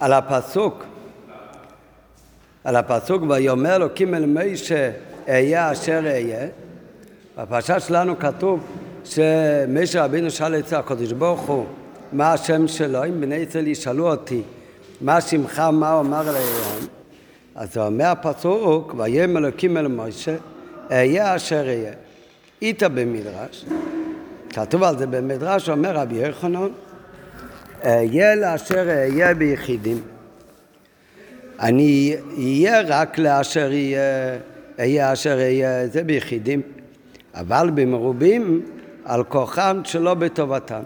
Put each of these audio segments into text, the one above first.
על הפסוק, על הפסוק, ויאמר אלוקים אל משה, אהיה אשר אהיה. בפרשה שלנו כתוב שמשה רבינו שאל את הקדוש ברוך הוא מה השם שלו, אם בני ישראל ישאלו אותי מה שמך, מה הוא אמר אליהם, אז הוא אומר הפסוק, ויאמר אלוקים אל משה, אהיה אשר אהיה. איתה במדרש, כתוב על זה במדרש, אומר רבי יוחנן, אהיה לאשר אהיה ביחידים. אני אהיה רק לאשר אהיה, אהיה אשר אהיה, זה ביחידים, אבל במרובים על כוחם שלא בטובתם.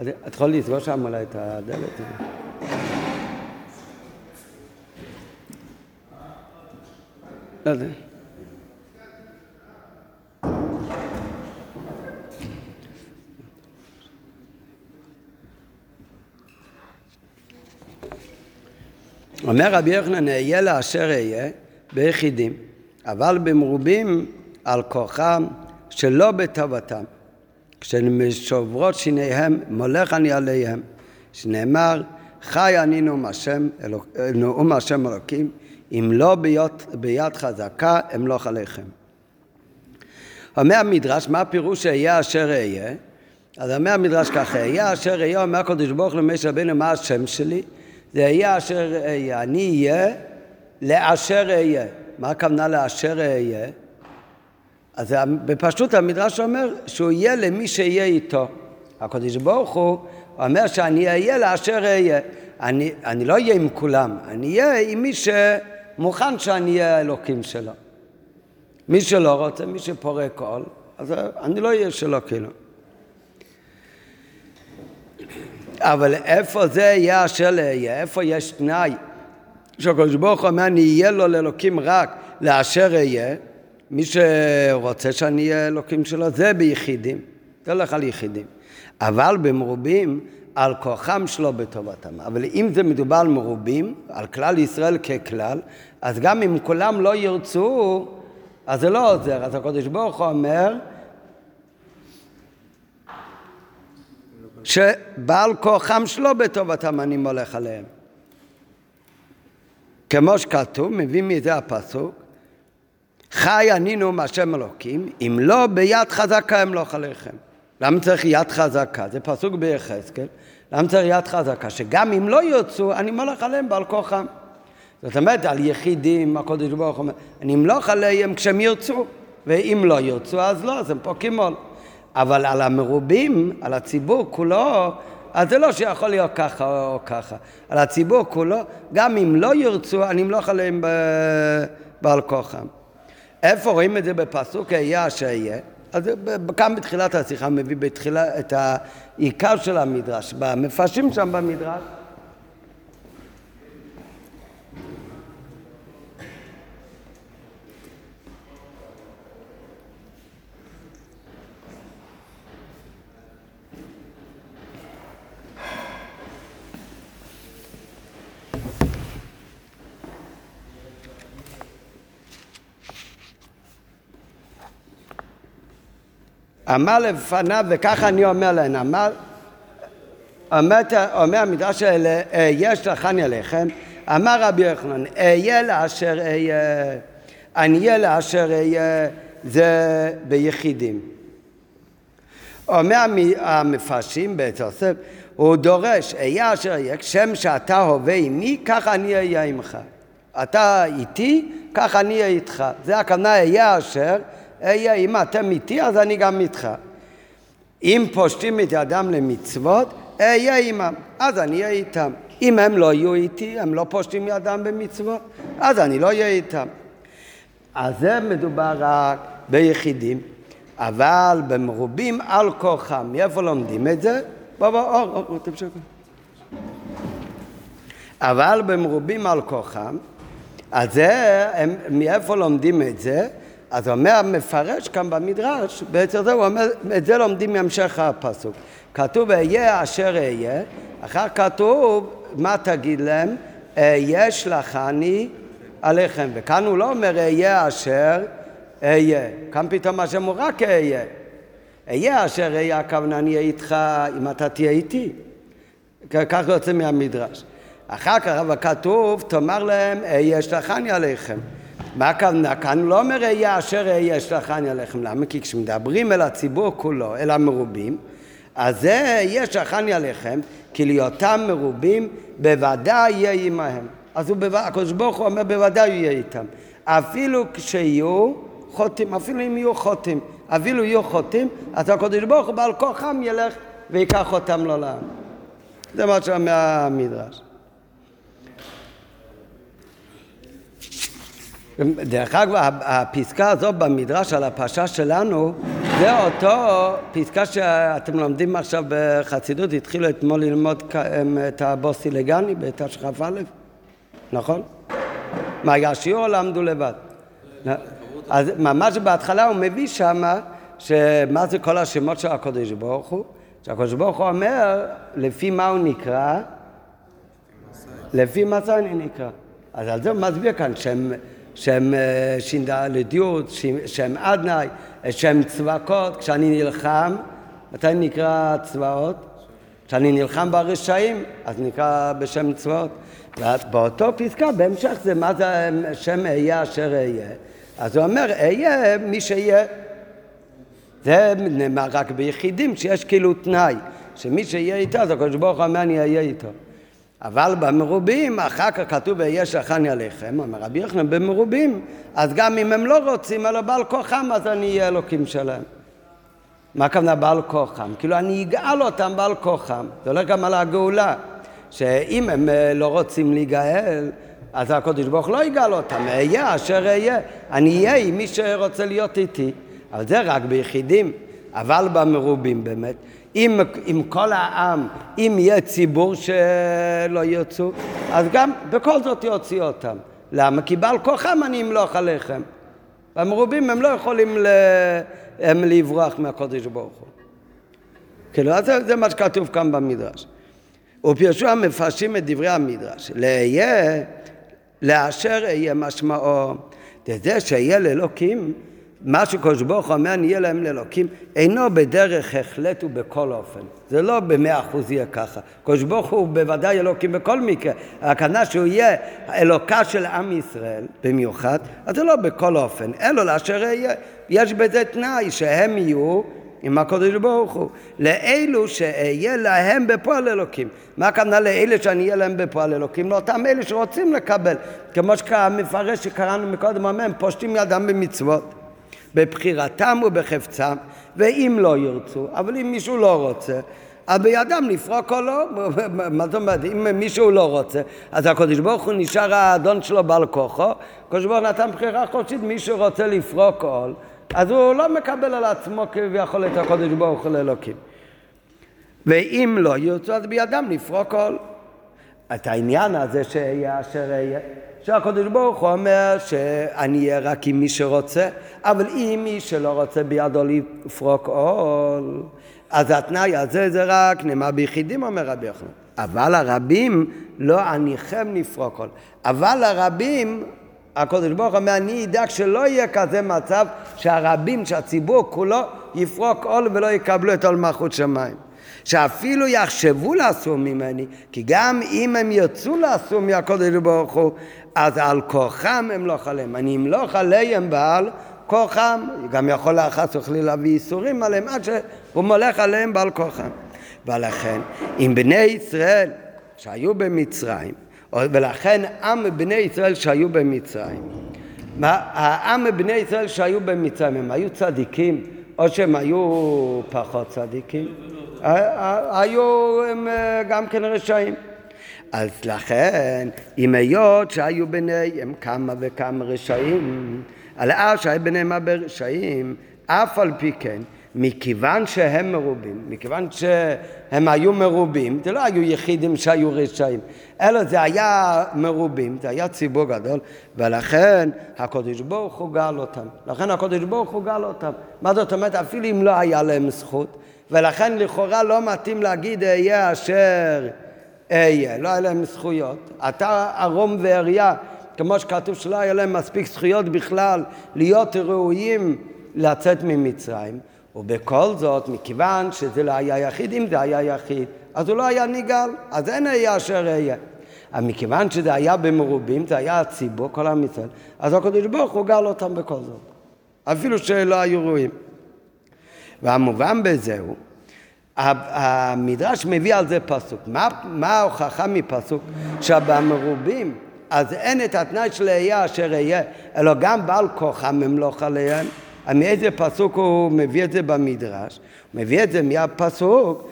את יכולה לסגור שם אולי את הדלת? לא יודע. אומר רבי יוחנן, אהיה לאשר אהיה ביחידים, אבל במרובים על כוחם שלא בטובתם. כשמשוברות שיניהם, מולך אני עליהם, שנאמר, חי אני נאום השם, נאום השם אלוקים, אם לא ביד, ביד חזקה, אמלוך עליכם. אומר המדרש, מה הפירוש שאהיה אשר אהיה? אז אומר המדרש ככה, אהיה אשר אהיה, אומר הקדוש ברוך הוא למשה רבינו, מה השם שלי? זה יהיה אשר אהיה. אני אהיה לאשר אהיה. מה הכוונה לאשר אהיה? אז בפשטות המדרש אומר שהוא יהיה למי שיהיה איתו. הקדוש ברוך הוא אומר שאני אהיה לאשר אהיה. אני, אני לא אהיה עם כולם, אני אהיה עם מי שמוכן שאני אהיה האלוקים שלו. מי שלא רוצה, מי שפורק קול, אז אני לא אהיה שלו כאילו. אבל איפה זה יהיה אשר לאהיה? איפה יש תנאי? שהקדוש ברוך הוא אומר, אני אהיה לו לאלוקים רק לאשר אהיה. מי שרוצה שאני אהיה אלוקים שלו, זה ביחידים. זה הולך על יחידים. אבל במרובים, על כוחם שלו בטובתם. אבל אם זה מדובר על מרובים, על כלל ישראל ככלל, אז גם אם כולם לא ירצו, אז זה לא עוזר. אז הקדוש ברוך הוא אומר, שבעל כוחם שלו בטובתם אני מולך עליהם. כמו שכתוב, מביא מזה הפסוק, חי אני נאום השם אלוקים, אם לא ביד חזקה אמלוך עליכם. למה צריך יד חזקה? זה פסוק ביחזקאל. למה צריך יד חזקה? שגם אם לא ירצו, אני מולך עליהם בעל כוחם. זאת אומרת, על יחידים, הקודש ברוך הוא אומר, אני אמלוך עליהם כשהם ירצו, ואם לא ירצו, אז לא, אז הם פוקים עול. אבל על המרובים, על הציבור כולו, אז זה לא שיכול להיות ככה או ככה. על הציבור כולו, גם אם לא ירצו, אני אמלוך עליהם בעל כוחם. איפה רואים את זה בפסוק אהיה אשר יהיה? אז כאן בתחילת השיחה מביא בתחילה את העיקר של המדרש, במפרשים שם במדרש אמר לפניו, וככה אני אומר להם, אמר, אומר, אומר המדרש האלה, יש לכני עליכם, אמר רבי יוחנן, אהיה לאשר אהיה, אני אהיה לאשר אהיה, זה ביחידים. אומר המפרשים בתוסף, הוא דורש, אהיה אשר אהיה, כשם שאתה הווה עמי, ככה אני אהיה עמך. אתה איתי, ככה אני אהיה איתך. זה הכוונה אהיה אשר אהיה, אם אתם איתי אז אני גם איתך. אם פושטים את ידם למצוות, אהיה עמם, אז אני אהיה איתם. אם הם לא יהיו איתי, הם לא פושטים ידם במצוות, אז אני לא אהיה איתם. אז זה מדובר רק ביחידים, אבל במרובים על כוחם. מאיפה לומדים את זה? בוא בוא, אור, אור, תמשך. אבל במרובים על כוחם, אז זה, הם, מאיפה לומדים את זה? אז אומר המפרש כאן במדרש, בעצם זה הוא אומר, את זה לומדים מהמשך הפסוק. כתוב אהיה אשר אהיה, אחר כתוב, מה תגיד להם? אהיה שלחני עליכם. וכאן הוא לא אומר אהיה אשר אהיה. כאן פתאום השם הוא רק אהיה. אהיה אשר אהיה הכוונה אני אהיה איתך אם אתה תהיה איתי. כך יוצא מהמדרש. אחר כך אבל כתוב, תאמר להם, אהיה שלחני עליכם. מה הכוונה? כאן לא אומר אהיה אשר אהיה שלחני עליכם. למה? כי כשמדברים אל הציבור כולו, אל המרובים, אז זה יהיה שלחני עליכם, כי להיותם מרובים בוודאי יהיה עמהם. אז הקדוש ברוך הוא אומר בוודאי יהיה איתם. אפילו כשיהיו חוטאים, אפילו אם יהיו חוטאים, אפילו יהיו חוטאים, אז הקדוש ברוך הוא בעל כוחם ילך ויקח אותם לעולם. זה מה שאומר המדרש. דרך אגב, הפסקה הזאת במדרש על הפרשה שלנו, זה אותו פסקה שאתם לומדים עכשיו בחסידות, התחילו אתמול ללמוד את הבוסי לגני בתשכ"א, נכון? מה היה שיעור למדו לבד? אז ממש בהתחלה הוא מביא שמה, שמה זה כל השמות של הקודש ברוך הוא? שהקודש ברוך הוא אומר, לפי מה הוא נקרא? לפי מצא אני נקרא. אז על זה הוא מסביר כאן שם, שם אה, ש"ד י', שם עדנאי, שם צבקות, כשאני נלחם, מתי נקרא צבאות? כשאני נלחם ברשעים, אז נקרא בשם צבאות. באותו פסקה, בהמשך זה מה זה שם אהיה אשר אהיה. אז הוא אומר, אהיה מי שיהיה. זה נאמר רק ביחידים, שיש כאילו תנאי, שמי שיהיה איתו, אז הקדוש ברוך הוא אומר, אני אהיה איתו. אבל במרובים, אחר כך כתוב ויהיה שכני עליכם, אומר רבי יוחנן, במרובים, אז גם אם הם לא רוצים, אלא בעל כוחם, אז אני אהיה אלוקים שלהם. מה הכוונה בעל כוחם? כאילו אני אגאל אותם בעל כוחם. זה הולך גם על הגאולה. שאם הם אה, לא רוצים להיגאל, אז הקדוש ברוך לא יגאל אותם, אהיה אשר אהיה. אני אהיה עם מי שרוצה להיות איתי. אבל זה רק ביחידים, אבל במרובים באמת. אם, אם כל העם, אם יהיה ציבור שלא ירצו, אז גם בכל זאת יוציא אותם. למה? כי בעל כוחם אני אמלוך עליכם. במרובים הם לא יכולים ל... הם לברוח מהקודש ברוך הוא. כאילו, זה, זה מה שכתוב כאן במדרש. ופירשו המפרשים את דברי המדרש. לאשר אהיה משמעו, זה שאהיה לאלוקים, מה שקדוש ברוך הוא אומר נהיה להם לאלוקים, אינו בדרך החלט ובכל אופן. זה לא במאה אחוז יהיה ככה. קדוש ברוך הוא בוודאי אלוקים בכל מקרה. הכוונה שהוא יהיה אלוקה של עם ישראל במיוחד, אז זה לא בכל אופן, אלו לאשר יהיה. יש בזה תנאי שהם יהיו עם הקודש ברוך הוא. לאלו שאהיה להם בפועל אלוקים. מה הכוונה לאלה שאני אהיה להם בפועל אלוקים? לאותם אלה שרוצים לקבל. כמו שהמפרש שקראנו מקודם הם פושטים ידם במצוות. בבחירתם ובחפצם, ואם לא ירצו, אבל אם מישהו לא רוצה, אז בידם לפרוק או לא. מה זאת אומרת? אם מישהו לא רוצה, אז הקדוש ברוך הוא נשאר האדון שלו בעל כוחו, הקדוש ברוך הוא נתן בחירה חודשית, מישהו רוצה לפרוק עול, אז הוא לא מקבל על עצמו כביכול את הקדוש ברוך הוא לאלוקים. ואם לא ירצו, אז בידם לפרוק עול. את העניין הזה שיהיה אשר יהיה. שהקדוש ברוך הוא אומר שאני אהיה רק עם מי שרוצה, אבל אם מי שלא רוצה בידו לפרוק עול, אז התנאי הזה זה רק נאמר ביחידים, אומר רבי יוחנן. אבל הרבים לא עניכם לפרוק עול. אבל הרבים, הקדוש ברוך הוא אומר, אני אדאג שלא יהיה כזה מצב שהרבים, שהציבור כולו יפרוק עול ולא יקבלו את עול מלכות שמיים. שאפילו יחשבו לאסור ממני, כי גם אם הם ירצו לאסור מהקודש ברוך הוא, אז על כוחם אמלוך עליהם. אני אמלוך עליהם בעל כוחם, גם יכול חס וחלילה להביא איסורים עליהם עד שהוא מולך עליהם בעל כוחם. ולכן, אם בני ישראל שהיו במצרים, ולכן עם בני ישראל שהיו במצרים, העם בני ישראל שהיו במצרים, הם היו צדיקים או שהם היו פחות צדיקים? היו הם אה, גם כן רשעים. אז לכן, אם היות שהיו ביניהם כמה וכמה רשעים, על אף שהיו ביניהם הרבה רשעים, אף על פי כן, מכיוון שהם מרובים, מכיוון שהם היו מרובים, זה לא היו יחידים שהיו רשעים, אלא זה היה מרובים, זה היה ציבור גדול, ולכן הקדוש ברוך הוא גאל אותם. לכן הקדוש ברוך הוא גאל אותם. מה זאת אומרת? אפילו אם לא היה להם זכות, ולכן לכאורה לא מתאים להגיד אהיה אשר אהיה, לא היה להם זכויות. אתה ערום ועריה, כמו שכתוב שלא היה להם מספיק זכויות בכלל להיות ראויים לצאת ממצרים. ובכל זאת, מכיוון שזה לא היה יחיד, אם זה היה יחיד, אז הוא לא היה ניגל, אז אין היה אשר אהיה. אבל מכיוון שזה היה במרובים, זה היה הציבור, כל עם ישראל, אז הקדוש ברוך הוא גל אותם בכל זאת, אפילו שלא היו רואים. והמובן בזה הוא, המדרש מביא על זה פסוק. מה, מה ההוכחה מפסוק? שבמרובים אז אין את התנאי של אהיה אשר אהיה, אלא גם בעל כוחם אמלוך עליהם. מאיזה פסוק הוא מביא את זה במדרש? הוא מביא את זה מהפסוק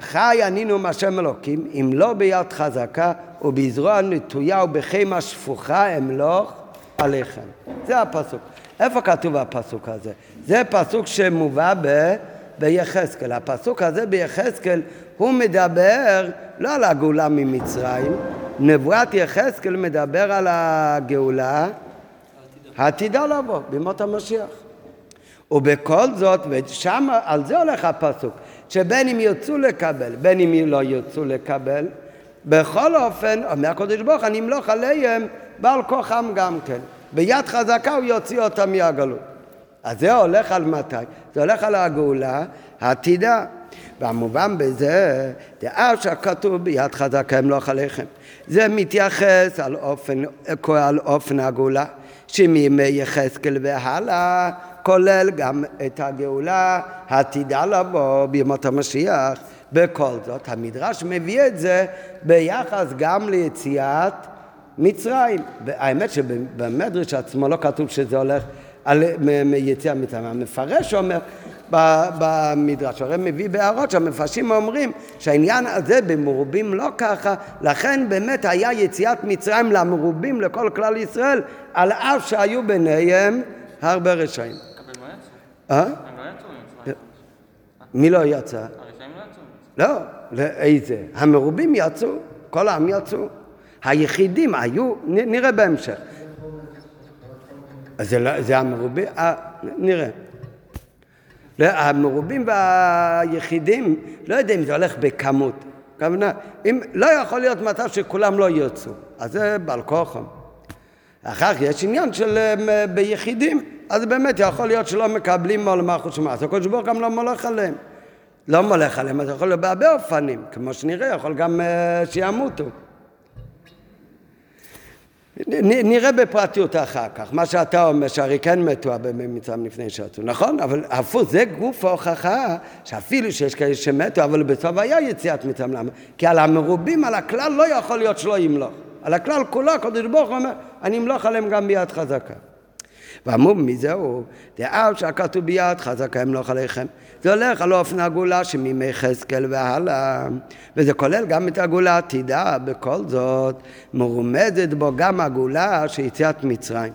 חי ענינו מהשם אלוקים, אם לא ביד חזקה ובזרוע נטויה ובחימה שפוכה אמלוך עליכם. זה הפסוק. איפה כתוב הפסוק הזה? זה פסוק שמובא ב... ביחזקאל. הפסוק הזה ביחזקאל, הוא מדבר לא על הגאולה ממצרים, נבואת יחזקאל מדבר על הגאולה העתידה לבוא, בימות המשיח. ובכל זאת, ושם, על זה הולך הפסוק, שבין אם ירצו לקבל, בין אם לא ירצו לקבל, בכל אופן, אומר הקדוש ברוך אני אמלוך עליהם בעל כוחם גם כן. ביד חזקה הוא יוציא אותם מהגלות. אז זה הולך על מתי? זה הולך על הגאולה העתידה. והמובן בזה, דעה שכתוב ביד חזקה אמלוך עליכם. זה מתייחס על אופן, על אופן הגאולה, שמימי יחזקאל והלאה כולל גם את הגאולה העתידה לבוא בימות המשיח. בכל זאת, המדרש מביא את זה ביחס גם ליציאת מצרים. האמת שבמדרש עצמו לא כתוב שזה הולך על יציאת מצרים. המפרש אומר במדרש, הרי מביא בהערות שהמפרשים אומרים שהעניין הזה במרובים לא ככה, לכן באמת היה יציאת מצרים למרובים לכל כלל ישראל, על אף שהיו ביניהם הרבה רשעים. אה? לא מי לא יצא? לא לא, איזה? המרובים יצאו, כל העם יצאו. היחידים היו, נראה בהמשך. זה, לא, זה המרובים, אה, נראה. לא, המרובים והיחידים, לא יודע אם זה הולך בכמות. כוונה, אם לא יכול להיות מצב שכולם לא יוצאו, אז זה בעל כוחם. אחר כך יש עניין של אה, ביחידים, אז באמת יכול להיות שלא מקבלים מעול מלכות שמע, הקדוש ברוך גם לא מולך עליהם. לא מולך עליהם, אז יכול להיות בהרבה אופנים, כמו שנראה, יכול גם uh, שימותו. נראה בפרטיות אחר כך, מה שאתה אומר שהרי כן מתו הרבה ממצרים לפני שיצאו, נכון? אבל הפוך, זה גוף ההוכחה שאפילו שיש כאלה שמתו, אבל בסוף היה יציאת מצרים, למה? כי על המרובים, על הכלל לא יכול להיות שלא ימלוך. על הכלל כולו, הקדוש ברוך הוא אומר, אני אמלוך עליהם גם ביד חזקה. ואמרו מזהו, דאב שהכתוב ביד חזקה אמלוך עליכם. זה הולך על אופן הגאולה שמימי חזקאל והלאה, וזה כולל גם את הגאולה העתידה, בכל זאת מרומזת בו גם הגאולה של יציאת מצרים.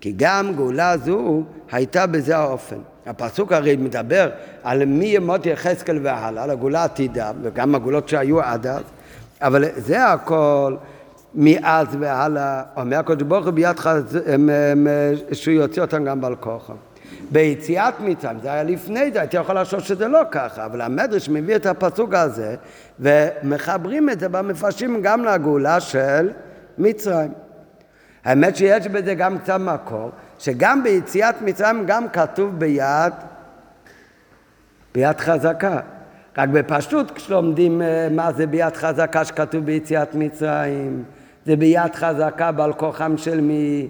כי גם גאולה זו הייתה בזה האופן. הפסוק הרי מדבר על מי ימות יחזקאל והלאה, על הגאולה העתידה, וגם הגאולות שהיו עד אז, אבל זה הכל מאז והלאה, אומר הקדוש ברוך הוא ביד חז... שהוא יוציא אותם גם בעל כוחם. ביציאת מצרים, זה היה לפני זה, הייתי יכול לחשוב שזה לא ככה, אבל המדרש מביא את הפסוק הזה ומחברים את זה במפרשים גם לגאולה של מצרים. האמת שיש בזה גם קצת מקור, שגם ביציאת מצרים גם כתוב ביד, ביד חזקה. רק בפשטות כשלומדים אה, מה זה ביד חזקה שכתוב ביציאת מצרים, זה ביד חזקה בעל כוחם של מי?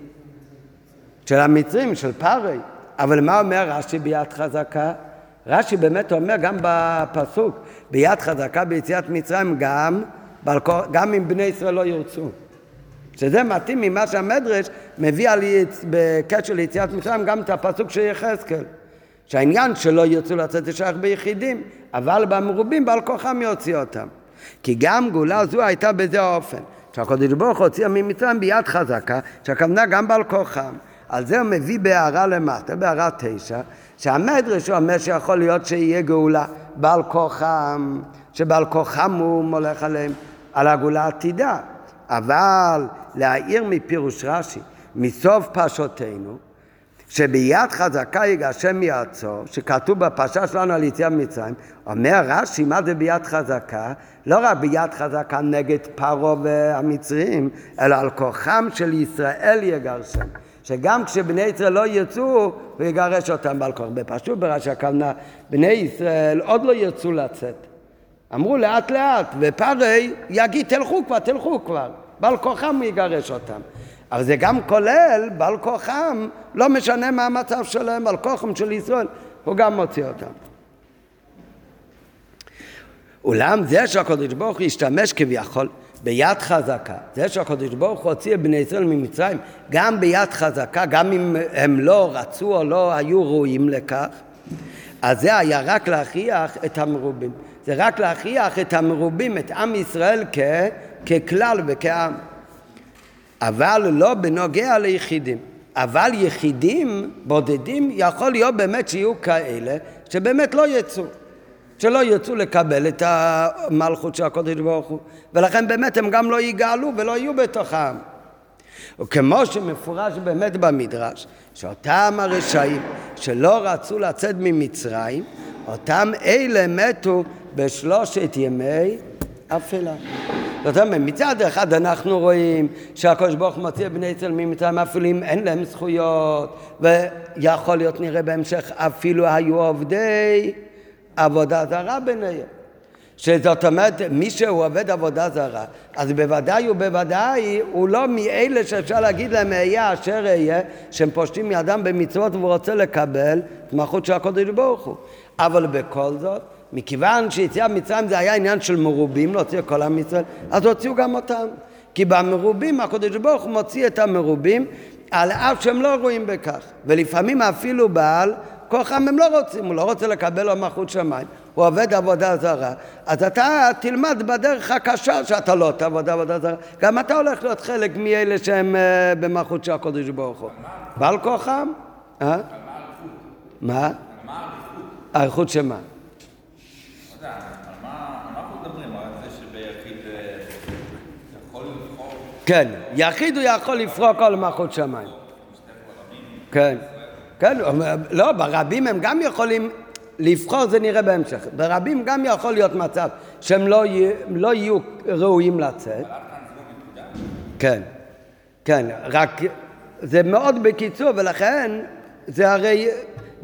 של המצרים, של פארי. אבל מה אומר רש"י ביד חזקה? רש"י באמת אומר גם בפסוק, ביד חזקה ביציאת מצרים גם, גם אם בני ישראל לא ירצו. שזה מתאים ממה שהמדרש מביא על יצ... בקשר ליציאת מצרים גם את הפסוק של יחזקאל. שהעניין שלא ירצו לצאת לשייך ביחידים, אבל במרובים בעל כוחם יוציא אותם. כי גם גאולה זו הייתה בזה האופן. שהקדוש ברוך הוא הוציא ממצרים ביד חזקה, שהכוונה גם בעל כוחם. על זה הוא מביא בהערה למטה, בהערה תשע, שהמדרש אומר שיכול להיות שיהיה גאולה בעל כוחם, שבעל כוחם הוא מולך עליהם, על הגאולה העתידה. אבל להעיר מפירוש רש"י, מסוף פרשותינו, שביד חזקה יגשם יעצור, שכתוב בפרשה שלנו על יציאה ממצרים, אומר רש"י, מה זה ביד חזקה? לא רק ביד חזקה נגד פרעה והמצרים, אלא על כוחם של ישראל יגרשם. שגם כשבני ישראל לא יצאו, הוא יגרש אותם בעל כוח. בפשוט ברש"י הכוונה, בני ישראל עוד לא ירצו לצאת. אמרו לאט לאט, ופרי יגיד תלכו כבר, תלכו כבר. בעל כוחם הוא יגרש אותם. אבל זה גם כולל בעל כוחם, לא משנה מה המצב שלהם, בעל כוחם של ישראל, הוא גם מוציא אותם. אולם זה שהקדוש ברוך הוא השתמש כביכול ביד חזקה, זה שהקדוש ברוך הוא הוציא את בני ישראל ממצרים גם ביד חזקה, גם אם הם לא רצו או לא היו ראויים לכך, אז זה היה רק להכריח את המרובים. זה רק להכריח את המרובים, את עם ישראל כ, ככלל וכעם. אבל לא בנוגע ליחידים. אבל יחידים בודדים יכול להיות באמת שיהיו כאלה שבאמת לא יצאו. שלא ירצו לקבל את המלכות של הקודש ברוך הוא, ולכן באמת הם גם לא יגאלו ולא יהיו בתוכם. וכמו שמפורש באמת במדרש, שאותם הרשעים שלא רצו לצאת ממצרים, אותם אלה מתו בשלושת ימי אפלה. זאת אומרת, מצד אחד אנחנו רואים שהקדוש ברוך הוא מוציא בני ישראל ממצרים אפילו אם אין להם זכויות, ויכול להיות נראה בהמשך אפילו היו עובדי עבודה זרה ביניהם. שזאת אומרת, מי שהוא עובד עבודה זרה, אז בוודאי ובוודאי הוא לא מאלה שאפשר להגיד להם אהיה אשר אהיה, שהם פושטים ידם במצוות והוא רוצה לקבל את מלכות של הקודש ברוך הוא. אבל בכל זאת, מכיוון שיציאה ממצרים זה היה עניין של מרובים, להוציא כל עם ישראל, אז הוציאו גם אותם. כי במרובים הקודש ברוך הוא מוציא את המרובים על אף שהם לא רואים בכך. ולפעמים אפילו בעל כוחם הם לא רוצים, הוא לא רוצה לקבל לו מלכות שמיים, הוא עובד עבודה זרה. אז אתה תלמד בדרך הקשה שאתה לא תעבוד עבודה זרה. גם אתה הולך להיות חלק מאלה שהם uh, במלכות של הקודש ברוך הוא. בעל כוחם? אה? מה? האיכות שמה? כן, יחיד הוא יכול לפרוק כל מלכות שמיים. כן. כן, לא, ברבים הם גם יכולים לבחור, זה נראה בהמשך. ברבים גם יכול להיות מצב שהם לא, לא יהיו ראויים לצאת. כן, כן, רק זה מאוד בקיצור, ולכן זה הרי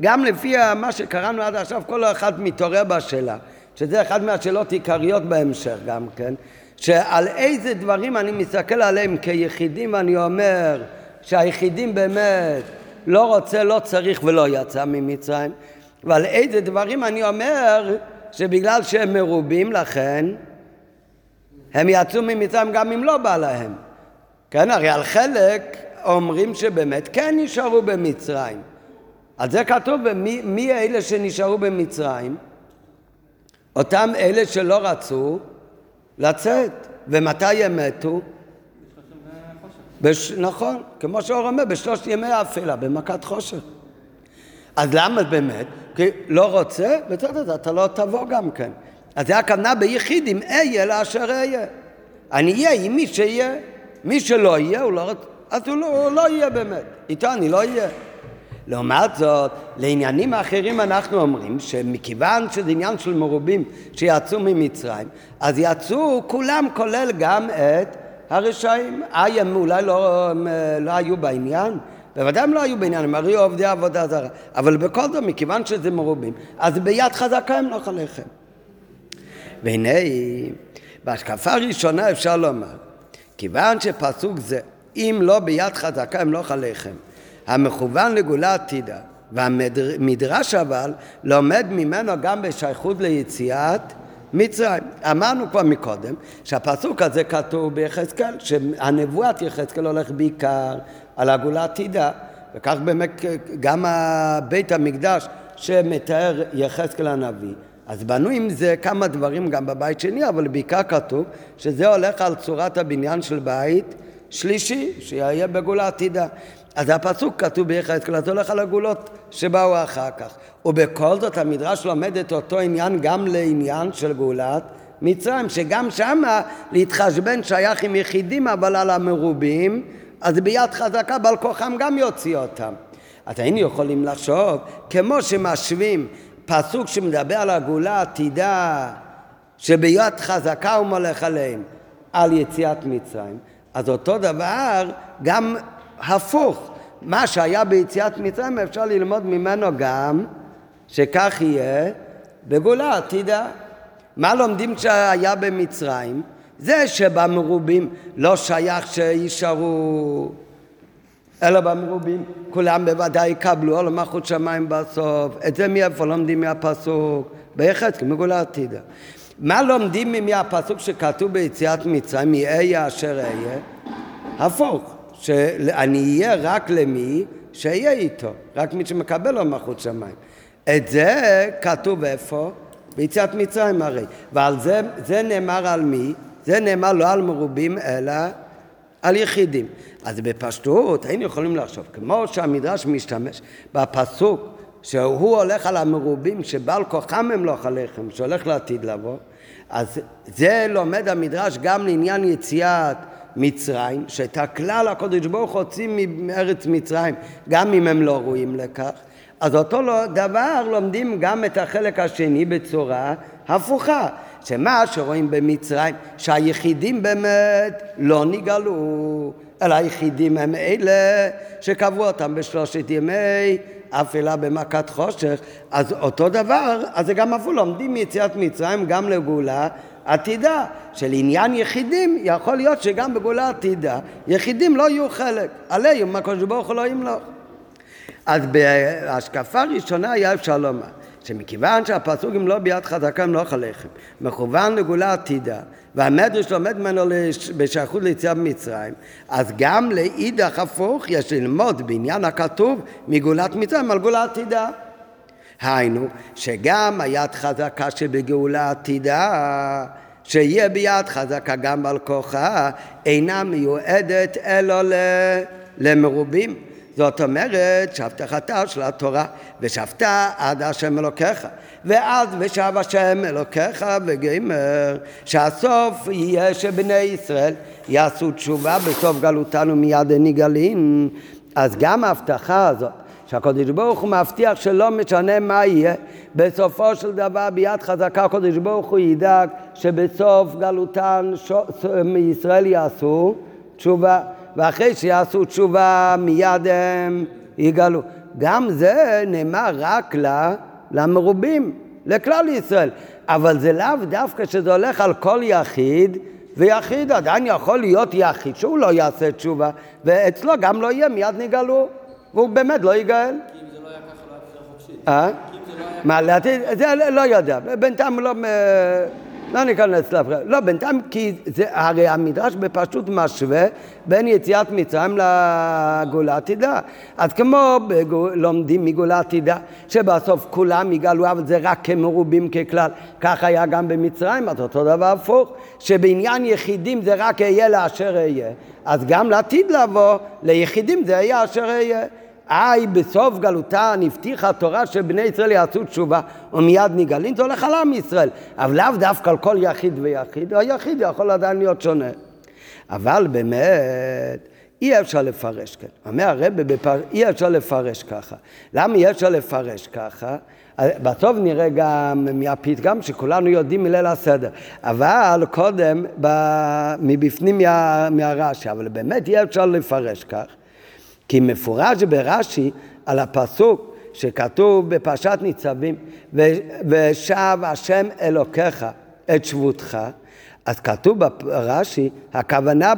גם לפי מה שקראנו עד עכשיו, כל אחד מתעורר בשאלה, שזה אחת מהשאלות עיקריות בהמשך גם כן, שעל איזה דברים אני מסתכל עליהם כיחידים ואני אומר שהיחידים באמת לא רוצה, לא צריך ולא יצא ממצרים. ועל איזה דברים אני אומר שבגלל שהם מרובים לכן הם יצאו ממצרים גם אם לא בא להם. כן, הרי על חלק אומרים שבאמת כן נשארו במצרים. על זה כתוב, מי, מי אלה שנשארו במצרים? אותם אלה שלא רצו לצאת. ומתי הם מתו? בש... נכון, כמו שאור אומר, בשלושת ימי האפלה, במכת חושך. אז למה באמת? כי לא רוצה, בסדר, אתה לא תבוא גם כן. אז זה הכוונה ביחיד, אם אהיה לאשר אהיה. אני אהיה עם מי שיהיה. מי שלא יהיה, הוא לא רוצה, אז הוא לא, הוא לא יהיה באמת. איתו אני לא אהיה. לעומת זאת, לעניינים האחרים אנחנו אומרים שמכיוון שזה עניין של מרובים שיצאו ממצרים, אז יצאו כולם כולל גם את הרשעים. אה, הם אולי לא, הם לא היו בעניין? בוודאי הם לא היו בעניין, הם הרי עובדי עבודה זרה. אבל בכל זאת, מכיוון שזה מרובים, אז ביד חזקה הם לא חליכם. והנה, בהשקפה הראשונה אפשר לומר, כיוון שפסוק זה, אם לא ביד חזקה הם לא חליכם, המכוון לגאולה עתידה, והמדרש אבל לומד ממנו גם בשייכות ליציאת מצרים. אמרנו כבר מקודם שהפסוק הזה כתוב ביחזקאל, שהנבואת יחזקאל הולך בעיקר על הגאולה העתידה, וכך באמת גם בית המקדש שמתאר יחזקאל הנביא. אז בנו עם זה כמה דברים גם בבית שני, אבל בעיקר כתוב שזה הולך על צורת הבניין של בית שלישי, שיהיה בגאולה עתידה. אז הפסוק כתוב ביחזקאל, אז הולך על הגאולות שבאו אחר כך. ובכל זאת המדרש לומד את אותו עניין גם לעניין של גאולת מצרים, שגם שמה להתחשבן שייך עם יחידים, אבל על המרובים, אז ביד חזקה בעל כוחם גם יוציא אותם. אז היינו יכולים לחשוב, כמו שמשווים פסוק שמדבר על הגאולה העתידה, שביד חזקה הוא מולך עליהם, על יציאת מצרים, אז אותו דבר גם הפוך. מה שהיה ביציאת מצרים אפשר ללמוד ממנו גם שכך יהיה בגאולה עתידה. מה לומדים שהיה במצרים? זה שבמרובים לא שייך שיישארו אלא במרובים כולם בוודאי יקבלו על מלכות שמיים בסוף. את זה מאיפה לומדים מהפסוק? ביחזקאל, מגולה עתידה. מה לומדים מהפסוק שכתוב ביציאת מצרים, יהיה אשר אהיה? הפוך, שאני אהיה רק למי שאהיה איתו, רק מי שמקבל על מלכות שמיים. את זה כתוב איפה? ביציאת מצרים הרי. ועל זה, זה נאמר על מי? זה נאמר לא על מרובים אלא על יחידים. אז בפשטות היינו יכולים לחשוב, כמו שהמדרש משתמש בפסוק שהוא הולך על המרובים שבעל כוחם אמלוך עליכם, שהולך לעתיד לבוא, אז זה לומד המדרש גם לעניין יציאת מצרים, שאת הכלל הקודש ברוך הוציא מארץ מצרים, גם אם הם לא ראויים לכך. אז אותו לא- דבר לומדים גם את החלק השני בצורה הפוכה. שמה שרואים במצרים, שהיחידים באמת לא נגאלו, אלא היחידים הם אלה שקבעו אותם בשלושת ימי אפלה במכת חושך, אז אותו דבר, אז זה גם אפילו לומדים מיציאת מצרים גם לגאולה עתידה, שלעניין יחידים יכול להיות שגם בגאולה עתידה יחידים לא יהיו חלק, עליהם הקדוש ברוך הוא לא ימלוך. אז בהשקפה הראשונה היה אפשר לומר שמכיוון שהפסוק אם לא ביד חזקה לא עליכם, מכוון לגאולה עתידה, והמדרש לומד ממנו בשייכות ליציאה במצרים, אז גם לאידך הפוך יש ללמוד בעניין הכתוב מגאולת מצרים על גאולה עתידה. היינו, שגם היד חזקה שבגאולה עתידה, שיהיה ביד חזקה גם בעל כוחה, אינה מיועדת אלא למרובים. זאת אומרת שהבטחתה של התורה ושבת עד השם אלוקיך ואז ושב השם אלוקיך וגמר שהסוף יהיה שבני ישראל יעשו תשובה בסוף גלותנו מיד נגאלין אז גם ההבטחה הזאת שהקדוש ברוך הוא מבטיח שלא משנה מה יהיה, בסופו של דבר ביד חזקה הקדוש ברוך הוא ידאג שבסוף גלותן מישראל יעשו תשובה. ואחרי שיעשו תשובה מיד הם יגאלו. גם זה נאמר רק למרובים, לכלל ישראל. אבל זה לאו דווקא שזה הולך על כל יחיד, ויחיד עדיין יכול להיות יחיד שהוא לא יעשה תשובה, ואצלו גם לא יהיה מיד נגאלו, והוא באמת לא יגאל. כי אם זה לא היה ככה לא היה בחירה חופשית. אה? מה, לעתיד? זה לא יודע. בינתיים לא... לא ניכנס לבחירה. לא, בינתיים, כי זה, הרי המדרש בפשוט משווה בין יציאת מצרים לגאולה עתידה. אז כמו בגול, לומדים מגאולה עתידה, שבסוף כולם יגאלו, אבל זה רק כמרובים ככלל. כך היה גם במצרים, אז אותו דבר הפוך, שבעניין יחידים זה רק אהיה לאשר אהיה. אז גם לעתיד לבוא, ליחידים זה יהיה אשר אהיה. היי, בסוף גלותה הבטיחה התורה שבני ישראל יעשו תשובה ומיד נגאלים, זה הולך על עם ישראל. אבל לאו דווקא על כל יחיד ויחיד, היחיד יכול עדיין להיות שונה. אבל באמת, אי אפשר לפרש כן. אומר הרב, בפר... אי אפשר לפרש ככה. למה אי אפשר לפרש ככה? בסוף נראה גם מהפתגם שכולנו יודעים מליל הסדר, אבל קודם ב... מבפנים מה... מהרש"י, אבל באמת אי אפשר לפרש כך. כי מפורש ברש"י על הפסוק שכתוב בפרשת ניצבים, ושב השם אלוקיך את שבותך, אז כתוב ברש"י, הכוונה,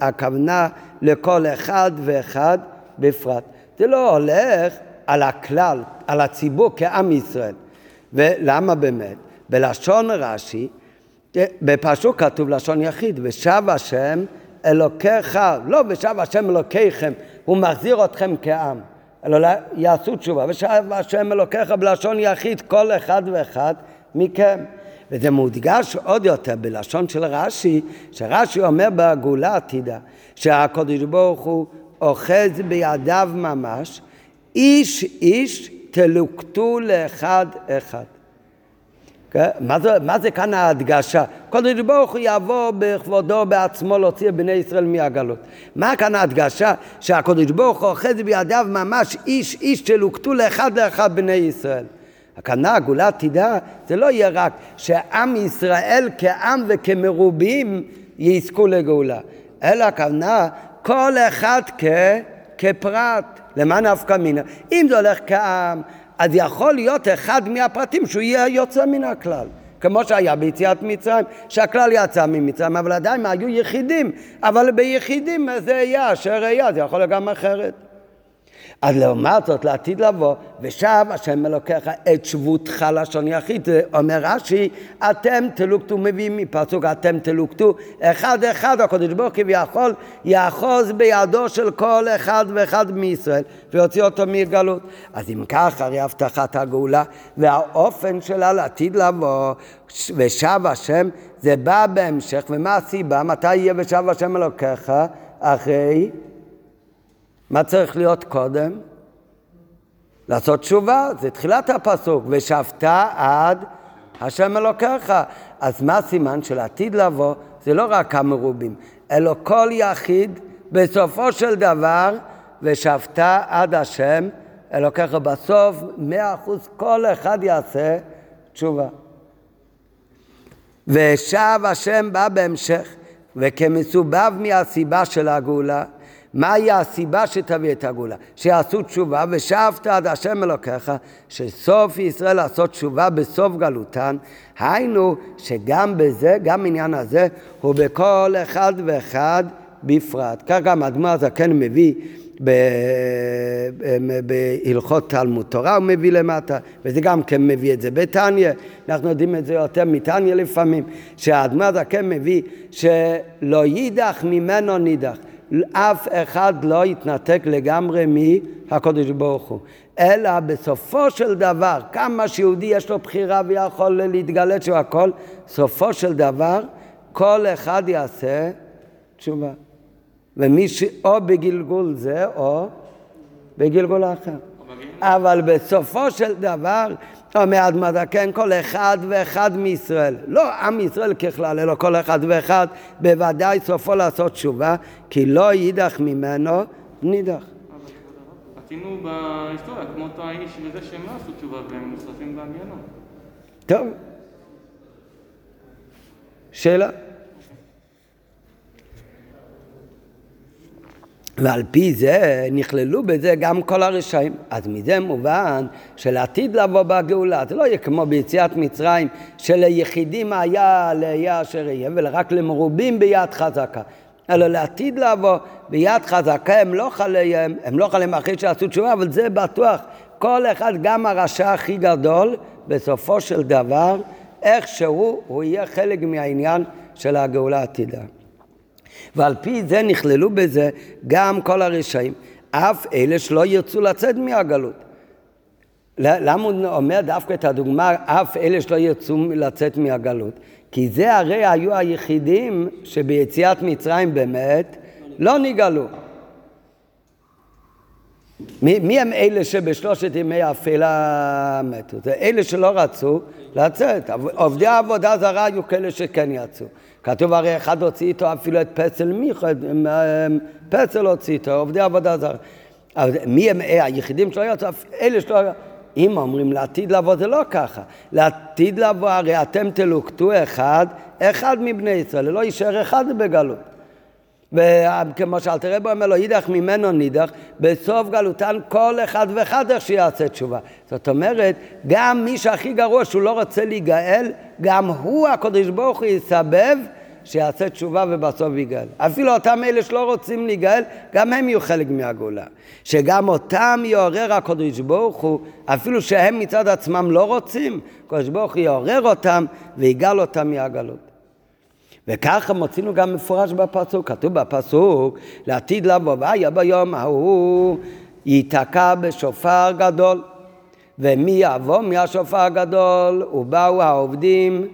הכוונה לכל אחד ואחד בפרט. זה לא הולך על הכלל, על הציבור כעם ישראל. ולמה באמת? בלשון רש"י, בפסוק כתוב לשון יחיד, ושב השם אלוקיך, לא ושב השם אלוקיכם, הוא מחזיר אתכם כעם, אלא יעשו תשובה, ושב השם אלוקיך בלשון יחיד כל אחד ואחד מכם. וזה מודגש עוד יותר בלשון של רש"י, שרש"י אומר בגאולה עתידה, שהקדוש ברוך הוא אוחז בידיו ממש, איש איש תלוקטו לאחד אחד. כן? מה זה, מה זה כאן ההדגשה? קודש ברוך הוא יבוא בכבודו בעצמו להוציא את בני ישראל מהגלות. מה כאן ההדגשה? שהקודש ברוך הוא אוחז בידיו ממש איש איש שלוקטו לאחד לאחד בני ישראל. הכוונה, הגאולה תדע, זה לא יהיה רק שעם ישראל כעם וכמרובים יזכו לגאולה, אלא הכוונה כל אחד כ, כפרט. למה נפקא מינה? אם זה הולך כעם, אז יכול להיות אחד מהפרטים שהוא יהיה יוצא מן הכלל. כמו שהיה ביציאת מצרים, שהכלל יצא ממצרים, אבל עדיין היו יחידים, אבל ביחידים זה היה אשר היה, זה יכול להיות גם אחרת. אז לעומת זאת, לעתיד לבוא, ושב השם אלוקיך את שבותך לשון יחיד. אומר רש"י, אתם תלוקטו, מביאים מפסוק אתם תלוקטו, אחד אחד הקדוש ברוך כביכול יאחוז בידו של כל אחד ואחד מישראל ויוציא אותו מגלות. אז אם כך, הרי הבטחת הגאולה והאופן שלה לעתיד לבוא, ושב השם, זה בא בהמשך, ומה הסיבה? מתי יהיה ושב השם אלוקיך? אחרי מה צריך להיות קודם? לעשות תשובה, זה תחילת הפסוק, ושבת עד השם אלוקיך. אז מה הסימן של עתיד לבוא? זה לא רק המרובים, אלא כל יחיד בסופו של דבר, ושבת עד השם אלוקיך. בסוף, מאה אחוז, כל אחד יעשה תשובה. ושב השם בא בהמשך, וכמסובב מהסיבה של הגאולה, מהי הסיבה שתביא את הגאולה? שיעשו תשובה, ושבת עד השם אלוקיך, שסוף ישראל לעשות תשובה בסוף גלותן. היינו שגם בזה, גם עניין הזה, הוא בכל אחד ואחד בפרט. כך גם האדמו"ר הזקן מביא בהלכות תלמוד תורה הוא מביא למטה, וזה גם כן מביא את זה בתניא, אנחנו יודעים את זה יותר מתניא לפעמים, שהאדמו"ר הזקן מביא שלא יידח ממנו נידח. אף אחד לא יתנתק לגמרי מהקודש ברוך הוא. אלא בסופו של דבר, כמה שיהודי יש לו בחירה ויכול להתגלת שהוא הכל, סופו של דבר, כל אחד יעשה תשובה. ומי ש... או בגלגול זה או בגלגול אחר. אבל בסופו של דבר, אומר אדמת כן, כל אחד ואחד מישראל, לא עם ישראל ככלל, אלא כל אחד ואחד, בוודאי סופו לעשות תשובה, כי לא יידח ממנו נידח. רצינו בהיסטוריה, כמו אותו האיש וזה שהם לא עשו תשובה והם נוספים בגיהנום. טוב. שאלה. ועל פי זה נכללו בזה גם כל הרשעים. אז מזה מובן שלעתיד לבוא בגאולה, זה לא יהיה כמו ביציאת מצרים, שליחידים היה להיה אשר יהיה, ורק למרובים ביד חזקה. אלא לעתיד לבוא ביד חזקה הם לא חליהם, הם לא חליהם אחרי שעשו תשובה, אבל זה בטוח. כל אחד, גם הרשע הכי גדול, בסופו של דבר, איכשהו הוא יהיה חלק מהעניין של הגאולה העתידה. ועל פי זה נכללו בזה גם כל הרשעים, אף אלה שלא ירצו לצאת מהגלות. למה הוא אומר דווקא את הדוגמה, אף אלה שלא ירצו לצאת מהגלות? כי זה הרי היו היחידים שביציאת מצרים באמת לא נגאלו. מי, מי הם אלה שבשלושת ימי האפלה מתו? זה אלה שלא רצו לצאת. עובדי העבודה זרה היו כאלה שכן יצאו. כתוב הרי אחד הוציא איתו אפילו את פסל מיכה, פסל הוציא איתו, עובדי עבודה זרה. אבל מי הם היחידים שלא יצאו? אלה שלא... אם אומרים לעתיד לבוא זה לא ככה. לעתיד לבוא הרי אתם תלוקטו אחד, אחד מבני ישראל, לא יישאר אחד בגלות. וכמו שאלתר רבי אומר לו, יידח ממנו נידח, בסוף גלותן כל אחד ואחד איך שיעשה תשובה. זאת אומרת, גם מי שהכי גרוע שהוא לא רוצה להיגאל, גם הוא, הקדוש ברוך הוא, יסבב שיעשה תשובה ובסוף יגאל. אפילו אותם אלה שלא רוצים להיגאל, גם הם יהיו חלק מהגאולה. שגם אותם יעורר הקדוש ברוך הוא, אפילו שהם מצד עצמם לא רוצים, הקדוש ברוך הוא יעורר אותם ויגאל אותם מהגלות. וככה מוצאינו גם מפורש בפסוק, כתוב בפסוק, לעתיד לבוא, והיה ביום ההוא ייתקע בשופר גדול. ומי יבוא מהשופר הגדול? ובאו העובדים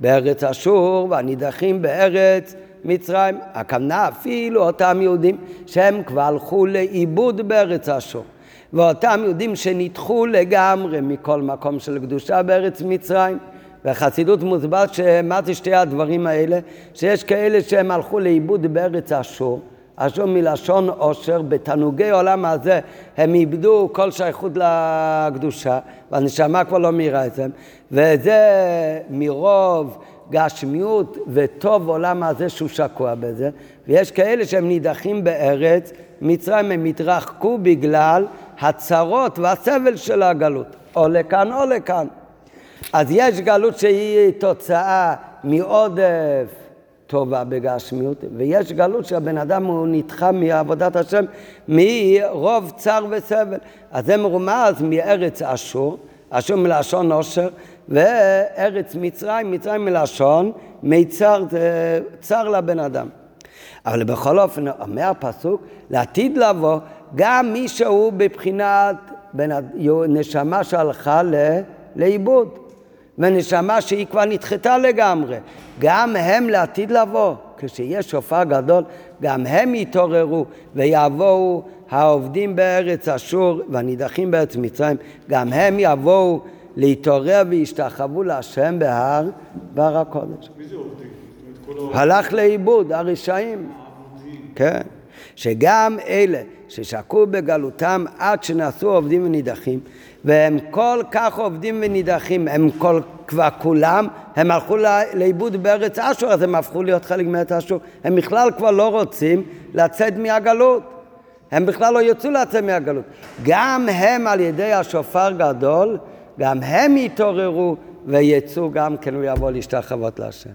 בארץ אשור והנידחים בארץ מצרים. הכוונה אפילו אותם יהודים שהם כבר הלכו לאיבוד בארץ אשור. ואותם יהודים שנדחו לגמרי מכל מקום של קדושה בארץ מצרים. והחסידות מוסבר שמה זה שתי הדברים האלה? שיש כאלה שהם הלכו לאיבוד בארץ אשור, אשור מלשון עושר, בתענוגי עולם הזה הם איבדו כל שייכות לקדושה, והנשמה כבר לא מאירה את זה, וזה מרוב גשמיות וטוב עולם הזה שהוא שקוע בזה, ויש כאלה שהם נידחים בארץ, מצרים הם התרחקו בגלל הצרות והסבל של הגלות, או לכאן או לכאן. אז יש גלות שהיא תוצאה מעודף טובה בגשמיות, ויש גלות שהבן אדם הוא נדחה מעבודת השם מרוב צר וסבל. אז זה מרומז מארץ אשור, אשור מלשון עושר, וארץ מצרים, מצרים מלשון מיצר, צר לבן אדם. אבל בכל אופן, אומר הפסוק, לעתיד לבוא, גם מי שהוא בבחינת נשמה שהלכה לאיבוד, ונשמה שהיא כבר נדחתה לגמרי, גם הם לעתיד לבוא, כשיש שופר גדול, גם הם יתעוררו ויבואו העובדים בארץ אשור והנידחים בארץ מצרים, גם הם יבואו להתעורר וישתחוו להשם בהר, בהר הקודש. מי זה עובדים? הלך לאיבוד, הרשעים. כן. שגם אלה ששקעו בגלותם עד שנעשו עובדים ונידחים, והם כל כך עובדים ונידחים, הם כל, כבר כולם, הם הלכו לאיבוד בארץ אשור, אז הם הפכו להיות חלק מארץ אשור. הם בכלל כבר לא רוצים לצאת מהגלות. הם בכלל לא יצאו לצאת מהגלות. גם הם על ידי השופר גדול, גם הם יתעוררו ויצאו גם כן ויבוא להשתחוות להשם.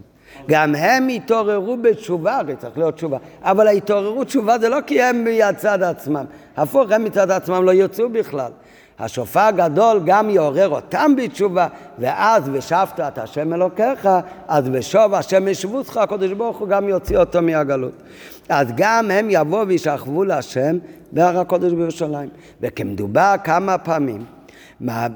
גם הם יתעוררו בתשובה, הרי צריך להיות תשובה, אבל ההתעוררות תשובה זה לא כי הם מצד עצמם, הפוך, הם מצד עצמם לא יצאו בכלל. השופר הגדול גם יעורר אותם בתשובה, ואז ושבת את השם אלוקיך, אז ושוב השם ישבותך, הקדוש ברוך הוא גם יוציא אותו מהגלות. אז גם הם יבואו וישכבו להשם בהר הקודש בירושלים. וכמדובר כמה פעמים,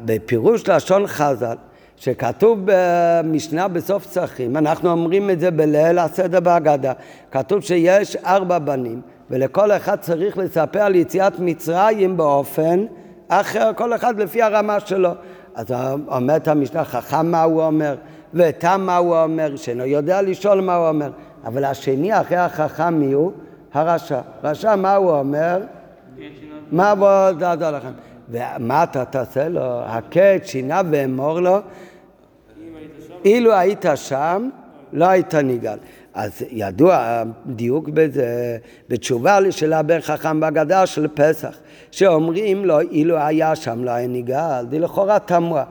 בפירוש לשון חז"ל, שכתוב במשנה בסוף צרכים, אנחנו אומרים את זה בליל הסדר בהגדה, כתוב שיש ארבע בנים, ולכל אחד צריך לספר על יציאת מצרים באופן אחר, כל אחד לפי הרמה שלו. אז אומרת המשנה, חכם מה הוא אומר, ותם מה הוא אומר, שאינו יודע לשאול מה הוא אומר. אבל השני אחרי החכם מי הוא? הרשע. רשע מה הוא אומר? מה בוא תעזור לכם? ומה אתה תעשה לו? הכה את שיניו ואמור לו אילו היית שם, לא היית נגאל. אז ידוע הדיוק בזה, בתשובה לשאלה בין חכם בהגדה של פסח, שאומרים לו, אילו היה שם לא היה נגאל, לכאורה תמוה.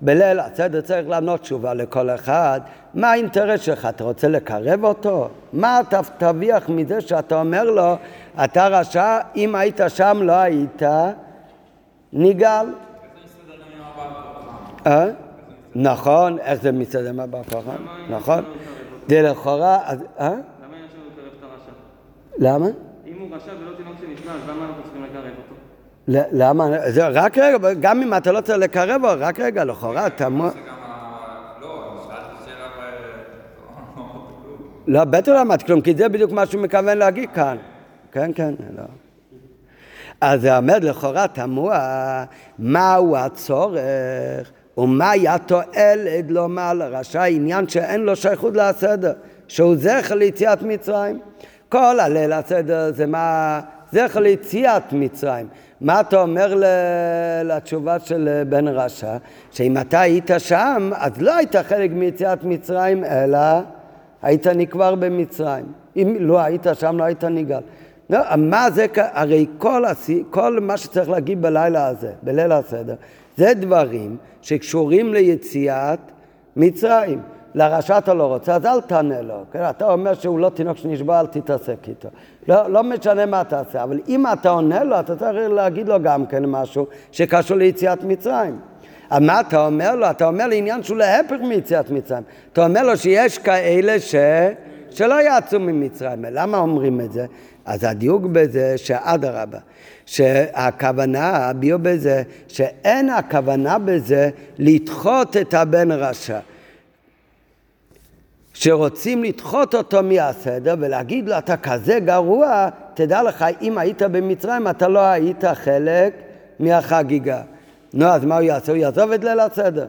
בליל הסדר צריך לענות תשובה לכל אחד, מה האינטרס שלך? אתה רוצה לקרב אותו? מה אתה תרוויח מזה שאתה אומר לו, אתה רשע, אם היית שם לא היית נגאל? אה? נכון, איך זה מסתדר מה בא ככה? נכון. זה לכאורה, אז... אה? למה אין אפשר לקרב את הרשע? למה? אם הוא רשע ולא תינוק שנשמע, אז למה אנחנו צריכים לקרב אותו? למה? זה רק רגע, גם אם אתה לא צריך לקרב, רק רגע, לכאורה, אתה... לא, בטח לא למד כלום, כי זה בדיוק מה שהוא מכוון להגיד כאן. כן, כן, לא. אז זה עומד לכאורה תמוה, מהו הצורך ומהי התועלת לומר לרשע עניין שאין לו שייכות לסדר, שהוא זכר ליציאת מצרים. כל הליל הסדר זה מה... זכר ליציאת מצרים. מה אתה אומר לתשובה של בן רשע? שאם אתה היית שם, אז לא היית חלק מיציאת מצרים, אלא היית נקבר במצרים. אם לא היית שם, לא היית נגאל. לא, מה זה, הרי כל, כל מה שצריך להגיד בלילה הזה, בליל הסדר, זה דברים שקשורים ליציאת מצרים. לרשע אתה לא רוצה, אז אל תענה לו. כן? אתה אומר שהוא לא תינוק שנשבע, אל תתעסק איתו. לא, לא משנה מה תעשה, אבל אם אתה עונה לו, אתה צריך להגיד לו גם כן משהו שקשור ליציאת מצרים. אז מה אתה אומר לו? אתה אומר לעניין שהוא להפך מיציאת מצרים. אתה אומר לו שיש כאלה ש... שלא יצאו ממצרים. למה אומרים את זה? אז הדיוק בזה שאדרבה, שהכוונה, הביאו בזה, שאין הכוונה בזה לדחות את הבן רשע. שרוצים לדחות אותו מהסדר ולהגיד לו, אתה כזה גרוע, תדע לך, אם היית במצרים, אתה לא היית חלק מהחגיגה. נו, אז מה הוא יעשה? הוא יעזוב את ליל הסדר.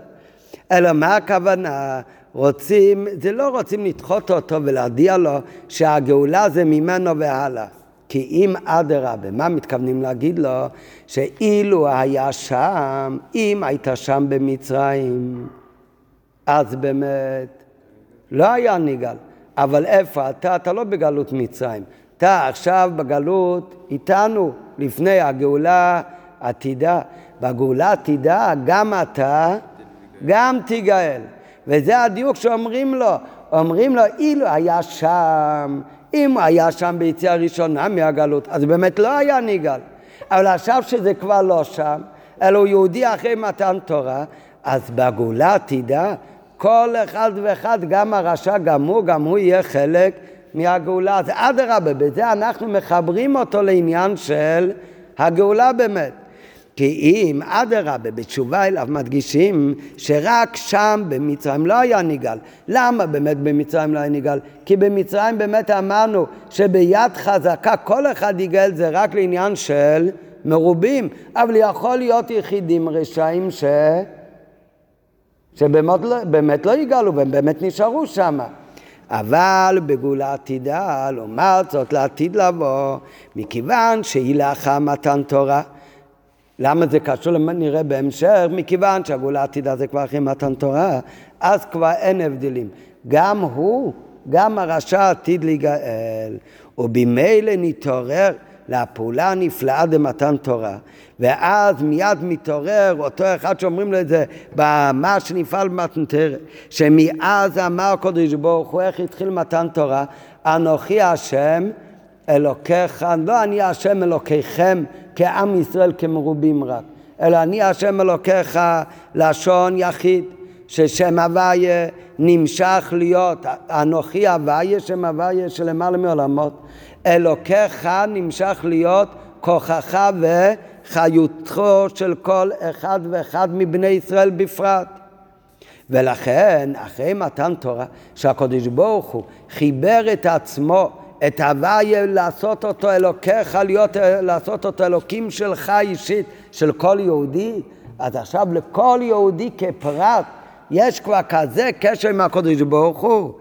אלא מה הכוונה? רוצים, זה לא רוצים לדחות אותו ולהודיע לו שהגאולה זה ממנו והלאה. כי אם אדרבה, מה מתכוונים להגיד לו? שאילו היה שם, אם היית שם במצרים, אז באמת לא היה נגאל. אבל איפה אתה? אתה לא בגלות מצרים. אתה עכשיו בגלות איתנו, לפני הגאולה עתידה. בגאולה עתידה גם אתה גם תיגאל. וזה הדיוק שאומרים לו, אומרים לו, אילו היה שם, אם היה שם ביציאה ראשונה מהגלות, אז באמת לא היה נגאל. אבל עכשיו שזה כבר לא שם, אלא הוא יהודי אחרי מתן תורה, אז בגאולה תדע, כל אחד ואחד, גם הרשע, גם הוא, גם הוא יהיה חלק מהגאולה. אז אדרבה, בזה אנחנו מחברים אותו לעניין של הגאולה באמת. כי אם אדרבה, בתשובה אליו מדגישים שרק שם במצרים לא היה נגאל. למה באמת במצרים לא היה נגאל? כי במצרים באמת אמרנו שביד חזקה כל אחד יגאל זה רק לעניין של מרובים, אבל יכול להיות יחידים רשעים ש... שבאמת לא, לא יגאלו והם באמת נשארו שם. אבל בגאולה עתידה, לעומת זאת לעתיד לבוא, מכיוון שהיא לאחר מתן תורה. למה זה קשור נראה בהמשך? מכיוון שהגאולה עתידה זה כבר אחרי מתן תורה, אז כבר אין הבדלים. גם הוא, גם הרשע עתיד להיגאל, ובמילא נתעורר לפעולה הנפלאה במתן תורה, ואז מיד מתעורר אותו אחד שאומרים לו את זה במה שנפעל במתן תורה, שמאז אמר הקדוש ברוך הוא איך התחיל מתן תורה, אנוכי השם אלוקיך, לא אני השם אלוקיכם כעם ישראל כמרובים רק, אלא אני השם אלוקיך לשון יחיד, ששם הוויה נמשך להיות, אנוכי הוויה שם הוויה שלמעלה מעולמות, אלוקיך נמשך להיות כוחך וחיותו של כל אחד ואחד מבני ישראל בפרט. ולכן, אחרי מתן תורה, שהקדוש ברוך הוא חיבר את עצמו, את הוויה לעשות אותו אלוקיך, להיות, לעשות אותו אלוקים שלך אישית, של כל יהודי, אז עכשיו לכל יהודי כפרט יש כבר כזה קשר עם הקדוש ברוך הוא,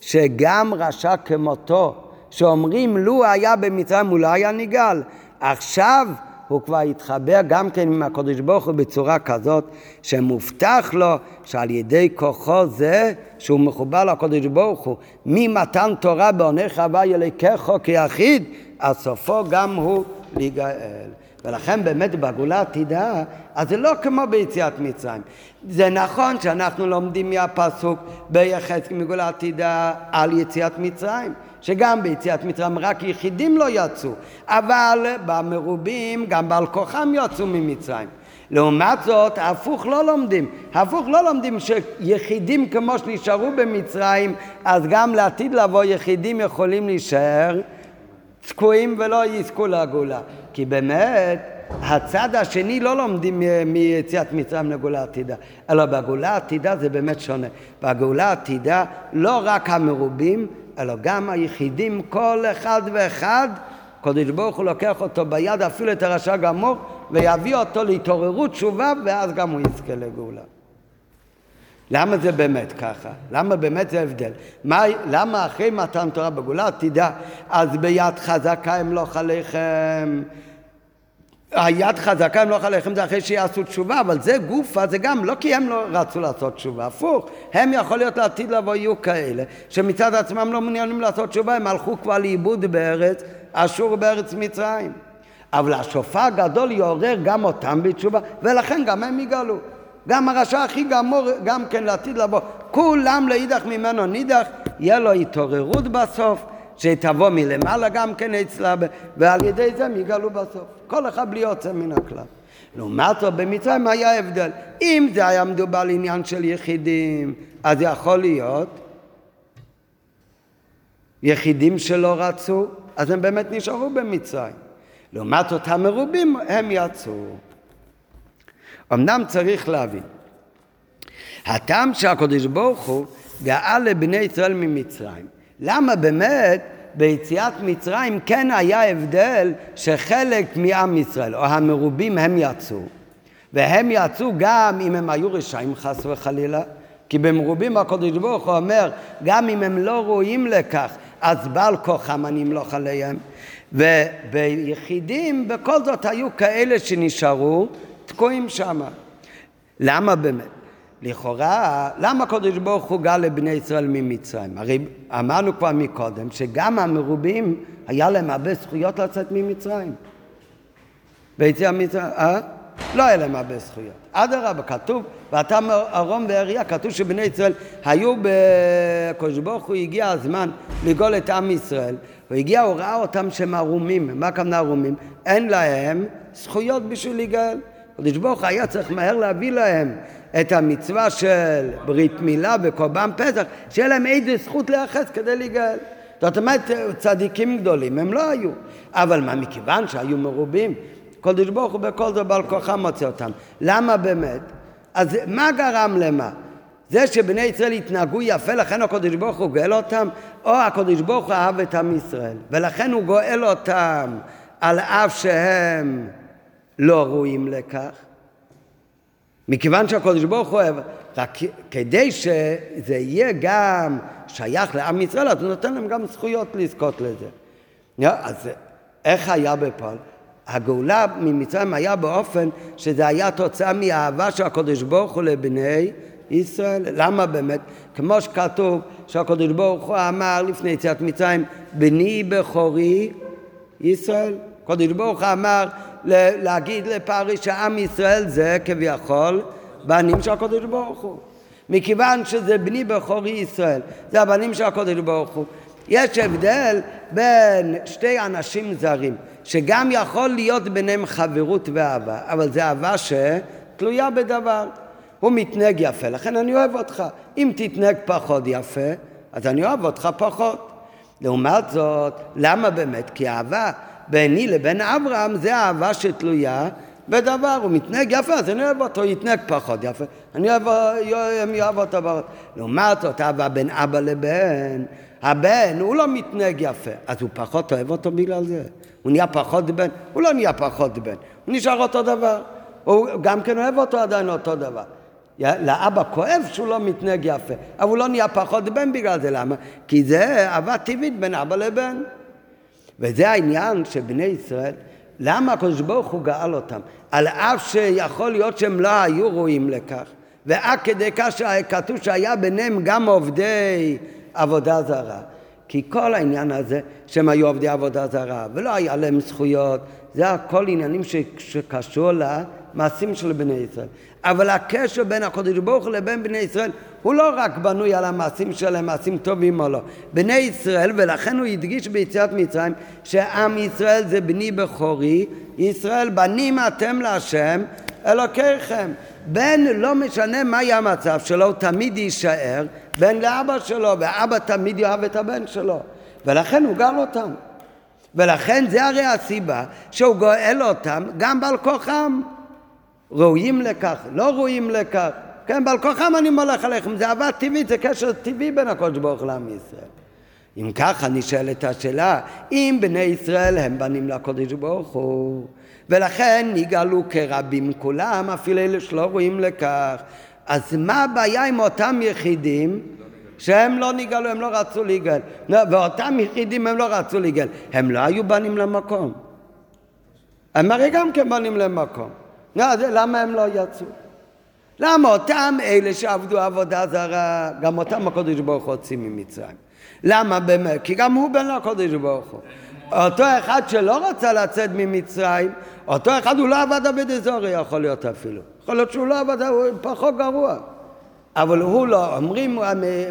שגם רשע כמותו שאומרים לו היה במצרים הוא לא היה נגאל. עכשיו הוא כבר התחבר גם כן עם הקדוש ברוך הוא בצורה כזאת שמובטח לו שעל ידי כוחו זה שהוא מחובר לקדוש ברוך הוא ממתן תורה בעונך הבא ילקחו כיחיד אז סופו גם הוא להיגאל. ולכן באמת בגאולה עתידה, אז זה לא כמו ביציאת מצרים. זה נכון שאנחנו לומדים מהפסוק ביחזקאל מגאולה עתידה על יציאת מצרים. שגם ביציאת מצרים רק יחידים לא יצאו, אבל במרובים גם בעל כוחם יצאו ממצרים. לעומת זאת, הפוך לא לומדים. הפוך לא לומדים שיחידים כמו שנשארו במצרים, אז גם לעתיד לבוא יחידים יכולים להישאר תקועים ולא יזכו לגאולה. כי באמת, הצד השני לא לומדים מיציאת מצרים לגאולה עתידה, אלא בגאולה עתידה זה באמת שונה. בגאולה עתידה לא רק המרובים, אלא גם היחידים, כל אחד ואחד, קדוש ברוך הוא לוקח אותו ביד, אפילו את הרשע גמור, ויביא אותו להתעוררות תשובה, ואז גם הוא יזכה לגאולה. למה זה באמת ככה? למה באמת זה הבדל? מה, למה אחרי מתן תורה בגאולה תדע, אז ביד חזקה אמלוך עליכם היד חזקה הם לא ללכת זה אחרי שיעשו תשובה, אבל זה גופה, זה גם לא כי הם לא רצו לעשות תשובה, הפוך, הם יכול להיות לעתיד לבוא יהיו כאלה שמצד עצמם לא מעוניינים לעשות תשובה, הם הלכו כבר לאיבוד בארץ אשור ובארץ מצרים. אבל השופר הגדול יעורר גם אותם בתשובה, ולכן גם הם יגאלו. גם הרשע הכי גמור, גם כן לעתיד לבוא, כולם לאידך ממנו נידך, יהיה לו התעוררות בסוף. שתבוא מלמעלה גם כן אצלה, ועל ידי זה הם יגאלו בסוף. כל אחד בלי יוצא מן הכלל. לעומת זאת במצרים היה הבדל. אם זה היה מדובר על עניין של יחידים, אז יכול להיות יחידים שלא רצו, אז הם באמת נשארו במצרים. לעומת זאת המרובים הם יצאו. אמנם צריך להבין, הטעם שהקדוש ברוך הוא גאה לבני ישראל ממצרים. למה באמת ביציאת מצרים כן היה הבדל שחלק מעם ישראל, או המרובים, הם יצאו. והם יצאו גם אם הם היו רשעים חס וחלילה. כי במרובים הקדוש ברוך הוא אומר, גם אם הם לא ראויים לכך, אז בעל כוחם אני אמלוך עליהם. וביחידים בכל זאת היו כאלה שנשארו תקועים שם. למה באמת? לכאורה, למה הקדוש ברוך הוא גל לבני ישראל ממצרים? הרי אמרנו כבר מקודם שגם המרובים היה להם הרבה זכויות לצאת ממצרים. ביציאה מצרים, אה? לא היה להם הרבה זכויות. אדרבה, כתוב, ואתה ארום ואריה, כתוב שבני ישראל היו בקדוש ברוך הוא הגיע הזמן לגאול את עם ישראל. הוא הגיע, הוא ראה אותם שהם ערומים. מה הכוונה ערומים? אין להם זכויות בשביל לגאל. קדוש ברוך היה צריך מהר להביא להם את המצווה של ברית מילה וקורבן פסח, שיהיה להם איזה זכות להיאחז כדי להיגאל. זאת אומרת, צדיקים גדולים הם לא היו. אבל מה, מכיוון שהיו מרובים, קדוש ברוך הוא בכל זאת בעל כוחם מוצא אותם. למה באמת? אז מה גרם למה? זה שבני ישראל התנהגו יפה, לכן הקדוש ברוך הוא גואל אותם, או הקדוש ברוך הוא אהב את עם ישראל, ולכן הוא גואל אותם על אף שהם לא ראויים לכך. מכיוון שהקדוש ברוך הוא אוהב, רק כדי שזה יהיה גם שייך לעם ישראל, אז הוא נותן להם גם זכויות לזכות לזה. אז איך היה בפועל? הגאולה ממצרים היה באופן שזה היה תוצאה מאהבה של הקדוש ברוך הוא לבני ישראל. למה באמת? כמו שכתוב שהקדוש ברוך הוא אמר לפני יציאת מצרים, בני בכורי ישראל. הקדוש ברוך הוא אמר להגיד לפרי שעם ישראל זה כביכול בנים של הקדוש ברוך הוא. מכיוון שזה בני בכורי ישראל, זה הבנים של הקדוש ברוך הוא. יש הבדל בין שתי אנשים זרים, שגם יכול להיות ביניהם חברות ואהבה, אבל זה אהבה שתלויה בדבר. הוא מתנהג יפה, לכן אני אוהב אותך. אם תתנהג פחות יפה, אז אני אוהב אותך פחות. לעומת זאת, למה באמת? כי אהבה ביני לבין אברהם זה אהבה שתלויה בדבר, הוא מתנהג יפה, אז אני אוהב אותו, יתנהג פחות יפה, אני אוהב, אוהב אותו. לעומת זאת, אהבה בין אבא לבן, הבן, הוא לא מתנהג יפה, אז הוא פחות אוהב אותו בגלל זה. הוא נהיה פחות בן, הוא לא נהיה פחות בן, הוא נשאר אותו דבר. הוא גם כן אוהב אותו עדיין אותו דבר. לאבא כואב שהוא לא מתנהג יפה, אבל הוא לא נהיה פחות בן בגלל זה, למה? כי זה אהבה טבעית בין אבא לבן. וזה העניין של בני ישראל, למה הקדוש ברוך הוא גאל אותם? על אף שיכול להיות שהם לא היו ראויים לכך, ועד כדי כך שכתוב שהיה ביניהם גם עובדי עבודה זרה. כי כל העניין הזה שהם היו עובדי עבודה זרה ולא היה להם זכויות, זה הכל עניינים שקשור למעשים של בני ישראל. אבל הקשר בין הקדוש ברוך הוא לבין בני ישראל הוא לא רק בנוי על המעשים שלהם, מעשים טובים או לא. בני ישראל, ולכן הוא הדגיש ביציאת מצרים, שעם ישראל זה בני בכורי, ישראל בנים אתם להשם אלוקיכם. בן לא משנה מה יהיה המצב שלו, הוא תמיד יישאר בן לאבא שלו, ואבא תמיד יאהב את הבן שלו. ולכן הוא גר אותם. ולכן זה הרי הסיבה שהוא גואל אותם גם בעל כוחם. ראויים לכך, לא ראויים לכך. כן, בעל כוחם אני מולך עליכם, זה אהבה טבעית, זה קשר טבעי בין הקודש ברוך הוא לעם ישראל. אם ככה נשאלת השאלה, אם בני ישראל הם בנים לקודש ברוך הוא, ולכן נגאלו כרבים כולם, אפילו אלה שלא רואים לכך, אז מה הבעיה עם אותם יחידים שהם לא נגאלו, הם לא רצו להיגאל, ואותם יחידים הם לא רצו להיגאל, הם לא היו בנים למקום. הם הרי גם כן בנים למקום. למה הם לא יצאו? למה אותם אלה שעבדו עבודה זרה, גם אותם הקודש ברוך הוא הוציא ממצרים. למה באמת? כי גם הוא בן לקודש ברוך הוא. אותו אחד שלא רצה לצאת ממצרים, אותו אחד הוא לא עבד עבד אזורי יכול להיות אפילו. יכול להיות שהוא לא עבד, הוא פחות גרוע. אבל הוא לא, אומרים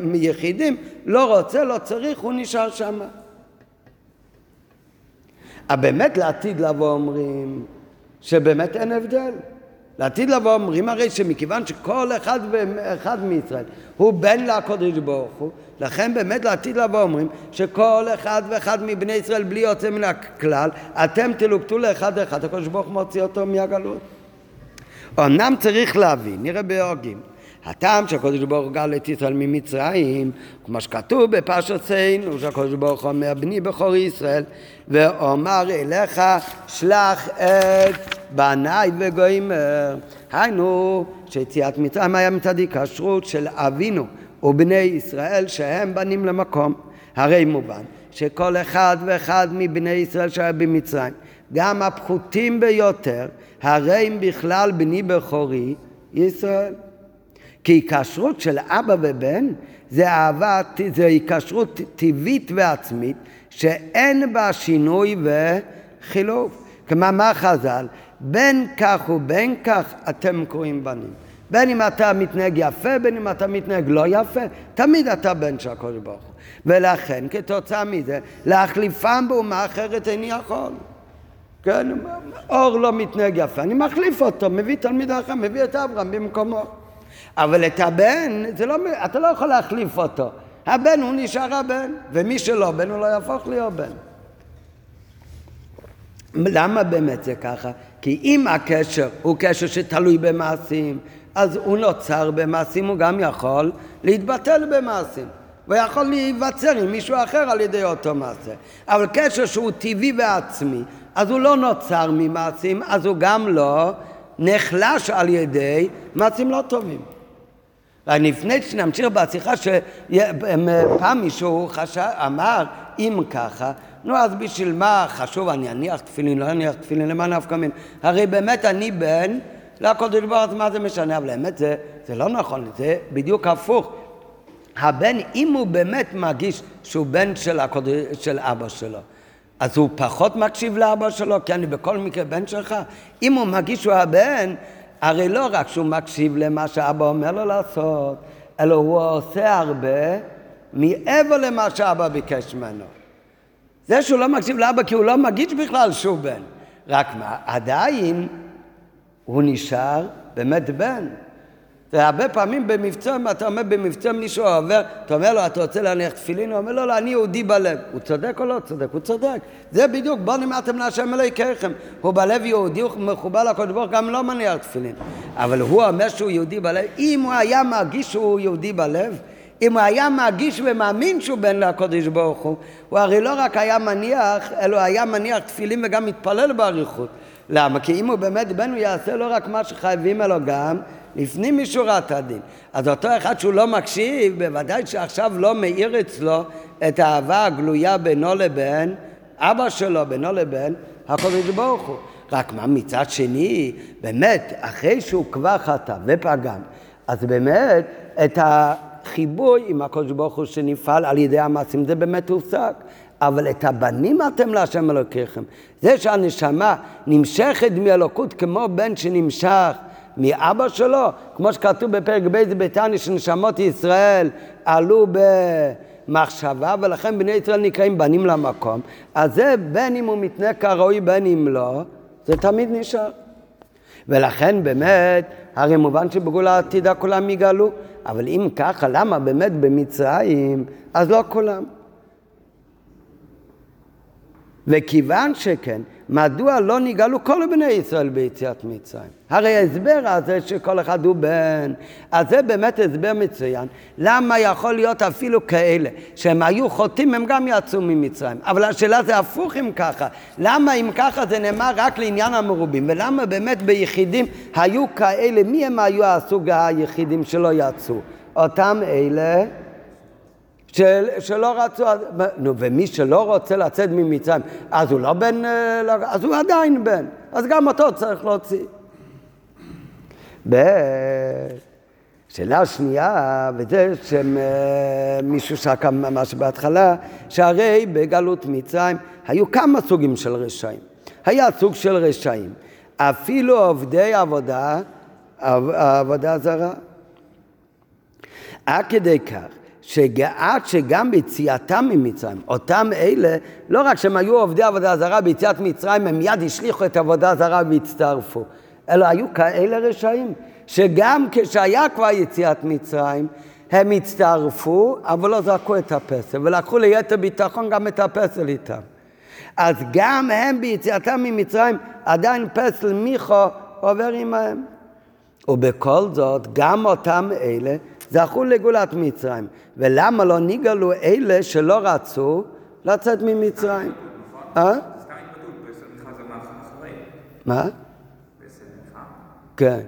מיחידים, לא רוצה, לא צריך, הוא נשאר שם. באמת לעתיד לבוא אומרים שבאמת אין הבדל. לעתיד לבוא אומרים הרי שמכיוון שכל אחד ואחד מישראל הוא בן לקודש ברוך הוא, לכן באמת לעתיד לבוא אומרים שכל אחד ואחד מבני ישראל בלי יוצא מן הכלל, אתם תלוקטו לאחד אחד, הקודש ברוך הוא מוציא אותו מהגלות. אמנם צריך להבין, נראה בהוגים, הטעם שהקודש ברוך הוא גל את ישראל ממצרים, כמו שכתוב בפרשתנו, שהקודש ברוך הוא אומר, בני בכור ישראל, ואומר אליך, שלח את בניי וגוימר. היינו, שיציאת מצרים היה מצד הכשרות של אבינו ובני ישראל שהם בנים למקום. הרי מובן שכל אחד ואחד מבני ישראל שהיה במצרים, גם הפחותים ביותר, הרי הם בכלל בני בכורי ישראל. כי היקשרות של אבא ובן זה אהבה, זה היקשרות טבעית ועצמית שאין בה שינוי וחילוף. כמה מה חז"ל? בין כך ובין כך אתם קרואים בנים. בין אם אתה מתנהג יפה, בין אם אתה מתנהג לא יפה, תמיד אתה בן של הקודש ברוך הוא. ולכן, כתוצאה מזה, להחליפם באומה אחרת איני יכול. כן, אור לא מתנהג יפה, אני מחליף אותו, מביא תלמיד אחר, מביא את אברהם במקומו. אבל את הבן, לא, אתה לא יכול להחליף אותו. הבן הוא נשאר הבן, ומי שלא בן הוא לא יהפוך להיות בן. למה באמת זה ככה? כי אם הקשר הוא קשר שתלוי במעשים, אז הוא נוצר במעשים, הוא גם יכול להתבטל במעשים. ויכול להיווצר עם מישהו אחר על ידי אותו מעשה. אבל קשר שהוא טבעי ועצמי, אז הוא לא נוצר ממעשים, אז הוא גם לא נחלש על ידי מעשים לא טובים. לפני שנמשיך בשיחה שפעם מישהו חשב, אמר אם ככה, נו אז בשביל מה חשוב אני אניח תפילין, לא אניח תפילין, למה נפקא מין? הרי באמת אני בן לקודש ברוך מה זה משנה? אבל האמת זה, זה לא נכון, זה בדיוק הפוך. הבן, אם הוא באמת מרגיש שהוא בן של, הקודש, של אבא שלו, אז הוא פחות מקשיב לאבא שלו, כי אני בכל מקרה בן שלך. אם הוא מרגיש שהוא הבן, הרי לא רק שהוא מקשיב למה שאבא אומר לו לעשות, אלא הוא עושה הרבה מעבר למה שאבא ביקש ממנו. זה שהוא לא מקשיב לאבא כי הוא לא מרגיש בכלל שהוא בן. רק מה, עדיין הוא נשאר באמת בן. והרבה פעמים במבצע, אתה אומר במבצע מישהו עובר, אתה אומר לו, אתה רוצה להניח תפילין? הוא אומר לו, לא, אני יהודי בלב. הוא צודק או לא צודק? הוא צודק. זה בדיוק, בוא נמדתם להשם אלוהיכם. הוא בלב יהודי, הוא מחובר לקודש ברוך גם לא מניח תפילין. אבל הוא אומר שהוא יהודי בלב. אם הוא היה מרגיש שהוא יהודי בלב, אם הוא היה מרגיש ומאמין שהוא בן לקודש ברוך הוא, הוא הרי לא רק היה מניח, אלא היה מניח תפילין וגם מתפלל באריכות. למה? כי אם הוא באמת בן, הוא יעשה לא רק מה שחייבים אלו גם, לפנים משורת הדין. אז אותו אחד שהוא לא מקשיב, בוודאי שעכשיו לא מאיר אצלו את האהבה הגלויה בינו לבין אבא שלו, בינו לבין הקדוש ברוך הוא. רק מה מצד שני, באמת, אחרי שהוא כבר חטא ופגם, אז באמת את החיבוי עם הקדוש ברוך הוא שנפעל על ידי המעשים, זה באמת הופסק. אבל את הבנים אתם להשם אלוקיכם. זה שהנשמה נמשכת מאלוקות כמו בן שנמשך מאבא שלו, כמו שכתוב בפרק ב' בתניא שנשמות ישראל עלו במחשבה ולכן בני ישראל נקראים בנים למקום, אז זה בין אם הוא מתנהג כראוי בין אם לא, זה תמיד נשאר. ולכן באמת, הרי מובן שבגאולה העתידה כולם יגאלו, אבל אם ככה, למה באמת במצרים, אז לא כולם. וכיוון שכן, מדוע לא נגאלו כל בני ישראל ביציאת מצרים? הרי ההסבר הזה שכל אחד הוא בן, אז זה באמת הסבר מצוין. למה יכול להיות אפילו כאלה שהם היו חוטאים, הם גם יצאו ממצרים. אבל השאלה זה הפוך אם ככה. למה אם ככה זה נאמר רק לעניין המרובים? ולמה באמת ביחידים היו כאלה, מי הם היו הסוג היחידים שלא יצאו? אותם אלה של, שלא רצו, נו, ומי שלא רוצה לצאת ממצרים, אז הוא לא בן, אה, אז הוא עדיין בן, אז גם אותו צריך להוציא. שאלה שנייה, וזה שמישהו שקע ממש בהתחלה, שהרי בגלות מצרים היו כמה סוגים של רשעים. היה סוג של רשעים, אפילו עובדי עבודה, עבודה זרה. עד כדי כך שעד שגם ביציאתם ממצרים, אותם אלה, לא רק שהם היו עובדי עבודה זרה ביציאת מצרים, הם מיד השליכו את עבודה זרה והצטרפו, אלא היו כאלה רשעים, שגם כשהיה כבר יציאת מצרים, הם הצטרפו, אבל לא זרקו את הפסל, ולקחו ליתר ביטחון גם את הפסל איתם. אז גם הם ביציאתם ממצרים, עדיין פסל מיכו עובר עמהם. ובכל זאת, גם אותם אלה זכו לגאולת מצרים. ולמה לא נגאלו אלה שלא רצו לצאת ממצרים? אה? מה? כן.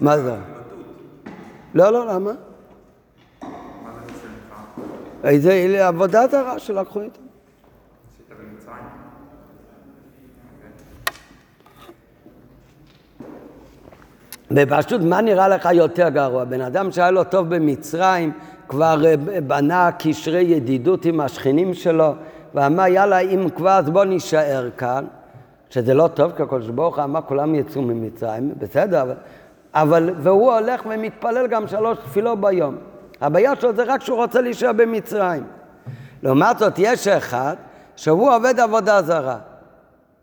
מה זה? לא, לא, למה? זה עבודה זרה שלקחו איתם. בפשוט, מה נראה לך יותר גרוע? בן אדם שהיה לו טוב במצרים, כבר אה, בנה קשרי ידידות עם השכנים שלו, ואמר יאללה אם כבר אז בוא נישאר כאן, שזה לא טוב כי הקדוש ברוך הוא אמר כולם יצאו ממצרים, בסדר, אבל, אבל והוא הולך ומתפלל גם שלוש תפילות ביום. הבעיה שלו זה רק שהוא רוצה להישאר במצרים. לעומת זאת יש אחד שהוא עובד עבודה זרה.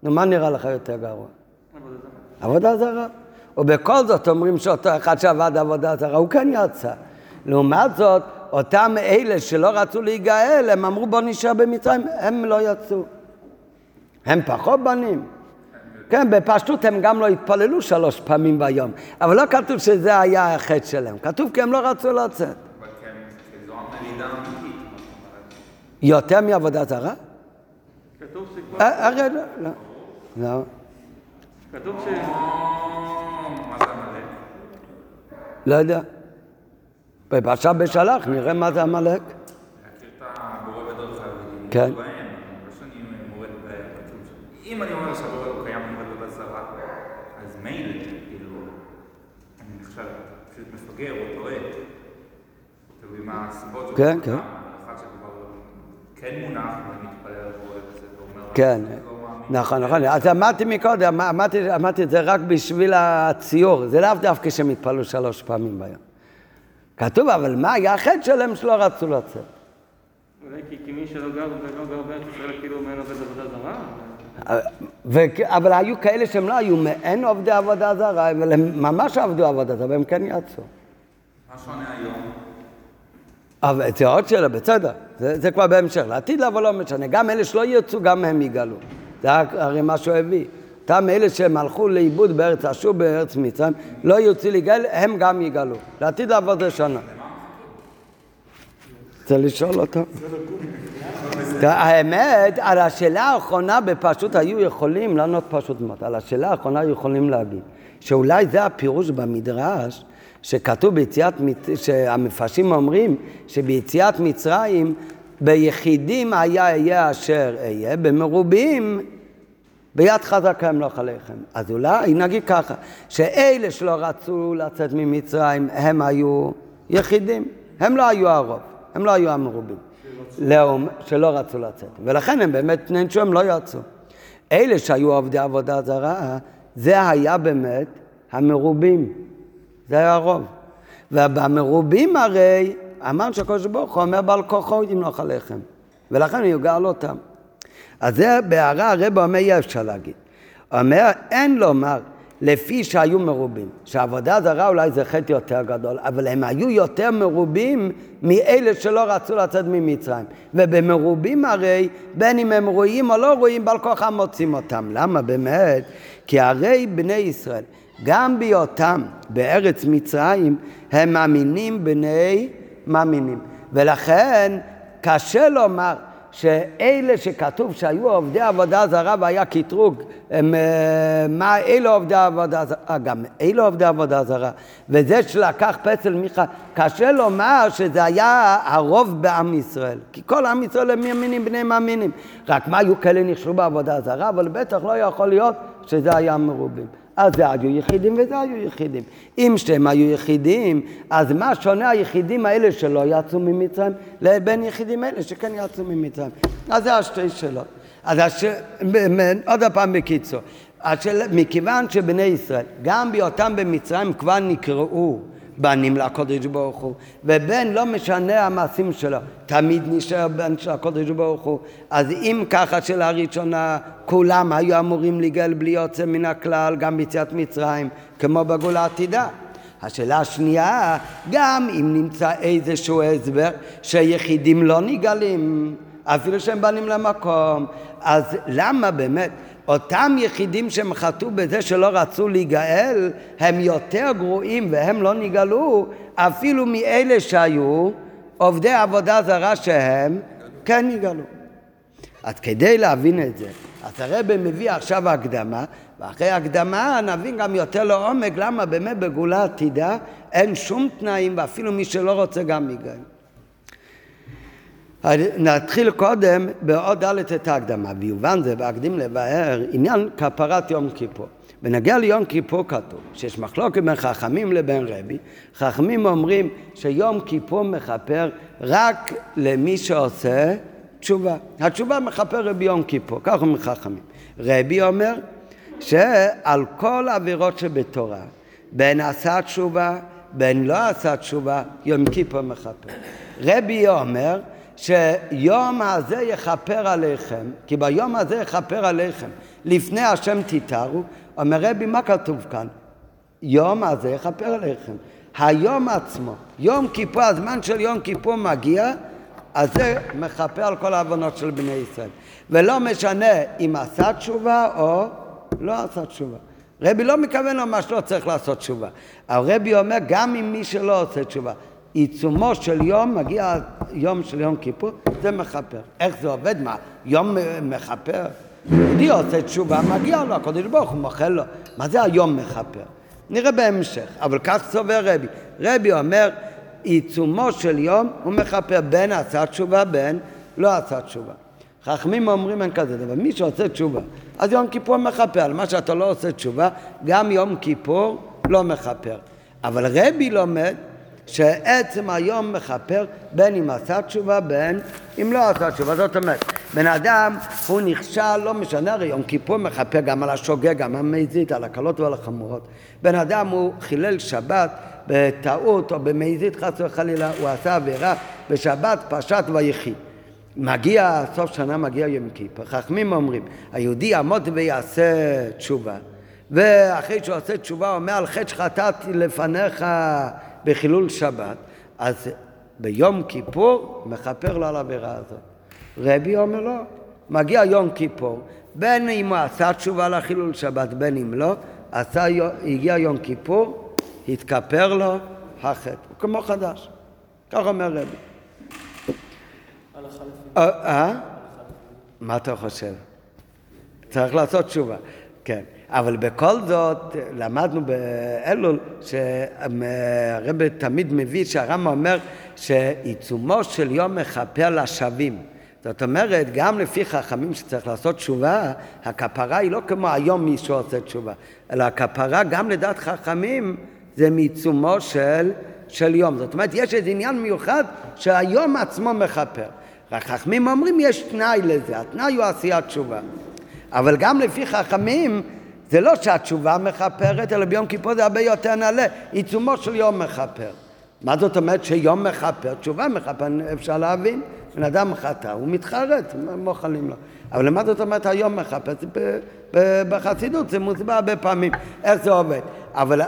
נו מה נראה לך יותר גרוע? עבודה זרה. ובכל זאת אומרים שאותו אחד שעבד עבודה זרה, הוא כן יצא. לעומת זאת, אותם אלה שלא רצו להיגאל, הם אמרו בוא נשאר במצרים, הם לא יצאו. הם פחות בנים. כן, בפשטות הם גם לא התפללו שלוש פעמים ביום, אבל לא כתוב שזה היה החטא שלהם, כתוב כי הם לא רצו לצאת. יותר מעבודה זרה? כתוב שכבר... אה, הרי לא, לא. כתוב ש... מה זה עמלק? לא יודע. בפרשת בשלח, נראה מה זה עמלק. להכיר את הבורא בדרך היהודים. כן. אם אני אומר שהבורא הוא קיים מורד בבשרה, אז מילא, כאילו, אני נחשב פשוט מפגר או טועה. תלוי מה הסיבות שלו. כן, כן. אחד שכבר כן מונח ומתפלל על בורא וזה, ואומר... כן. נכון, נכון. אז אמרתי מקודם, אמרתי, אמרתי את זה רק בשביל הציור, זה לאו דווקא שהם התפללו שלוש פעמים ביום. כתוב, אבל מה היה החטא שלהם שלא רצו לצאת? אולי כי מי שלא גר ולא גר בארץ ישראל כאילו מעין עובד עבודה זרה? אבל היו כאלה שהם לא היו מעין עובדי עבודה זרה, אבל הם ממש עבדו עבודה זרה, והם כן יצאו. מה שונה היום? אבל זה עוד שאלה, בסדר, זה, זה כבר בהמשך. לעתיד לבוא לא משנה, גם אלה שלא יצאו, גם הם יגאלו. זה הרי מה שהוא הביא. אותם אלה שהם הלכו לאיבוד בארץ אשור בארץ מצרים, לא יוצאו לגאל, הם גם יגאלו. לעתיד לבוא זה שנה. רוצה לשאול אותו? האמת, על השאלה האחרונה בפשוט היו יכולים לענות פשוט מאוד. על השאלה האחרונה היו יכולים להגיד שאולי זה הפירוש במדרש שכתוב ביציאת, שהמפרשים אומרים שביציאת מצרים ביחידים היה אהיה אשר אהיה, במרובים ביד חזקה אמלוך עליכם. אז אולי נגיד ככה, שאלה שלא רצו לצאת ממצרים הם היו יחידים, הם לא היו הרוב, הם לא היו המרובים. לאום, שלא רצו לצאת. ולכן הם באמת נענשו, הם לא יצאו. אלה שהיו עובדי עבודה זרה, זה היה באמת המרובים. זה היה הרוב. ובמרובים הרי, אמרנו שהקדוש ברוך הוא אומר בעל כוחו ימלוך עליכם. ולכן הוא יגאל אותם. אז זה בהערה הרב אומר אי אפשר להגיד. אומר אין לומר לפי שהיו מרובים, שעבודה זרה אולי זה חטא יותר גדול, אבל הם היו יותר מרובים מאלה שלא רצו לצאת ממצרים. ובמרובים הרי, בין אם הם רואים או לא רואים, בעל כוחם מוצאים אותם. למה באמת? כי הרי בני ישראל, גם בהיותם בארץ מצרים, הם מאמינים בני מאמינים. ולכן קשה לומר שאלה שכתוב שהיו עובדי עבודה זרה והיה קטרוג, הם, אה, מה אלה עובדי עבודה זרה, אה, גם אלה עובדי עבודה זרה, וזה שלקח פסל מיכה, קשה לומר שזה היה הרוב בעם ישראל, כי כל עם ישראל הם מאמינים בני מאמינים, רק מה היו כאלה נכשלו בעבודה זרה, אבל בטח לא יכול להיות שזה היה מרובים. אז זה היו יחידים וזה היו יחידים. אם שהם היו יחידים, אז מה שונה היחידים האלה שלא יצאו ממצרים לבין יחידים אלה שכן יצאו ממצרים? אז זה השתי שאלות. אז הש... עוד פעם בקיצור, השאל... מכיוון שבני ישראל, גם בהיותם במצרים כבר נקראו בנים לקודש ברוך הוא, ובן לא משנה המעשים שלו, תמיד נשאר בן של הקודש ברוך הוא. אז אם ככה שאלה הראשונה, כולם היו אמורים לגאל בלי יוצא מן הכלל, גם ביציאת מצרים, כמו בגאולה העתידה. השאלה השנייה, גם אם נמצא איזשהו הסבר שיחידים לא נגאלים, אפילו שהם בנים למקום, אז למה באמת אותם יחידים שהם חטאו בזה שלא רצו להיגאל, הם יותר גרועים והם לא נגאלו, אפילו מאלה שהיו עובדי עבודה זרה שהם כן נגאלו. אז כדי להבין את זה, אז הרב מביא עכשיו הקדמה, ואחרי הקדמה נבין גם יותר לעומק למה באמת בגאולה עתידה אין שום תנאים, ואפילו מי שלא רוצה גם יגאל. נתחיל קודם בעוד ד' את ההקדמה, ויובן זה בהקדים לבאר עניין כפרת יום כיפור. בנגיע ליום כיפור כתוב שיש מחלוקת בין חכמים לבין רבי, חכמים אומרים שיום כיפור מכפר רק למי שעושה תשובה. התשובה מכפר רבי יום כיפור, כך אומרים חכמים. רבי אומר שעל כל עבירות שבתורה, בין עשה תשובה, בין לא עשה תשובה, יום כיפור מכפר. רבי אומר שיום הזה יכפר עליכם, כי ביום הזה יכפר עליכם, לפני השם תתארו, אומר רבי, מה כתוב כאן? יום הזה יכפר עליכם. היום עצמו, יום כיפור, הזמן של יום כיפור מגיע, אז זה מכפר על כל העוונות של בני ישראל. ולא משנה אם עשה תשובה או לא עשה תשובה. רבי לא מכוון למה שלא צריך לעשות תשובה. הרבי אומר, גם אם מי שלא עושה תשובה, עיצומו של יום, מגיע יום של יום כיפור, זה מכפר. איך זה עובד? מה, יום מכפר? יהודי עושה תשובה, מגיע לו, הקדוש ברוך הוא מוחל לו. מה זה היום מכפר? נראה בהמשך, אבל כך סובר רבי. רבי אומר, עיצומו של יום הוא מכפר בין עשה תשובה בין לא עשה תשובה. חכמים אומרים אין כזה דבר, מי שעושה תשובה, אז יום כיפור מכפר, על מה שאתה לא עושה תשובה, גם יום כיפור לא מכפר. אבל רבי לומד שעצם היום מכפר בין אם עשה תשובה בין אם לא עשה תשובה. זאת אומרת, בן אדם הוא נכשל, לא משנה, הרי יום כיפור מכפר גם על השוגג, גם על המזיד, על הקלות ועל החמורות. בן אדם הוא חילל שבת בטעות או במזיד חס וחלילה, הוא עשה עבירה בשבת פשט ויחי. מגיע, סוף שנה מגיע יום כיפור, חכמים אומרים, היהודי יעמוד ויעשה תשובה, ואחרי שהוא עושה תשובה הוא אומר על חטא שחטאתי לפניך בחילול שבת, אז ביום כיפור מכפר לו על העבירה הזאת. רבי אומר לו, מגיע יום כיפור, בין אם הוא עשה תשובה לחילול שבת, בין אם לא, עשה, הגיע יום כיפור, התכפר לו החטא, הוא כמו חדש. כך אומר רבי. אה, אה? מה אתה חושב? צריך לעשות תשובה, כן. אבל בכל זאת, למדנו באלול שהרב תמיד מביא שהרמב"ם אומר שעיצומו של יום מכפר לשווים. זאת אומרת, גם לפי חכמים שצריך לעשות תשובה, הכפרה היא לא כמו היום מי שעושה תשובה, אלא הכפרה גם לדעת חכמים זה מעיצומו של, של יום. זאת אומרת, יש איזה עניין מיוחד שהיום עצמו מכפר. חכמים אומרים יש תנאי לזה, התנאי הוא עשיית תשובה. אבל גם לפי חכמים זה לא שהתשובה מכפרת, אלא ביום כיפור זה הרבה יותר נעלה, עיצומו של יום מכפר. מה זאת אומרת שיום מכפר? תשובה מכפר, אפשר להבין. בן אדם חטא, הוא מתחרט, מוכלים לו. אבל מה זאת אומרת היום מכפר? בחסידות זה מוסבר הרבה פעמים איך זה עובד. אבל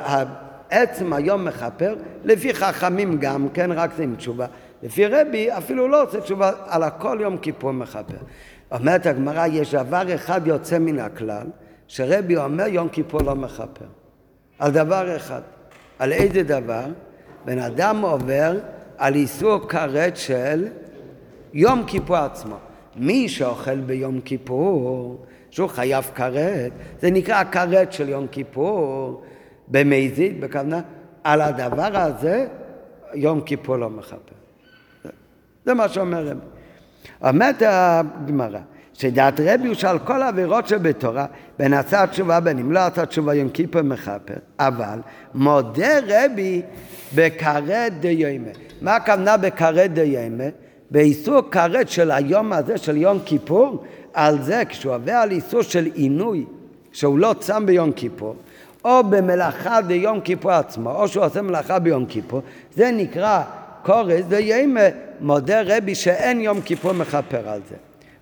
עצם היום מכפר, לפי חכמים גם כן, רק זה עם תשובה. לפי רבי אפילו לא עושה תשובה, על הכל יום כיפור מכפר. אומרת הגמרא, יש דבר אחד יוצא מן הכלל, שרבי אומר יום כיפור לא מכפר. על דבר אחד. על איזה דבר? בן אדם עובר על איסור כרת של יום כיפור עצמו. מי שאוכל ביום כיפור, שהוא חייב כרת, זה נקרא הכרת של יום כיפור, במזיד, בכוונה, על הדבר הזה יום כיפור לא מכפר. זה מה שאומר רבי. אומרת הגמרא, שדעת רבי הוא שעל כל העבירות שבתורה, בין עשה תשובה בין אם לא עשה תשובה יום כיפור מכפר, אבל מודה רבי בכרת דיימה. מה הכוונה בכרת דיימה? באיסור כרת של היום הזה, של יום כיפור, על זה כשהוא עובר על איסור של עינוי, שהוא לא צם ביום כיפור, או במלאכה ביום כיפור עצמו, או שהוא עושה מלאכה ביום כיפור, זה נקרא קורס דיימה, מודה רבי שאין יום כיפור מכפר על זה.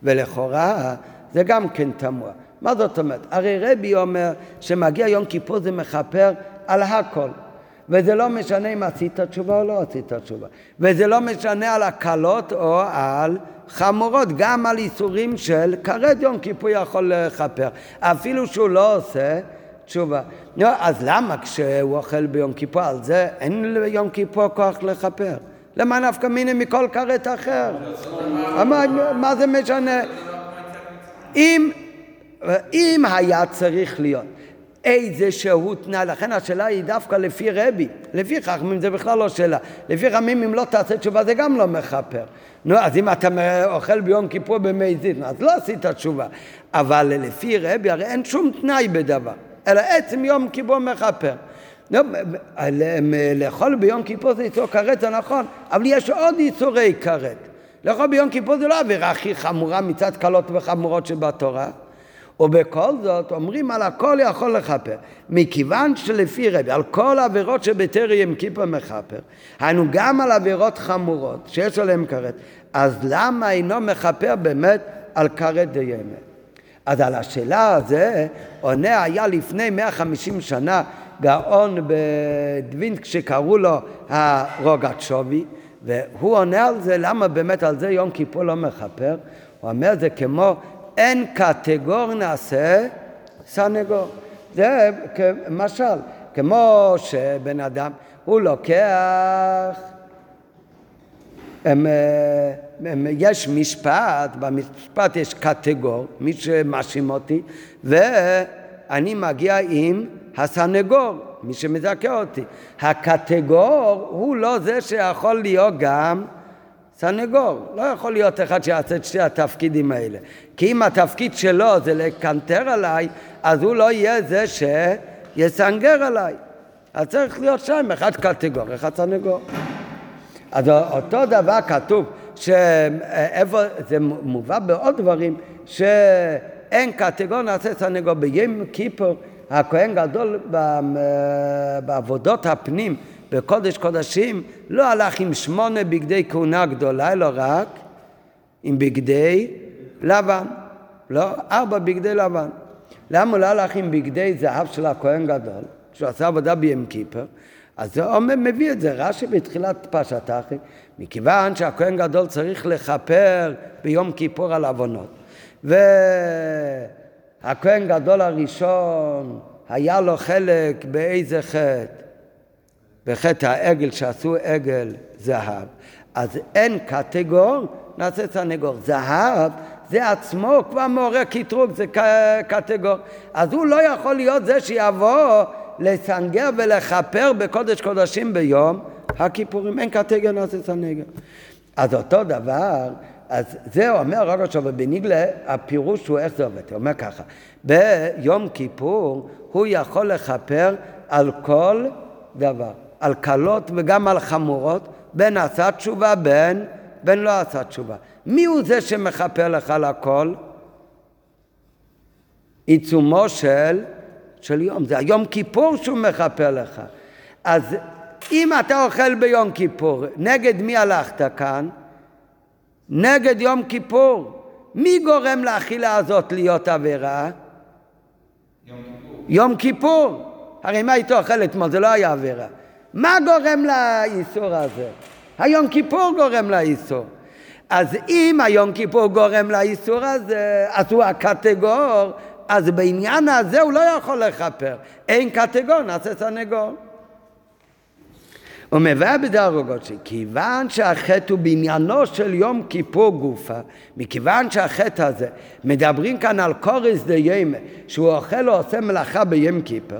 ולכאורה זה גם כן תמוה. מה זאת אומרת? הרי רבי אומר שמגיע יום כיפור זה מכפר על הכל. וזה לא משנה אם עשית תשובה או לא עשית תשובה. וזה לא משנה על הקלות או על חמורות, גם על איסורים של כרת יום כיפור יכול לכפר. אפילו שהוא לא עושה תשובה. אז למה כשהוא אוכל ביום כיפור על זה אין ליום כיפור כוח לכפר? למה נפקא מיני מכל כרת אחר? מה זה משנה? אם, אם היה צריך להיות איזה שהוא תנאי, לכן השאלה היא דווקא לפי רבי, לפי חכמים זה בכלל לא שאלה, לפי חכמים אם לא תעשה תשובה זה גם לא מכפר. נו, אז אם אתה אוכל ביום כיפור במי זית, אז לא עשית תשובה. אבל לפי רבי הרי אין שום תנאי בדבר, אלא עצם יום כיפור מכפר. לא, לאכול ביום כיפור זה איסור כרת, זה נכון, אבל יש עוד איסורי כרת. לאכול ביום כיפור זה לא העבירה הכי חמורה מצד קלות וחמורות שבתורה. ובכל זאת אומרים על הכל יכול לכפר. מכיוון שלפי רבי, על כל העבירות שבתרי יום כיפור מכפר, היינו גם על עבירות חמורות שיש עליהן כרת, אז למה אינו מכפר באמת על כרת דיימת? אז על השאלה הזו עונה היה לפני 150 שנה גאון בדווינט שקראו לו הרוגצ'ובי והוא עונה על זה למה באמת על זה יום כיפור לא מכפר? הוא אומר זה כמו אין קטגור נעשה סנגור. זה כמשל כמו שבן אדם הוא לוקח הם, הם, יש משפט, במשפט יש קטגור, מי שמאשים אותי, ואני מגיע עם הסנגור, מי שמזכה אותי. הקטגור הוא לא זה שיכול להיות גם סנגור. לא יכול להיות אחד שיעשה את שתי התפקידים האלה. כי אם התפקיד שלו זה לקנטר עליי, אז הוא לא יהיה זה שיסנגר עליי. אז צריך להיות שם אחד קטגור, אחד סנגור. אז אותו דבר כתוב, שאיפה, זה מובא בעוד דברים, שאין קטגור נעשה סנגור ביום כיפור, הכהן גדול בעבודות הפנים, בקודש קודשים, לא הלך עם שמונה בגדי כהונה גדולה, אלא רק עם בגדי לבן. לא, ארבע בגדי לבן. למה הוא לא הלך עם בגדי זהב של הכהן גדול, כשהוא עשה עבודה ביום כיפר? אז זה אומר, מביא את זה רש"י בתחילת פרשת אחי, מכיוון שהכהן גדול צריך לכפר ביום כיפור על עוונות. והכהן גדול הראשון, היה לו חלק באיזה חטא? בחטא העגל שעשו עגל זהב. אז אין קטגור, נעשה סנגור. זהב זה עצמו כבר מעורר קטרוג, זה קטגור. אז הוא לא יכול להיות זה שיבוא לסנגר ולכפר בקודש קודשים ביום הכיפורים. אין קטגור נעשה סנגר. אז אותו דבר, אז זה אומר רק עכשיו בניגלה, הפירוש הוא איך זה עובד. הוא אומר ככה, ביום כיפור הוא יכול לכפר על כל דבר, על קלות וגם על חמורות, בין עשה תשובה בין, בין לא עשה תשובה. מי הוא זה שמכפר לך על הכל? עיצומו של, של יום, זה היום כיפור שהוא מכפר לך. אז אם אתה אוכל ביום כיפור, נגד מי הלכת כאן? נגד יום כיפור. מי גורם לאכילה הזאת להיות עבירה? יום כיפור. יום כיפור. הרי מה היית אוכל אתמול? זה לא היה עבירה. מה גורם לאיסור הזה? היום כיפור גורם לאיסור. אז אם היום כיפור גורם לאיסור הזה, אז הוא הקטגור, אז בעניין הזה הוא לא יכול לכפר. אין קטגור, נעשה סנגור. הוא מביא בדרגות שכיוון שהחטא הוא בעניינו של יום כיפור גופה, מכיוון שהחטא הזה, מדברים כאן על קורס דיימה, שהוא אוכל או עושה מלאכה ביום כיפור,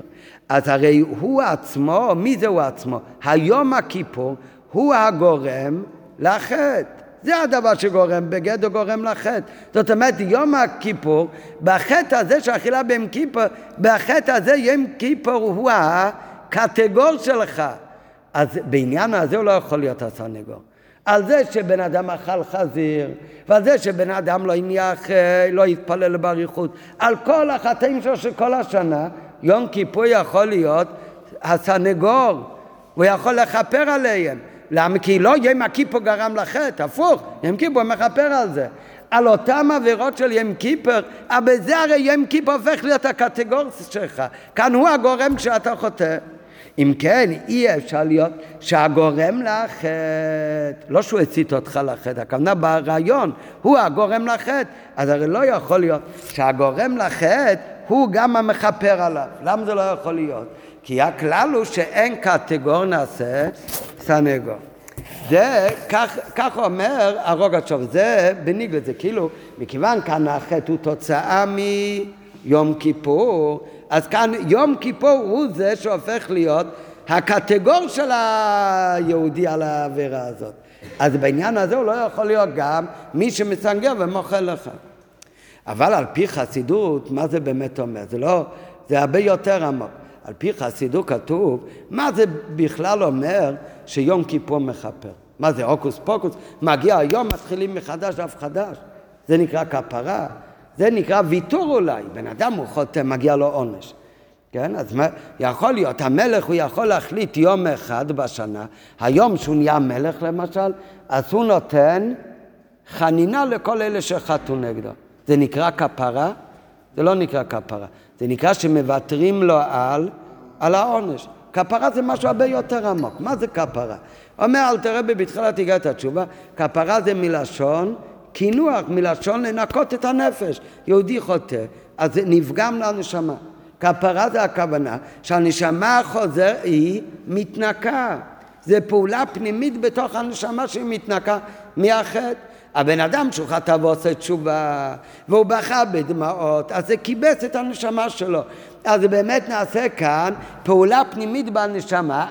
אז הרי הוא עצמו, מי זה הוא עצמו? היום הכיפור הוא הגורם לחטא. זה הדבר שגורם, בגדו גורם לחטא. זאת אומרת, יום הכיפור, בחטא הזה של אכילה ביום כיפור, בחטא הזה יום כיפור הוא הקטגור שלך. אז בעניין הזה הוא לא יכול להיות הסנגור. על זה שבן אדם אכל חזיר, ועל זה שבן אדם לא הניח, אה, לא התפלל באריכות, על כל החטאים שלו של כל השנה, יום כיפור יכול להיות הסנגור, הוא יכול לכפר עליהם. למה? כי לא יום הכיפור גרם לחטא, הפוך, יום כיפור מכפר על זה. על אותם עבירות של יום כיפר, אבל זה הרי יום כיפור הופך להיות הקטגוריה שלך. כאן הוא הגורם כשאתה חוטא. אם כן, אי אפשר להיות שהגורם לחטא, לא שהוא הצית אותך לחטא, הכוונה ברעיון, הוא הגורם לחטא, אז הרי לא יכול להיות שהגורם לחטא הוא גם המכפר עליו. למה זה לא יכול להיות? כי הכלל הוא שאין קטגור נעשה סנגור. זה, כך, כך אומר הרוגצ'וב, זה בניגוד, זה כאילו, מכיוון כאן החטא הוא תוצאה מיום כיפור, אז כאן יום כיפור הוא זה שהופך להיות הקטגור של היהודי על העבירה הזאת. אז בעניין הזה הוא לא יכול להיות גם מי שמסנגר ומוכר לך. אבל על פי חסידות, מה זה באמת אומר? זה לא, זה הרבה יותר עמוק. על פי חסידות כתוב, מה זה בכלל אומר שיום כיפור מכפר? מה זה הוקוס פוקוס? מגיע היום, מתחילים מחדש דף חדש. זה נקרא כפרה. זה נקרא ויתור אולי. בן אדם הוא חוטא, מגיע לו עונש. כן? אז יכול להיות, המלך הוא יכול להחליט יום אחד בשנה, היום שהוא נהיה מלך למשל, אז הוא נותן חנינה לכל אלה שחטאו נגדו. זה נקרא כפרה? זה לא נקרא כפרה. זה נקרא שמוותרים לו על, על העונש. כפרה זה משהו הרבה יותר עמוק. מה זה כפרה? אומר אל תראה בתחילת הגעת התשובה, כפרה זה מלשון קינוח, מלשון לנקות את הנפש. יהודי חוטא, אז נפגם לנשמה. כפרה זה הכוונה שהנשמה החוזר היא מתנקה. זה פעולה פנימית בתוך הנשמה שהיא מתנקה מהחטא. הבן אדם שהוא חטא ועושה תשובה והוא בכה בדמעות, אז זה קיבץ את הנשמה שלו. אז באמת נעשה כאן פעולה פנימית בנשמה,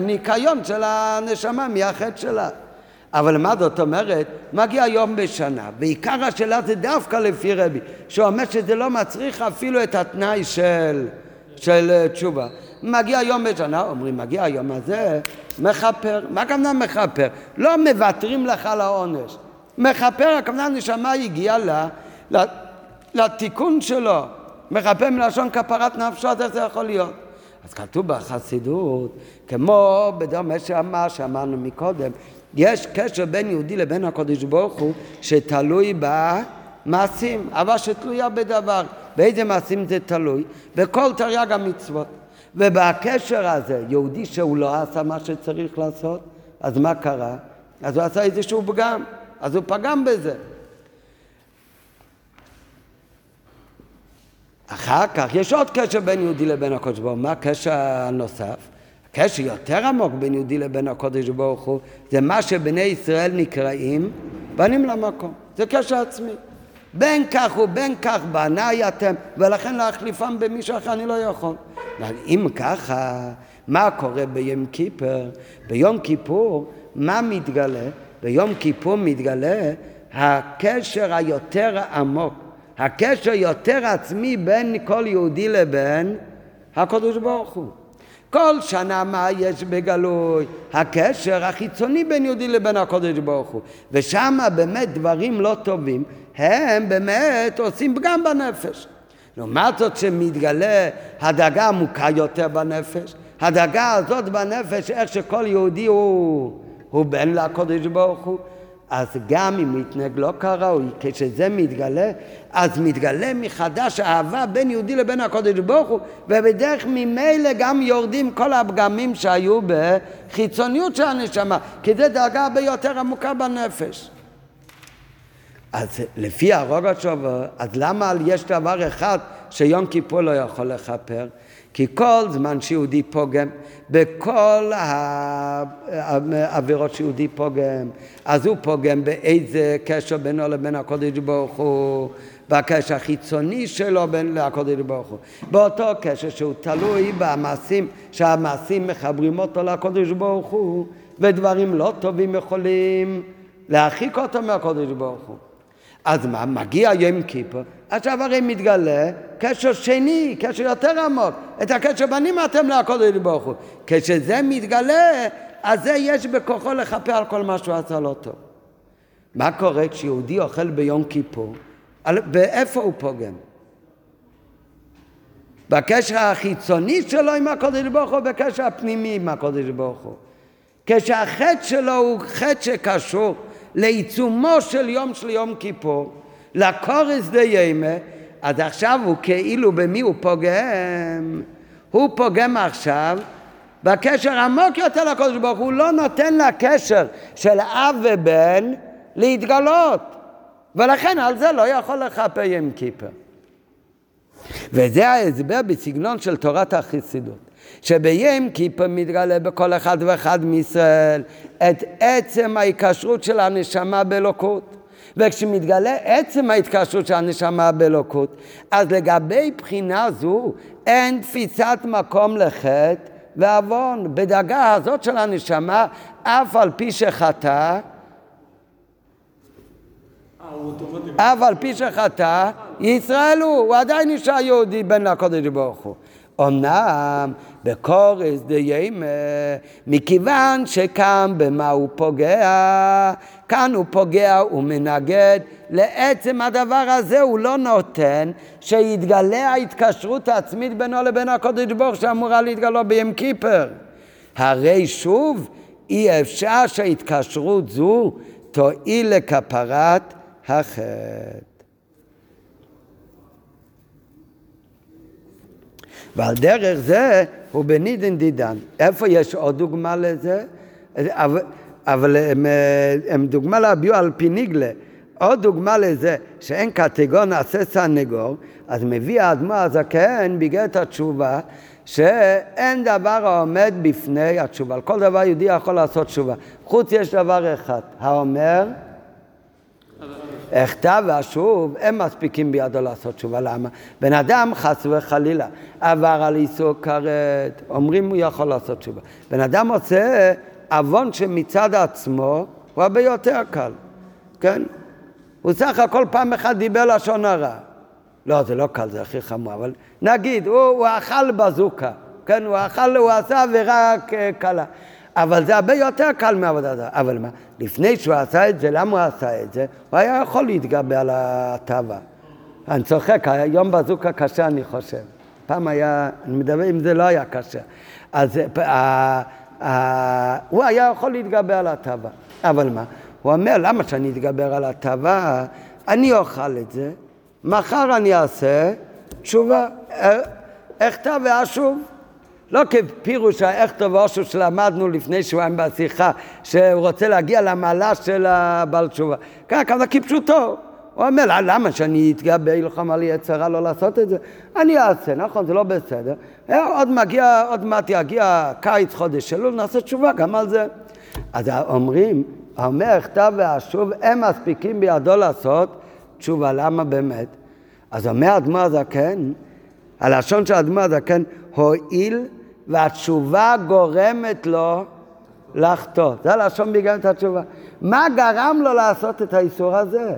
ניקיון של הנשמה מהחטא שלה. אבל מה זאת אומרת? מגיע יום בשנה, ועיקר השאלה זה דווקא לפי רבי, שאומר שזה לא מצריך אפילו את התנאי של, של תשובה. מגיע יום בשנה, אומרים, מגיע היום הזה, מכפר. מה הכוונה מכפר? לא מוותרים לך על העונש. מכפר, הכוונה נשמה הגיעה לה, לתיקון שלו. מכפר מלשון כפרת נפשות, איך זה יכול להיות? אז כתוב בחסידות, כמו בדומה שאמר, שאמרנו מקודם, יש קשר בין יהודי לבין הקודש ברוך הוא שתלוי במעשים, אבל שתלויה בדבר. באיזה מעשים זה תלוי? בכל תרי"ג המצוות. ובקשר הזה, יהודי שהוא לא עשה מה שצריך לעשות, אז מה קרה? אז הוא עשה איזשהו פגם, אז הוא פגם בזה. אחר כך יש עוד קשר בין יהודי לבין הקודש ברוך הוא. מה הקשר הנוסף? הקשר יותר עמוק בין יהודי לבין הקודש ברוך הוא זה מה שבני ישראל נקראים בנים למקום. זה קשר עצמי. בין כך ובין כך בניי אתם, ולכן להחליפם במישהו אחר אני לא יכול. אם ככה, מה קורה ביום כיפר? ביום כיפור, מה מתגלה? ביום כיפור מתגלה הקשר היותר עמוק, הקשר יותר עצמי בין כל יהודי לבין הקדוש ברוך הוא. כל שנה מה יש בגלוי? הקשר החיצוני בין יהודי לבין הקודש ברוך הוא. ושם באמת דברים לא טובים, הם באמת עושים פגם בנפש. לעומת זאת שמתגלה הדאגה עמוקה יותר בנפש, הדאגה הזאת בנפש, איך שכל יהודי הוא, הוא בן לקודש ברוך הוא, אז גם אם יתנהג לא כראוי, כשזה מתגלה, אז מתגלה מחדש האהבה בין יהודי לבין הקודש ברוך הוא, ובדרך ממילא גם יורדים כל הפגמים שהיו בחיצוניות של הנשמה, כי זה דאגה הרבה יותר עמוקה בנפש. אז לפי הרוג השובר, אז למה יש דבר אחד שיום כיפור לא יכול לכפר? כי כל זמן שיהודי פוגם, בכל העבירות שיהודי פוגם, אז הוא פוגם באיזה קשר בינו לבין הקודש ברוך הוא, בקשר החיצוני שלו בין לקודש ברוך הוא. באותו קשר שהוא תלוי במעשים, שהמעשים מחברים אותו לקודש ברוך הוא, ודברים לא טובים יכולים להרחיק אותו מהקודש ברוך הוא. אז מה, מגיע יום כיפור, עכשיו הרי מתגלה קשר שני, קשר יותר עמוק, את הקשר בנים אתם לקודש ברוך הוא. כשזה מתגלה, אז זה יש בכוחו לכפר על כל מה שהוא עשה לא טוב. מה קורה כשיהודי אוכל ביום כיפור? באיפה הוא פוגם? בקשר החיצוני שלו עם הקודש ברוך הוא, בקשר הפנימי עם הקודש ברוך הוא. כשהחטא שלו הוא חטא שקשור לעיצומו של יום של יום כיפור, לקורס דיימה, אז עכשיו הוא כאילו במי הוא פוגם? הוא פוגם עכשיו בקשר עמוק יותר לקודש ברוך הוא לא נותן לקשר של אב ובן להתגלות ולכן על זה לא יכול לכפר יום כיפר. וזה ההסבר בסגנון של תורת החסידות. שבים כיפר מתגלה בכל אחד ואחד מישראל את עצם ההיקשרות של הנשמה באלוקות. וכשמתגלה עצם ההתקשרות של הנשמה באלוקות, אז לגבי בחינה זו אין תפיסת מקום לחטא ועוון. בדרגה הזאת של הנשמה, אף על פי שחטא, אף על פי שחטא, ישראל הוא, הוא עדיין נשאר יהודי בן לקודש ברוך הוא. אמנם בקורס דיימה, מכיוון שכאן במה הוא פוגע, כאן הוא פוגע ומנגד, לעצם הדבר הזה הוא לא נותן שיתגלה ההתקשרות העצמית בינו לבין הקודש ברוך שאמורה להתגלות בים קיפר. הרי שוב, אי אפשר שההתקשרות זו תועיל לכפרת החטא. ועל דרך זה הוא בנידן דידן. איפה יש עוד דוגמה לזה? אבל, אבל הם, הם דוגמה להביאו על פי ניגלה. עוד דוגמה לזה שאין קטגור נעשה סנגור, אז מביא האדמו הזקן את התשובה שאין דבר העומד בפני התשובה. על כל דבר יהודי יכול לעשות תשובה. חוץ יש דבר אחד, האומר הכתב והשוב, הם מספיקים בידו לעשות תשובה. למה? בן אדם חס וחלילה עבר על איסור כרת, אומרים הוא יכול לעשות תשובה. בן אדם עושה עוון שמצד עצמו הוא הרבה יותר קל, כן? הוא סך הכל פעם אחת דיבר לשון הרע. לא, זה לא קל, זה הכי חמור, אבל נגיד, הוא, הוא אכל בזוקה, כן? הוא אכל, הוא עשה עבירה קלה. אבל זה הרבה יותר קל מעבודה זרה. אבל מה, לפני שהוא עשה את זה, למה הוא עשה את זה? הוא היה יכול להתגבר על התאווה. אני צוחק, היום בזוקה קשה אני חושב. פעם היה, אני מדבר אם זה לא היה קשה. אז uh, uh, הוא היה יכול להתגבר על התאווה. אבל מה, הוא אומר, למה שאני אתגבר על התאווה? אני אוכל את זה, מחר אני אעשה תשובה. אכתב ואשוב. לא כפירוש האכתו ואושו שלמדנו לפני שבועיים בשיחה, שהוא רוצה להגיע למעלה של הבעל תשובה. ככה, כפשוטו. הוא אומר, למה שאני אתגבר ילחם על יצרה לא לעשות את זה? אני אעשה, נכון, זה לא בסדר. עוד מגיע, עוד מעט יגיע קיץ, חודש אלול, נעשה תשובה גם על זה. אז אומרים, אומר כתב ואשוב, הם מספיקים בידו לעשות תשובה, למה באמת? אז אומר אדמו הזקן, הלשון של אדמו הזקן, הואיל והתשובה גורמת לו לחטוא. זה הלשון בגלל התשובה. מה גרם לו לעשות את האיסור הזה?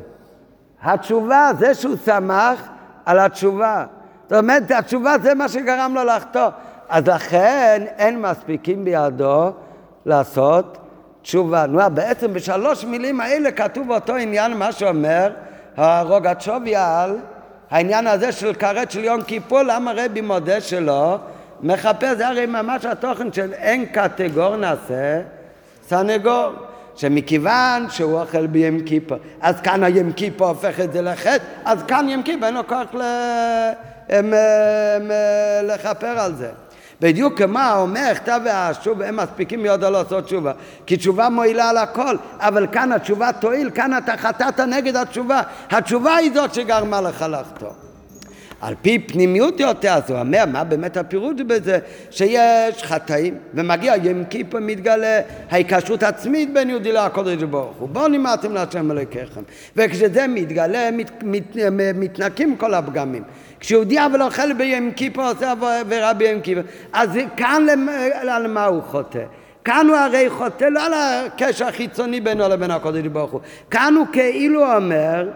התשובה, זה שהוא שמח על התשובה. זאת אומרת, התשובה זה מה שגרם לו לחטוא. אז לכן אין מספיקים בידו לעשות תשובה. נו, בעצם בשלוש מילים האלה כתוב באותו עניין מה שאומר הרוגצ'ובי על העניין הזה של כרת של יום כיפור, למה רבי מודה שלא? מחפש, זה הרי ממש התוכן של אין קטגור נעשה סנגור. שמכיוון שהוא אוכל בים כיפור, אז כאן הים כיפור הופך את זה לחטא, אז כאן ים כיפור אין לו כוח לכפר על זה. בדיוק כמו אומר, כתב והשוב, הם מספיקים מאוד לעשות תשובה. כי תשובה מועילה על הכל, אבל כאן התשובה תועיל, כאן אתה חטאת נגד התשובה. התשובה היא זאת שגרמה לך לחטוא. על פי פנימיות יותר, אז הוא אומר, מה באמת הפירוש בזה? שיש חטאים, ומגיע יום כיפור מתגלה ההיקשרות עצמית בין יהודי לקודש ברוך הוא. בואו נמדתם להשם אלוקיכם. וכשזה מתגלה, מת, מת, מתנקים כל הפגמים. כשיהודי אבל אוכל ביום כיפור, עושה עבירה ביום כיפור, אז כאן על מה הוא חוטא? כאן הוא הרי חוטא לא על הקשר החיצוני בינו לבין הקודש ברוך הוא. כאן הוא כאילו אומר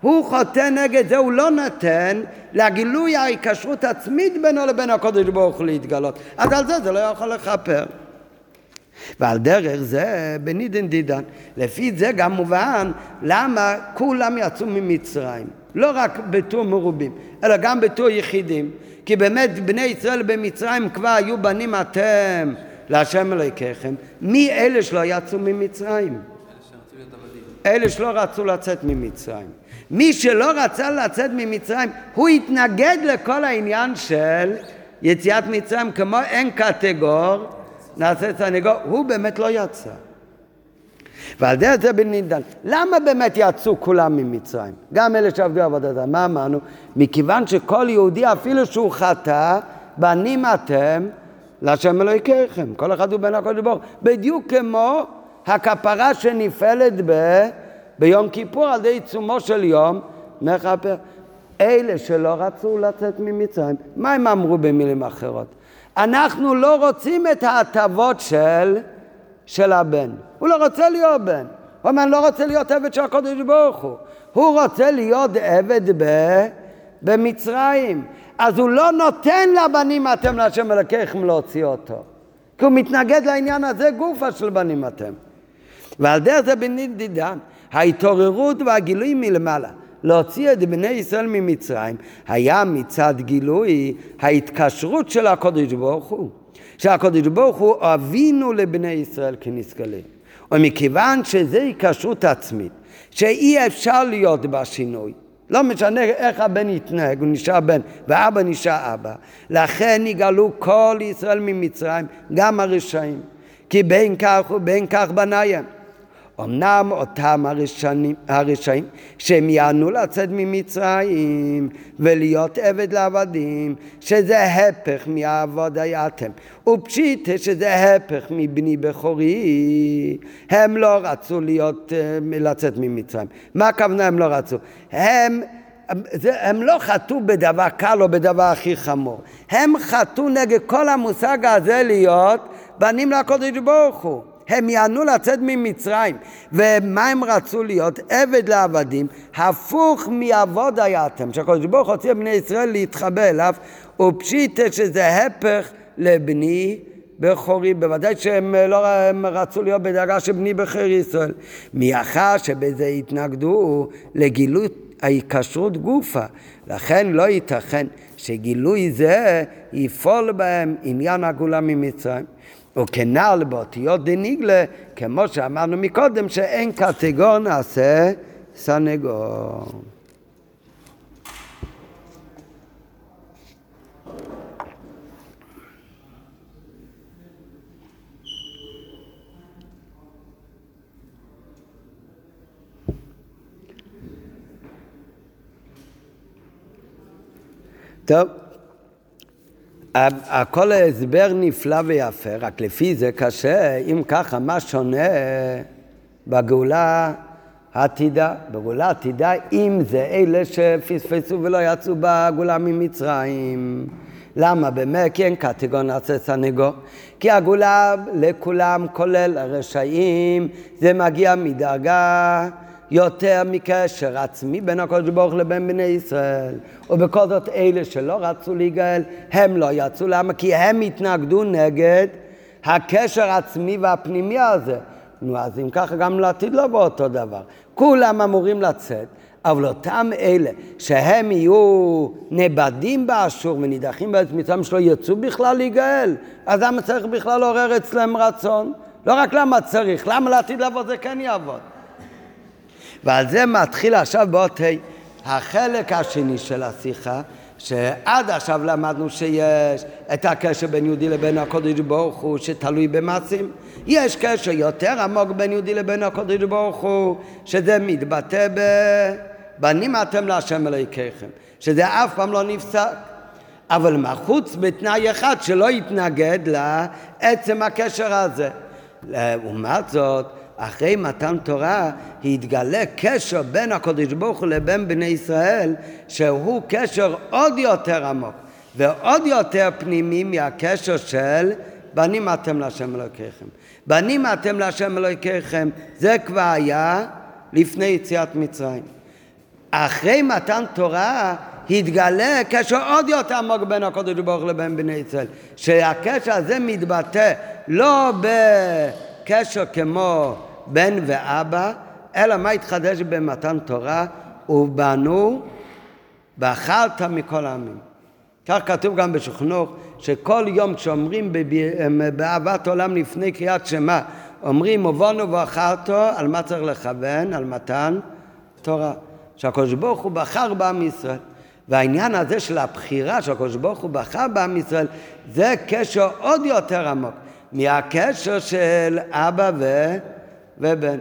הוא חוטא נגד זה, הוא לא נותן לגילוי ההיקשרות עצמית בינו לבין הקודש ברוך הוא להתגלות. אז על זה זה לא יכול לכפר. ועל דרך זה בנידן דידן. לפי זה גם מובן למה כולם יצאו ממצרים. לא רק בתור מרובים, אלא גם בתור יחידים. כי באמת בני ישראל במצרים כבר היו בנים אתם להשם אלוהיכם. מי אלה שלא יצאו ממצרים? אלה שלא רצו לצאת ממצרים. מי שלא רצה לצאת ממצרים, הוא התנגד לכל העניין של יציאת מצרים, כמו אין קטגור, נעשה סנגור, הוא באמת לא יצא. ועל דרך זה בנידן. למה באמת יצאו כולם ממצרים? גם אלה שעבדו עבודתם. מה אמרנו? מכיוון שכל יהודי, אפילו שהוא חטא, בנים אתם להשם אלוהיכם. כל אחד הוא בן הקודש ברוך בדיוק כמו הכפרה שנפעלת ב... ביום כיפור על ידי עיצומו של יום מכפר. אלה שלא רצו לצאת ממצרים, מה הם אמרו במילים אחרות? אנחנו לא רוצים את ההטבות של, של הבן. הוא לא רוצה להיות בן. הוא אומר, אני לא רוצה להיות עבד של הקודש ברוך הוא. הוא רוצה להיות עבד ב, במצרים. אז הוא לא נותן לבנים אתם להשם אלוקיכם להוציא אותו. כי הוא מתנגד לעניין הזה גופה של בנים אתם. ועל דרך זה בנדידן, ההתעוררות והגילוי מלמעלה. להוציא את בני ישראל ממצרים היה מצד גילוי ההתקשרות של הקודש ברוך הוא. שהקודש ברוך הוא אבינו לבני ישראל כנסכלים. ומכיוון שזה היקשרות עצמית, שאי אפשר להיות בה שינוי, לא משנה איך הבן יתנהג, הוא נשאר בן, ואבא נשאר אבא. לכן יגאלו כל ישראל ממצרים, גם הרשעים. כי בין כך ובין כך בניהם. אמנם אותם הרשעים, הרשעים שהם יענו לצאת ממצרים ולהיות עבד לעבדים, שזה הפך מעבוד הייתם, ופשיט שזה הפך מבני בכורי, הם לא רצו להיות, אה, לצאת ממצרים. מה הכוונה הם לא רצו? הם זה, הם לא חטאו בדבר קל או בדבר הכי חמור. הם חטאו נגד כל המושג הזה להיות בנים לקודש ברוך הוא. הם יענו לצאת ממצרים. ומה הם רצו להיות? עבד לעבדים, הפוך מעבוד הייתם, שהקדוש ברוך הוא בני ישראל להתחבא אליו, ופשיטה שזה הפך לבני בכורי, בוודאי שהם לא הם רצו להיות בדרגה של בני בכיר ישראל. מאחר שבזה התנגדו לגילוי ההיקשרות גופה, לכן לא ייתכן שגילוי זה יפעול בהם עניין הגאולה ממצרים. וכנ"ל באותיות דניגלה, כמו שאמרנו מקודם, שאין קטגור נעשה סנגור. טוב, הכל הסבר נפלא ויפה, רק לפי זה קשה, אם ככה, מה שונה בגאולה העתידה? בגאולה העתידה, אם זה אלה שפספסו ולא יצאו בגאולה ממצרים. למה? באמת כי אין קטגור נעשה סנגור. כי הגאולה לכולם, כולל הרשעים, זה מגיע מדרגה יותר מקשר עצמי בין הקדוש ברוך לבין בני ישראל. ובכל זאת אלה שלא רצו להיגאל, הם לא יצאו. למה? כי הם התנגדו נגד הקשר העצמי והפנימי הזה. נו, אז אם ככה גם לעתיד לא באותו דבר. כולם אמורים לצאת, אבל אותם אלה שהם יהיו נאבדים באשור ונידחים בארץ מצרים שלא יצאו בכלל להיגאל, אז למה צריך בכלל לעורר אצלם רצון? לא רק למה צריך, למה לעתיד לעבוד זה כן יעבוד. ועל זה מתחיל עכשיו באות ה' החלק השני של השיחה, שעד עכשיו למדנו שיש את הקשר בין יהודי לבין הקודש ברוך הוא שתלוי במעשים. יש קשר יותר עמוק בין יהודי לבין הקודש ברוך הוא, שזה מתבטא ב... בנים אתם להשם אלוהיכיכם, שזה אף פעם לא נפסק. אבל מה חוץ בתנאי אחד שלא יתנגד לעצם הקשר הזה. לעומת זאת, אחרי מתן תורה התגלה קשר בין הקדוש ברוך הוא לבין בני ישראל שהוא קשר עוד יותר עמוק ועוד יותר פנימי מהקשר של בנים אתם להשם אלוקיכם. בנים אתם להשם אלוקיכם זה כבר היה לפני יציאת מצרים. אחרי מתן תורה התגלה קשר עוד יותר עמוק בין הקדוש ברוך לבין בני ישראל שהקשר הזה מתבטא לא בקשר כמו בן ואבא, אלא מה התחדש במתן תורה? ובנו ואכלת מכל העמים. כך כתוב גם בשוכנוך, שכל יום כשאומרים באהבת עולם לפני קריאת שמע, אומרים ובונו ואכלתו, על מה צריך לכוון? על מתן תורה. שהקדוש ברוך הוא בחר בעם ישראל. והעניין הזה של הבחירה שהקדוש ברוך הוא בחר בעם ישראל, זה קשר עוד יותר עמוק מהקשר של אבא ו... ובן.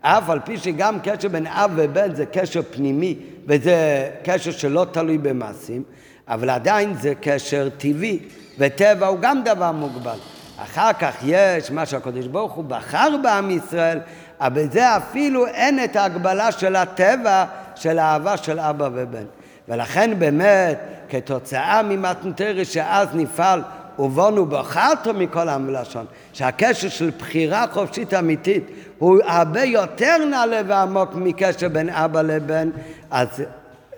אף על פי שגם קשר בין אב ובן זה קשר פנימי וזה קשר שלא תלוי במעשים, אבל עדיין זה קשר טבעי, וטבע הוא גם דבר מוגבל. אחר כך יש מה שהקדוש ברוך הוא בחר בעם ישראל, אבל בזה אפילו אין את ההגבלה של הטבע של האהבה של אבא ובן. ולכן באמת, כתוצאה ממתנתרי שאז נפעל ובונו בחרתו מכל עם ולשון, שהקשר של בחירה חופשית אמיתית הוא הרבה יותר נעלה ועמוק מקשר בין אבא לבן, אז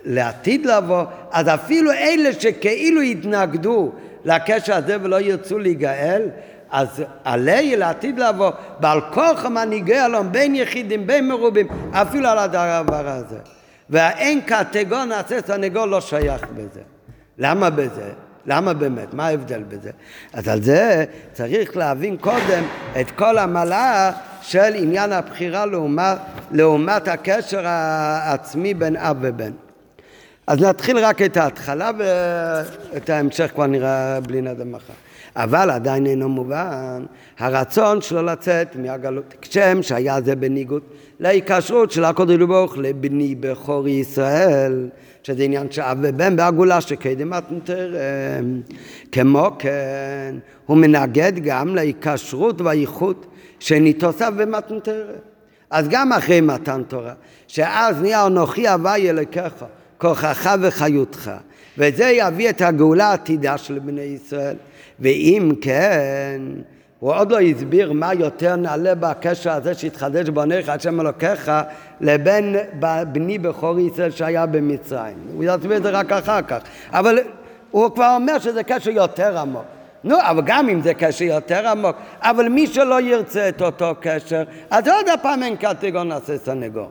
לעתיד לבוא, אז אפילו אלה שכאילו התנגדו לקשר הזה ולא ירצו להיגאל, אז עלי לעתיד לבוא, ועל כוח מנהיגי אלון, בין יחידים, בין מרובים, אפילו על הדבר הזה. והאין קטגור נעשה סנגור לא שייך בזה. למה בזה? למה באמת? מה ההבדל בזה? אז על זה צריך להבין קודם את כל המלאה של עניין הבחירה לעומת, לעומת הקשר העצמי בין אב ובן. אז נתחיל רק את ההתחלה ואת ההמשך כבר נראה בלי נדם מחר. אבל עדיין אינו מובן הרצון שלו לצאת מהגלות. כשם שהיה זה בניגוד להיקשרות של הקודש ברוך לבני בכור ישראל, שזה עניין של אב ובן בהגולה שקדם מתנתר. כמו כן, הוא מנגד גם להיקשרות והאיכות שניתוסיו במתנתרת. אז גם אחרי מתן תורה, שאז נהיה אנוכי הווי אלוקיך, כוחך וחיותך, וזה יביא את הגאולה העתידה של בני ישראל. ואם כן, הוא עוד לא הסביר מה יותר נעלה בקשר הזה שהתחדש בעונך השם אלוקיך לבין בני בכור ישראל שהיה במצרים. הוא יסביר את זה רק אחר כך. אבל הוא כבר אומר שזה קשר יותר עמוק. נו, אבל גם אם זה קשר יותר עמוק, אבל מי שלא ירצה את אותו קשר, אז עוד הפעם אין קטגור נעשה סנגור.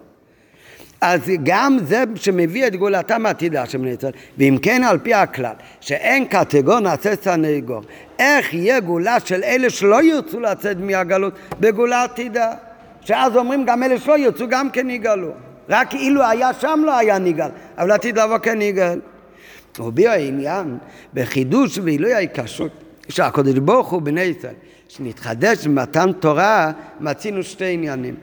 אז גם זה שמביא את גאולתם העתידה של בני ישראל, ואם כן על פי הכלל, שאין קטגור נעשה סנגור, איך יהיה גאולה של אלה שלא ירצו לצאת מהגלות בגאולה עתידה? שאז אומרים גם אלה שלא ירצו גם כן יגאלו. רק אילו היה שם לא היה נגאל, אבל עתיד לבוא כן יגאל. ובי העניין בחידוש ועילוי ההיקשרות שהקדוש ברוך הוא בני ישראל, שנתחדש במתן תורה, מצינו שתי עניינים.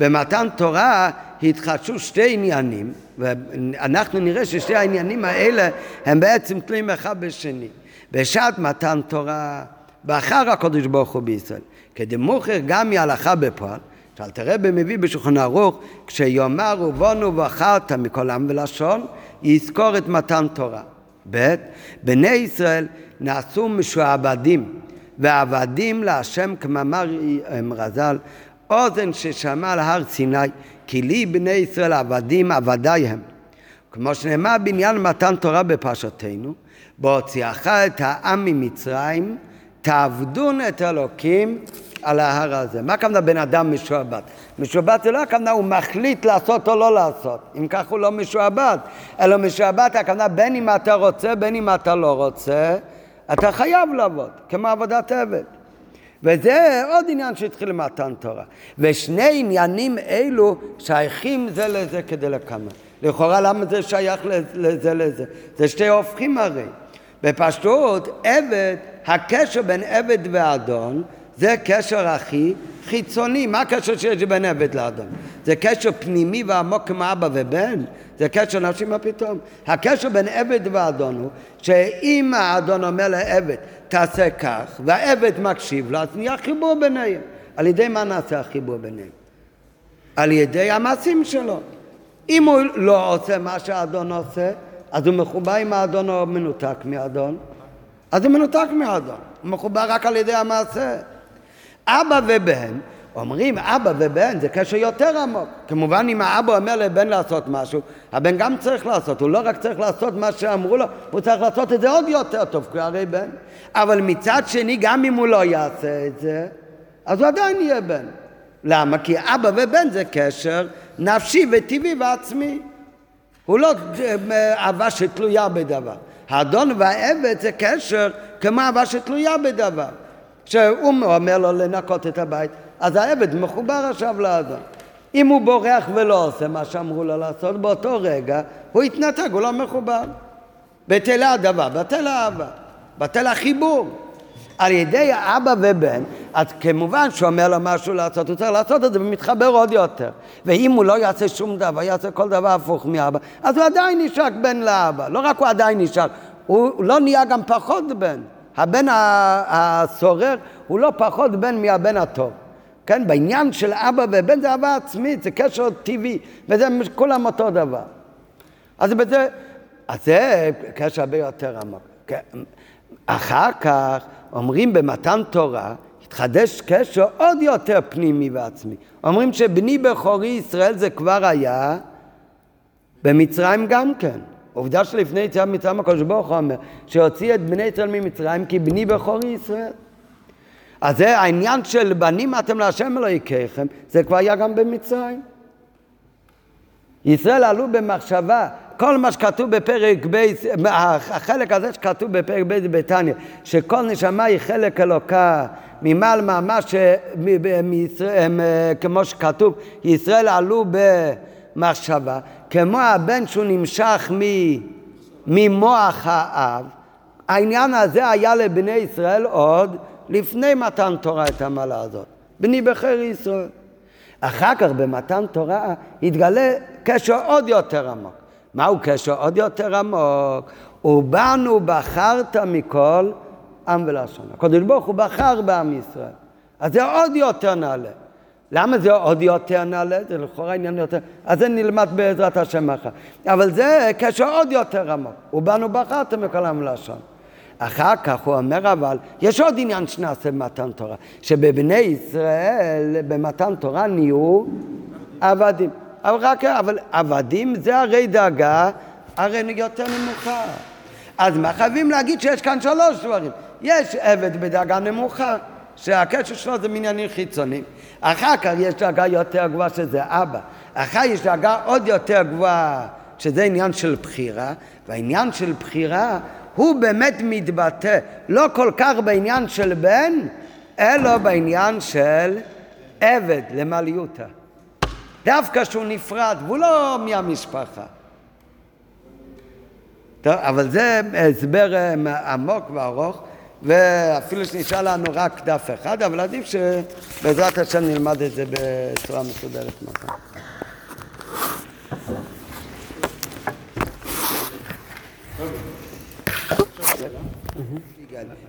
במתן תורה התחדשו שתי עניינים, ואנחנו נראה ששתי העניינים האלה הם בעצם תלויים אחד בשני. בשעת מתן תורה, באחר הקודש ברוך הוא בישראל. כדמוכר גם מהלכה בפועל, שאל תראה במביא בשולחן ערוך, כשיאמר ובונו ואכלת מכל עם ולשון, יזכור את מתן תורה. ב. בני ישראל נעשו משועבדים ועבדים להשם כמאמר רז"ל אוזן ששמע על הר סיני כי לי בני ישראל עבדים עבדי הם כמו שנאמר בעניין מתן תורה בפרשתנו בהוציאך את העם ממצרים תעבדון את אלוקים על ההר הזה. מה הכוונה בן אדם משועבד? משועבד זה לא הכוונה הוא מחליט לעשות או לא לעשות. אם כך הוא לא משועבד. אלא משועבד הכוונה בין אם אתה רוצה בין אם אתה לא רוצה, אתה חייב לעבוד, כמו עבודת עבד. וזה עוד עניין שהתחיל למתן תורה. ושני עניינים אלו שייכים זה לזה כדי לקמה. לכאורה למה זה שייך לזה לזה? זה שתי הופכים הרי. בפשטות, עבד, הקשר בין עבד ואדון זה קשר הכי חיצוני. מה הקשר שיש בין עבד לאדון? זה קשר פנימי ועמוק כמו אבא ובן? זה קשר נפשי מה פתאום? הקשר בין עבד ואדון הוא שאם האדון אומר לעבד תעשה כך והעבד מקשיב לו אז נהיה חיבור ביניהם. על ידי מה נעשה החיבור ביניהם? על ידי המעשים שלו. אם הוא לא עושה מה שהאדון עושה אז הוא מחובר עם האדון או מנותק מהאדון? אז הוא מנותק מהאדון, הוא מחובר רק על ידי המעשה. אבא ובן, אומרים אבא ובן זה קשר יותר עמוק. כמובן אם האבא אומר לבן לעשות משהו, הבן גם צריך לעשות, הוא לא רק צריך לעשות מה שאמרו לו, הוא צריך לעשות את זה עוד יותר טוב, כי הרי בן. אבל מצד שני, גם אם הוא לא יעשה את זה, אז הוא עדיין יהיה בן. למה? כי אבא ובן זה קשר נפשי וטבעי ועצמי. הוא לא אה, אהבה שתלויה בדבר. האדון והעבד זה קשר כמו אהבה שתלויה בדבר. שהוא אומר לו לנקות את הבית, אז העבד מחובר עכשיו לאדון. אם הוא בורח ולא עושה מה שאמרו לו לעשות, באותו רגע הוא יתנתק, הוא לא מחובר. בטל הדבר, בטל האהבה, בטל החיבור. על ידי אבא ובן, אז כמובן שהוא אומר לו משהו לעשות, הוא צריך לעשות את זה ומתחבר עוד יותר. ואם הוא לא יעשה שום דבר, יעשה כל דבר הפוך מאבא, אז הוא עדיין נשאר בן לאבא. לא רק הוא עדיין נשאר, הוא לא נהיה גם פחות בן. הבן הסורר הוא לא פחות בן מהבן הטוב. כן, בעניין של אבא ובן זה אהבה עצמית, זה קשר טבעי, וזה כולם אותו דבר. אז בזה, אז זה קשר הרבה יותר עמוק. כן. אחר כך אומרים במתן תורה, התחדש קשר עוד יותר פנימי ועצמי. אומרים שבני בכורי ישראל זה כבר היה במצרים גם כן. עובדה שלפני יציאת מצרים הקדוש ברוך הוא אומר שהוציא את בני ישראל ממצרים כי בני בכור ישראל. אז זה העניין של בנים אתם להשם אלוהיכיכם, זה כבר היה גם במצרים. ישראל עלו במחשבה, כל מה שכתוב בפרק ב', החלק הזה שכתוב בפרק ב' בתניא, שכל נשמה היא חלק אלוקה ממעל ממש, כמו שכתוב, ישראל עלו במחשבה, כמו הבן שהוא נמשך ממוח האב, העניין הזה היה לבני ישראל עוד לפני מתן תורה את המעלה הזאת. בני בחר ישראל. אחר כך במתן תורה התגלה קשר עוד יותר עמוק. מהו קשר עוד יותר עמוק? ובנו בחרת מכל עם ולשון. הקדוש ברוך הוא בחר בעם ישראל. אז זה עוד יותר נעלה. למה זה עוד יותר נעלה? זה לכאורה עניין יותר... אז זה נלמד בעזרת השם מחר. אבל זה קשר עוד יותר עמוק. ובנו בחרתם מכל עם ולשון. אחר כך הוא אומר אבל, יש עוד עניין שנעשה במתן תורה, שבבני ישראל במתן תורה נהיו עבדים. אבל רק, אבל עבדים זה הרי דאגה, הרי יותר נמוכה. אז מה חייבים להגיד שיש כאן שלוש דברים. יש עבד בדאגה נמוכה, שהקשר שלו זה מעניינים חיצוניים. אחר כך יש דאגה יותר גבוהה שזה אבא. אחר יש דאגה עוד יותר גבוהה, שזה עניין של בחירה, והעניין של בחירה הוא באמת מתבטא לא כל כך בעניין של בן, אלא בעניין של עבד למעליותה. דווקא שהוא נפרד, והוא לא מהמשפחה. טוב, אבל זה הסבר אה, עמוק וארוך, ואפילו שנשאר לנו רק דף אחד, אבל עדיף שבעזרת השם נלמד את זה בצורה מסודרת מחר.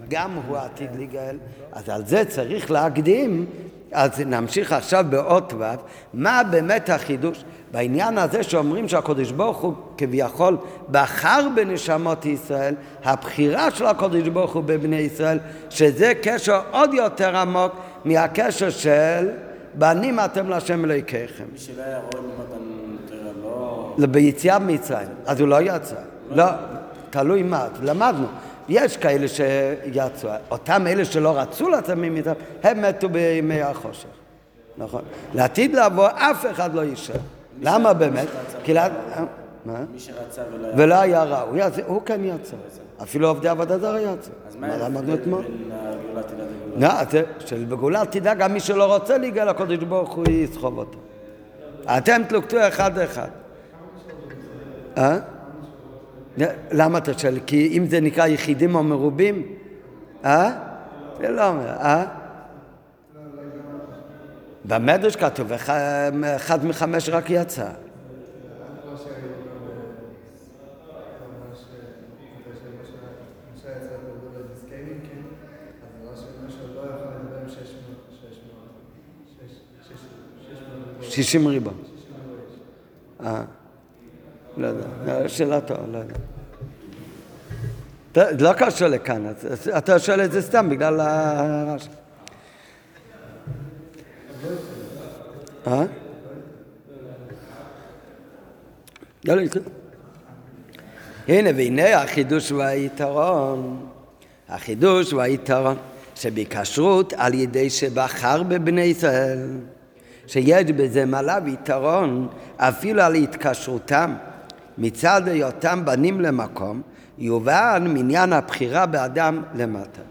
גם הוא עתיד להיגאל, אז על זה צריך להקדים, אז נמשיך עכשיו באות ו', מה באמת החידוש? בעניין הזה שאומרים שהקדוש ברוך הוא כביכול בחר בנשמות ישראל, הבחירה של הקדוש ברוך הוא בבני ישראל, שזה קשר עוד יותר עמוק מהקשר של בנים אתם להשם אלוהיכיכם. מי שלא היה רואה במתן לא... ביציאה ממצרים, אז הוא לא יצא. לא, תלוי מה, למדנו. יש כאלה שיצאו, אותם אלה שלא רצו לצאת ממצרים, הם מתו בימי החושך. נכון. לעתיד לבוא אף אחד לא יישאר. למה באמת? כי... מי שרצה ולא היה... ולא היה ראוי, הוא כן יצא. אפילו עובדי עבודה זרה יצא. אז מה למדנו אתמול? בין הגאולה תדע לגאולה? שבגאולה תדע גם מי שלא רוצה להיגאל לקודש ברוך הוא יסחוב אותו. אתם תלוקטו אחד אחד. אה? למה אתה שואל? כי אם זה נקרא יחידים או מרובים? אה? זה לא אומר, אה? במדרש כתוב, אחד מחמש רק יצא. שישים ריבון. לא יודע, שאלה טובה, לא יודע. זה לא קשור לכאן, אתה שואל את זה סתם בגלל הרעש. אה? לא, לא, הנה והנה החידוש והיתרון. החידוש והיתרון שבכשרות על ידי שבחר בבני ישראל, שיש בזה מעלה ויתרון אפילו על התקשרותם מצד היותם בנים למקום, יובן מעניין הבחירה באדם למטה.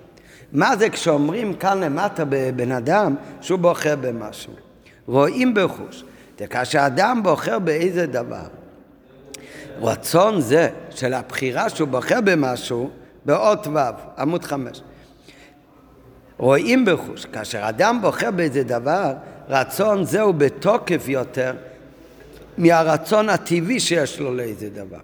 מה זה כשאומרים כאן למטה בבן אדם שהוא בוחר במשהו? רואים בחוש. כאשר אדם בוחר באיזה דבר, רצון זה של הבחירה שהוא בוחר במשהו, באות ו', עמוד חמש. רואים בחוש, כאשר אדם בוחר באיזה דבר, רצון זהו בתוקף יותר מהרצון הטבעי שיש לו לאיזה דבר.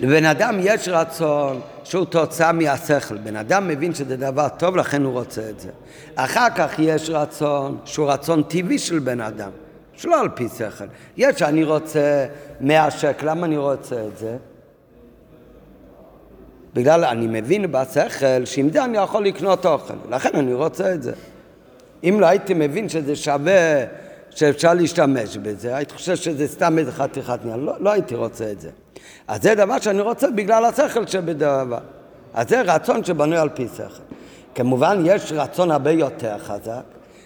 לבן אדם יש רצון שהוא תוצאה מהשכל. בן אדם מבין שזה דבר טוב, לכן הוא רוצה את זה. אחר כך יש רצון שהוא רצון טבעי של בן אדם, שלא על פי שכל. יש אני רוצה מאה שקל, למה אני רוצה את זה? בגלל אני מבין בשכל שעם זה אני יכול לקנות אוכל, לכן אני רוצה את זה. אם לא הייתי מבין שזה שווה שאפשר להשתמש בזה, הייתי חושב שזה סתם איזה חתיכת נייר, לא, לא הייתי רוצה את זה. אז זה דבר שאני רוצה בגלל השכל שבדבר. אז זה רצון שבנוי על פי שכל. כמובן, יש רצון הרבה יותר חזק,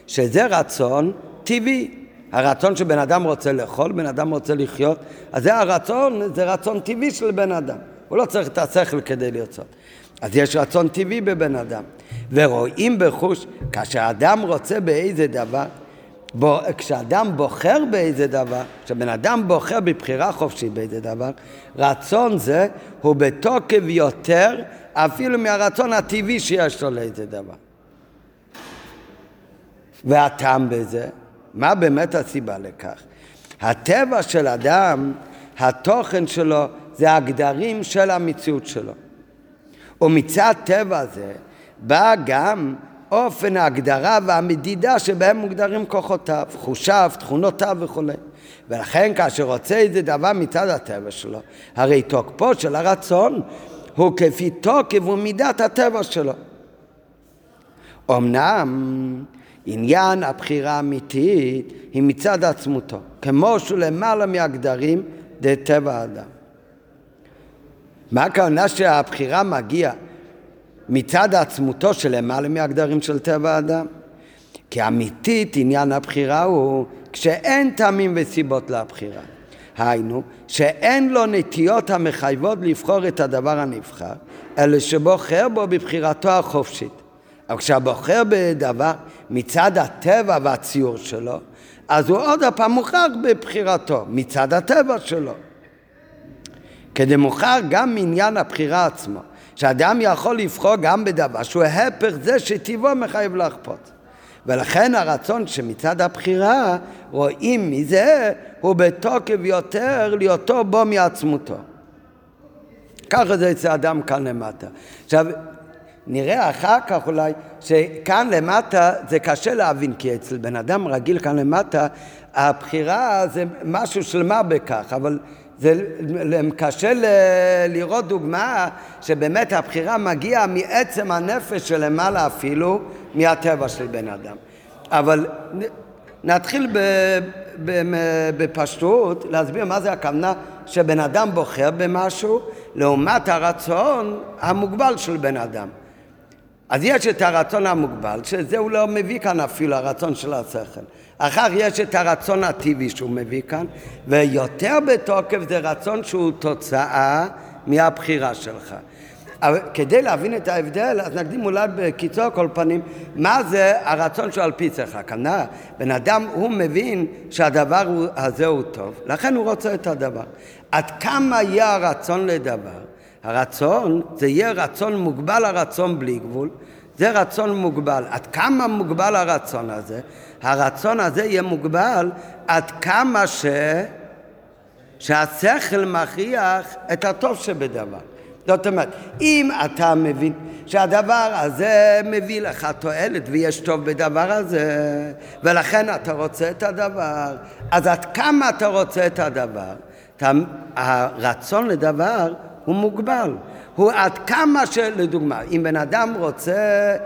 שזה רצון טבעי. הרצון שבן אדם רוצה לאכול, בן אדם רוצה לחיות, אז זה הרצון, זה רצון טבעי של בן אדם. הוא לא צריך את השכל כדי לרצות. אז יש רצון טבעי בבן אדם. ורואים בחוש, כאשר אדם רוצה באיזה דבר, בו, כשאדם בוחר באיזה דבר, כשבן אדם בוחר בבחירה חופשית באיזה דבר, רצון זה הוא בתוקף יותר אפילו מהרצון הטבעי שיש לו לאיזה דבר. והטעם בזה, מה באמת הסיבה לכך? הטבע של אדם, התוכן שלו, זה הגדרים של המציאות שלו. ומצד טבע זה בא גם אופן ההגדרה והמדידה שבהם מוגדרים כוחותיו, חושיו, תכונותיו וכולי. ולכן כאשר רוצה איזה דבר מצד הטבע שלו, הרי תוקפו של הרצון הוא כפי תוקף ומידת הטבע שלו. אמנם עניין הבחירה האמיתית היא מצד עצמותו, כמו שהוא למעלה מהגדרים טבע האדם. מה הכוונה שהבחירה מגיעה מצד עצמותו של למעלה מהגדרים של טבע האדם? כי אמיתית עניין הבחירה הוא כשאין טעמים וסיבות לבחירה. היינו, שאין לו נטיות המחייבות לבחור את הדבר הנבחר, אלא שבוחר בו בבחירתו החופשית. אבל כשהבוחר בדבר מצד הטבע והציור שלו, אז הוא עוד הפעם מוכרח בבחירתו, מצד הטבע שלו. כדי מוכר גם מעניין הבחירה עצמו, שאדם יכול לבחור גם בדבר שהוא ההפך זה שטבעו מחייב להכפות. ולכן הרצון שמצד הבחירה רואים מזה הוא בתוקף יותר להיותו בו מעצמותו. ככה זה אצל אדם כאן למטה. עכשיו, נראה אחר כך אולי שכאן למטה זה קשה להבין, כי אצל בן אדם רגיל כאן למטה הבחירה זה משהו של מה בכך, אבל זה קשה ל, לראות דוגמה שבאמת הבחירה מגיעה מעצם הנפש שלמעלה אפילו מהטבע של בן אדם. אבל נתחיל ב, ב, בפשטות להסביר מה זה הכוונה שבן אדם בוחר במשהו לעומת הרצון המוגבל של בן אדם. אז יש את הרצון המוגבל, שזה הוא לא מביא כאן אפילו, הרצון של השכל. אחר יש את הרצון הטבעי שהוא מביא כאן, ויותר בתוקף זה רצון שהוא תוצאה מהבחירה שלך. אבל כדי להבין את ההבדל, אז נקדים אולי בקיצור כל פנים, מה זה הרצון שהוא על פי שכל. כנראה, בן אדם, הוא מבין שהדבר הזה הוא טוב, לכן הוא רוצה את הדבר. עד כמה יהיה הרצון לדבר? הרצון, זה יהיה רצון מוגבל הרצון בלי גבול, זה רצון מוגבל. עד כמה מוגבל הרצון הזה? הרצון הזה יהיה מוגבל עד כמה ש... שהשכל מכריח את הטוב שבדבר. זאת אומרת, אם אתה מבין שהדבר הזה מביא לך תועלת ויש טוב בדבר הזה, ולכן אתה רוצה את הדבר, אז עד כמה אתה רוצה את הדבר? אתה, הרצון לדבר הוא מוגבל. הוא עד כמה שלדוגמה, אם בן אדם רוצה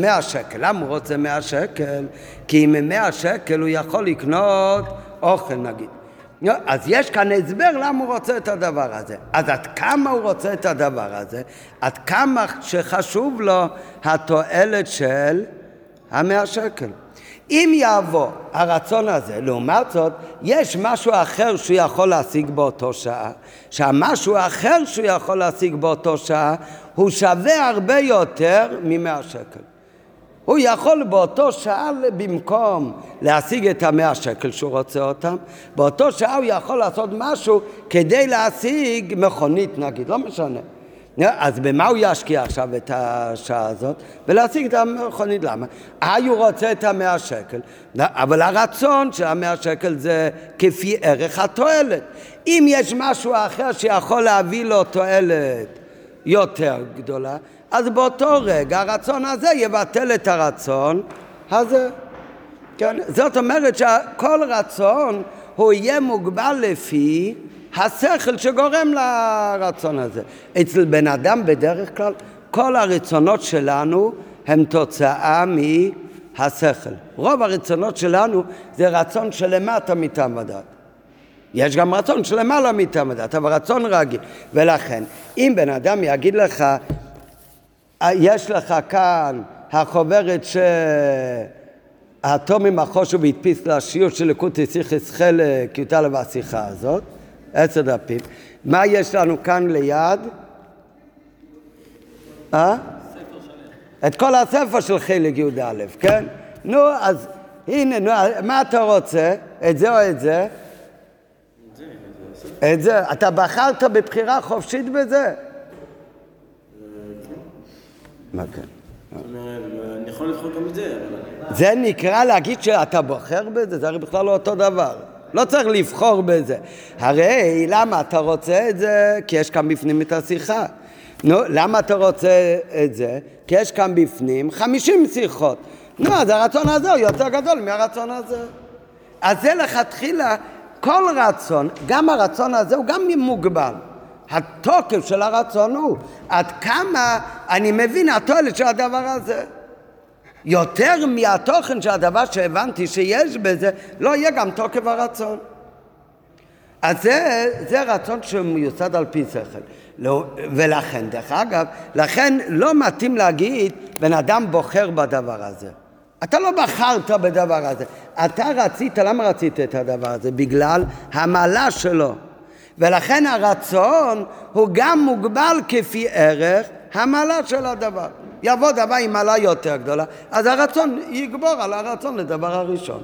מאה שקל, למה הוא רוצה מאה שקל? כי עם מאה שקל הוא יכול לקנות אוכל נגיד. אז יש כאן הסבר למה הוא רוצה את הדבר הזה. אז עד כמה הוא רוצה את הדבר הזה? עד כמה שחשוב לו התועלת של המאה שקל. אם יעבור הרצון הזה, לעומת זאת, יש משהו אחר שהוא יכול להשיג באותו שעה, שהמשהו האחר שהוא יכול להשיג באותו שעה הוא שווה הרבה יותר ממאה שקל. הוא יכול באותו שעה במקום להשיג את המאה שקל שהוא רוצה אותם, באותו שעה הוא יכול לעשות משהו כדי להשיג מכונית נגיד, לא משנה. אז במה הוא ישקיע עכשיו את השעה הזאת? ולהשיג את המכונית. למה? אה, הוא רוצה את המאה שקל, אבל הרצון של המאה שקל זה כפי ערך התועלת. אם יש משהו אחר שיכול להביא לו תועלת יותר גדולה, אז באותו רגע הרצון הזה יבטל את הרצון הזה. כן? זאת אומרת שכל רצון הוא יהיה מוגבל לפי השכל שגורם לרצון הזה. אצל בן אדם בדרך כלל כל הרצונות שלנו הם תוצאה השכל. רוב הרצונות שלנו זה רצון שלמטה מטעם הדת. יש גם רצון שלמעלה מטעם הדת, אבל רצון רגיל. ולכן, אם בן אדם יגיד לך, יש לך כאן החוברת שהאטומים החושו והדפיס לשיעור של לקוטי סיכס חלק י"א והשיחה הזאת, עשר דפים. מה יש לנו כאן ליד? אה? את כל הספר של חלק י"א, כן? נו, אז הנה, נו, מה אתה רוצה? את זה או את זה? את זה. אתה בחרת בבחירה חופשית בזה? מה כן? אני יכול לבחור גם את זה, אבל... זה נקרא להגיד שאתה בוחר בזה? זה הרי בכלל לא אותו דבר. לא צריך לבחור בזה. הרי למה אתה רוצה את זה? כי יש כאן בפנים את השיחה. נו, למה אתה רוצה את זה? כי יש כאן בפנים חמישים שיחות. נו, אז הרצון הזה הוא יותר גדול מהרצון הזה. אז זה לכתחילה, כל רצון, גם הרצון הזה הוא גם מוגבל. התוקף של הרצון הוא עד כמה אני מבין התועלת של הדבר הזה. יותר מהתוכן של הדבר שהבנתי שיש בזה, לא יהיה גם תוקף הרצון. אז זה, זה רצון שמיוסד על פי שכל. לא, ולכן, דרך אגב, לכן לא מתאים להגיד בן אדם בוחר בדבר הזה. אתה לא בחרת בדבר הזה. אתה רצית, למה רצית את הדבר הזה? בגלל המעלה שלו. ולכן הרצון הוא גם מוגבל כפי ערך המעלה של הדבר. יבוא דבר עם מעלה יותר גדולה, אז הרצון יגבור על הרצון לדבר הראשון.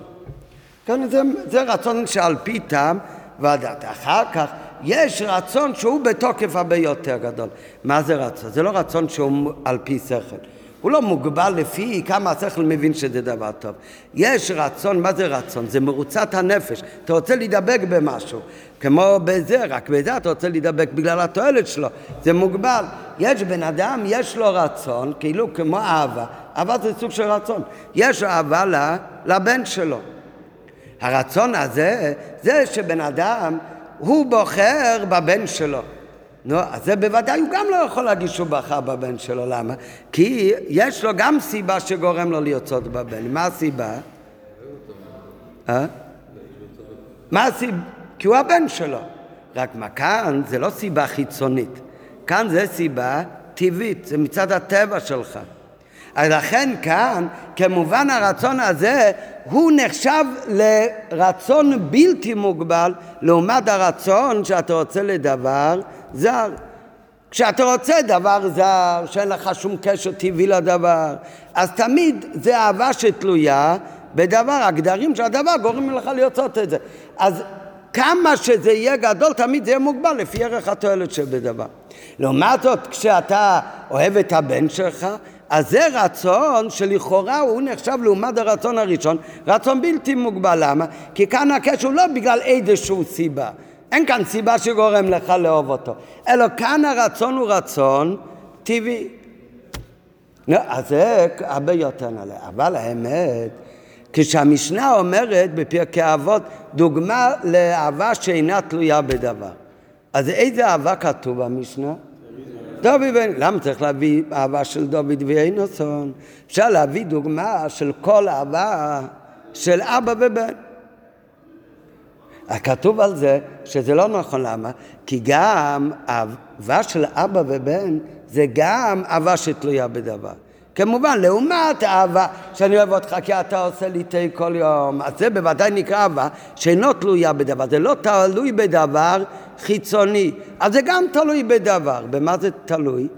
כן, זה, זה רצון שעל פי טעם והדת. אחר כך יש רצון שהוא בתוקף הרבה יותר גדול. מה זה רצון? זה לא רצון שהוא על פי שכל. הוא לא מוגבל לפי כמה השכל מבין שזה דבר טוב. יש רצון, מה זה רצון? זה מרוצת הנפש. אתה רוצה להידבק במשהו, כמו בזה, רק בזה אתה רוצה להידבק בגלל התועלת שלו. זה מוגבל. יש בן אדם, יש לו רצון, כאילו כמו אהבה. אהבה זה סוג של רצון. יש אהבה לבן שלו. הרצון הזה, זה שבן אדם, הוא בוחר בבן שלו. נו, אז זה בוודאי הוא גם לא יכול להגיד שהוא בחר בבן שלו, למה? כי יש לו גם סיבה שגורם לו לרצות בבן. מה הסיבה? אה? מה הסיבה? כי הוא הבן שלו. רק מה כאן זה לא סיבה חיצונית. כאן זה סיבה טבעית, זה מצד הטבע שלך. אז לכן כאן, כמובן הרצון הזה, הוא נחשב לרצון בלתי מוגבל לעומת הרצון שאתה רוצה לדבר זר. כשאתה רוצה דבר זר, שאין לך שום קשר טבעי לדבר, אז תמיד זה אהבה שתלויה בדבר, הגדרים של הדבר גורמים לך לרצות את זה. אז כמה שזה יהיה גדול, תמיד זה יהיה מוגבל לפי ערך התועלת שבדבר. לעומת זאת, כשאתה אוהב את הבן שלך, אז זה רצון שלכאורה הוא נחשב לעומת הרצון הראשון, רצון בלתי מוגבל. למה? כי כאן הקשר הוא לא בגלל איזושהי סיבה. אין כאן סיבה שגורם לך לאהוב אותו, אלא כאן הרצון הוא רצון טבעי. לא, אז זה הרבה יותר נעלה. אבל האמת, כשהמשנה אומרת בפרקי אבות דוגמה לאהבה שאינה תלויה בדבר. אז איזה אהבה כתוב במשנה? דוד בן... למה צריך להביא אהבה של דוד ואינוסון? אפשר להביא דוגמה של כל אהבה של אבא ובן. כתוב על זה שזה לא נכון, למה? כי גם אהבה של אבא ובן זה גם אהבה שתלויה בדבר. כמובן, לעומת אהבה שאני אוהב אותך כי אתה עושה לי תה כל יום, אז זה בוודאי נקרא אהבה שאינו תלויה בדבר, זה לא תלוי בדבר חיצוני, אז זה גם תלוי בדבר. במה זה תלוי?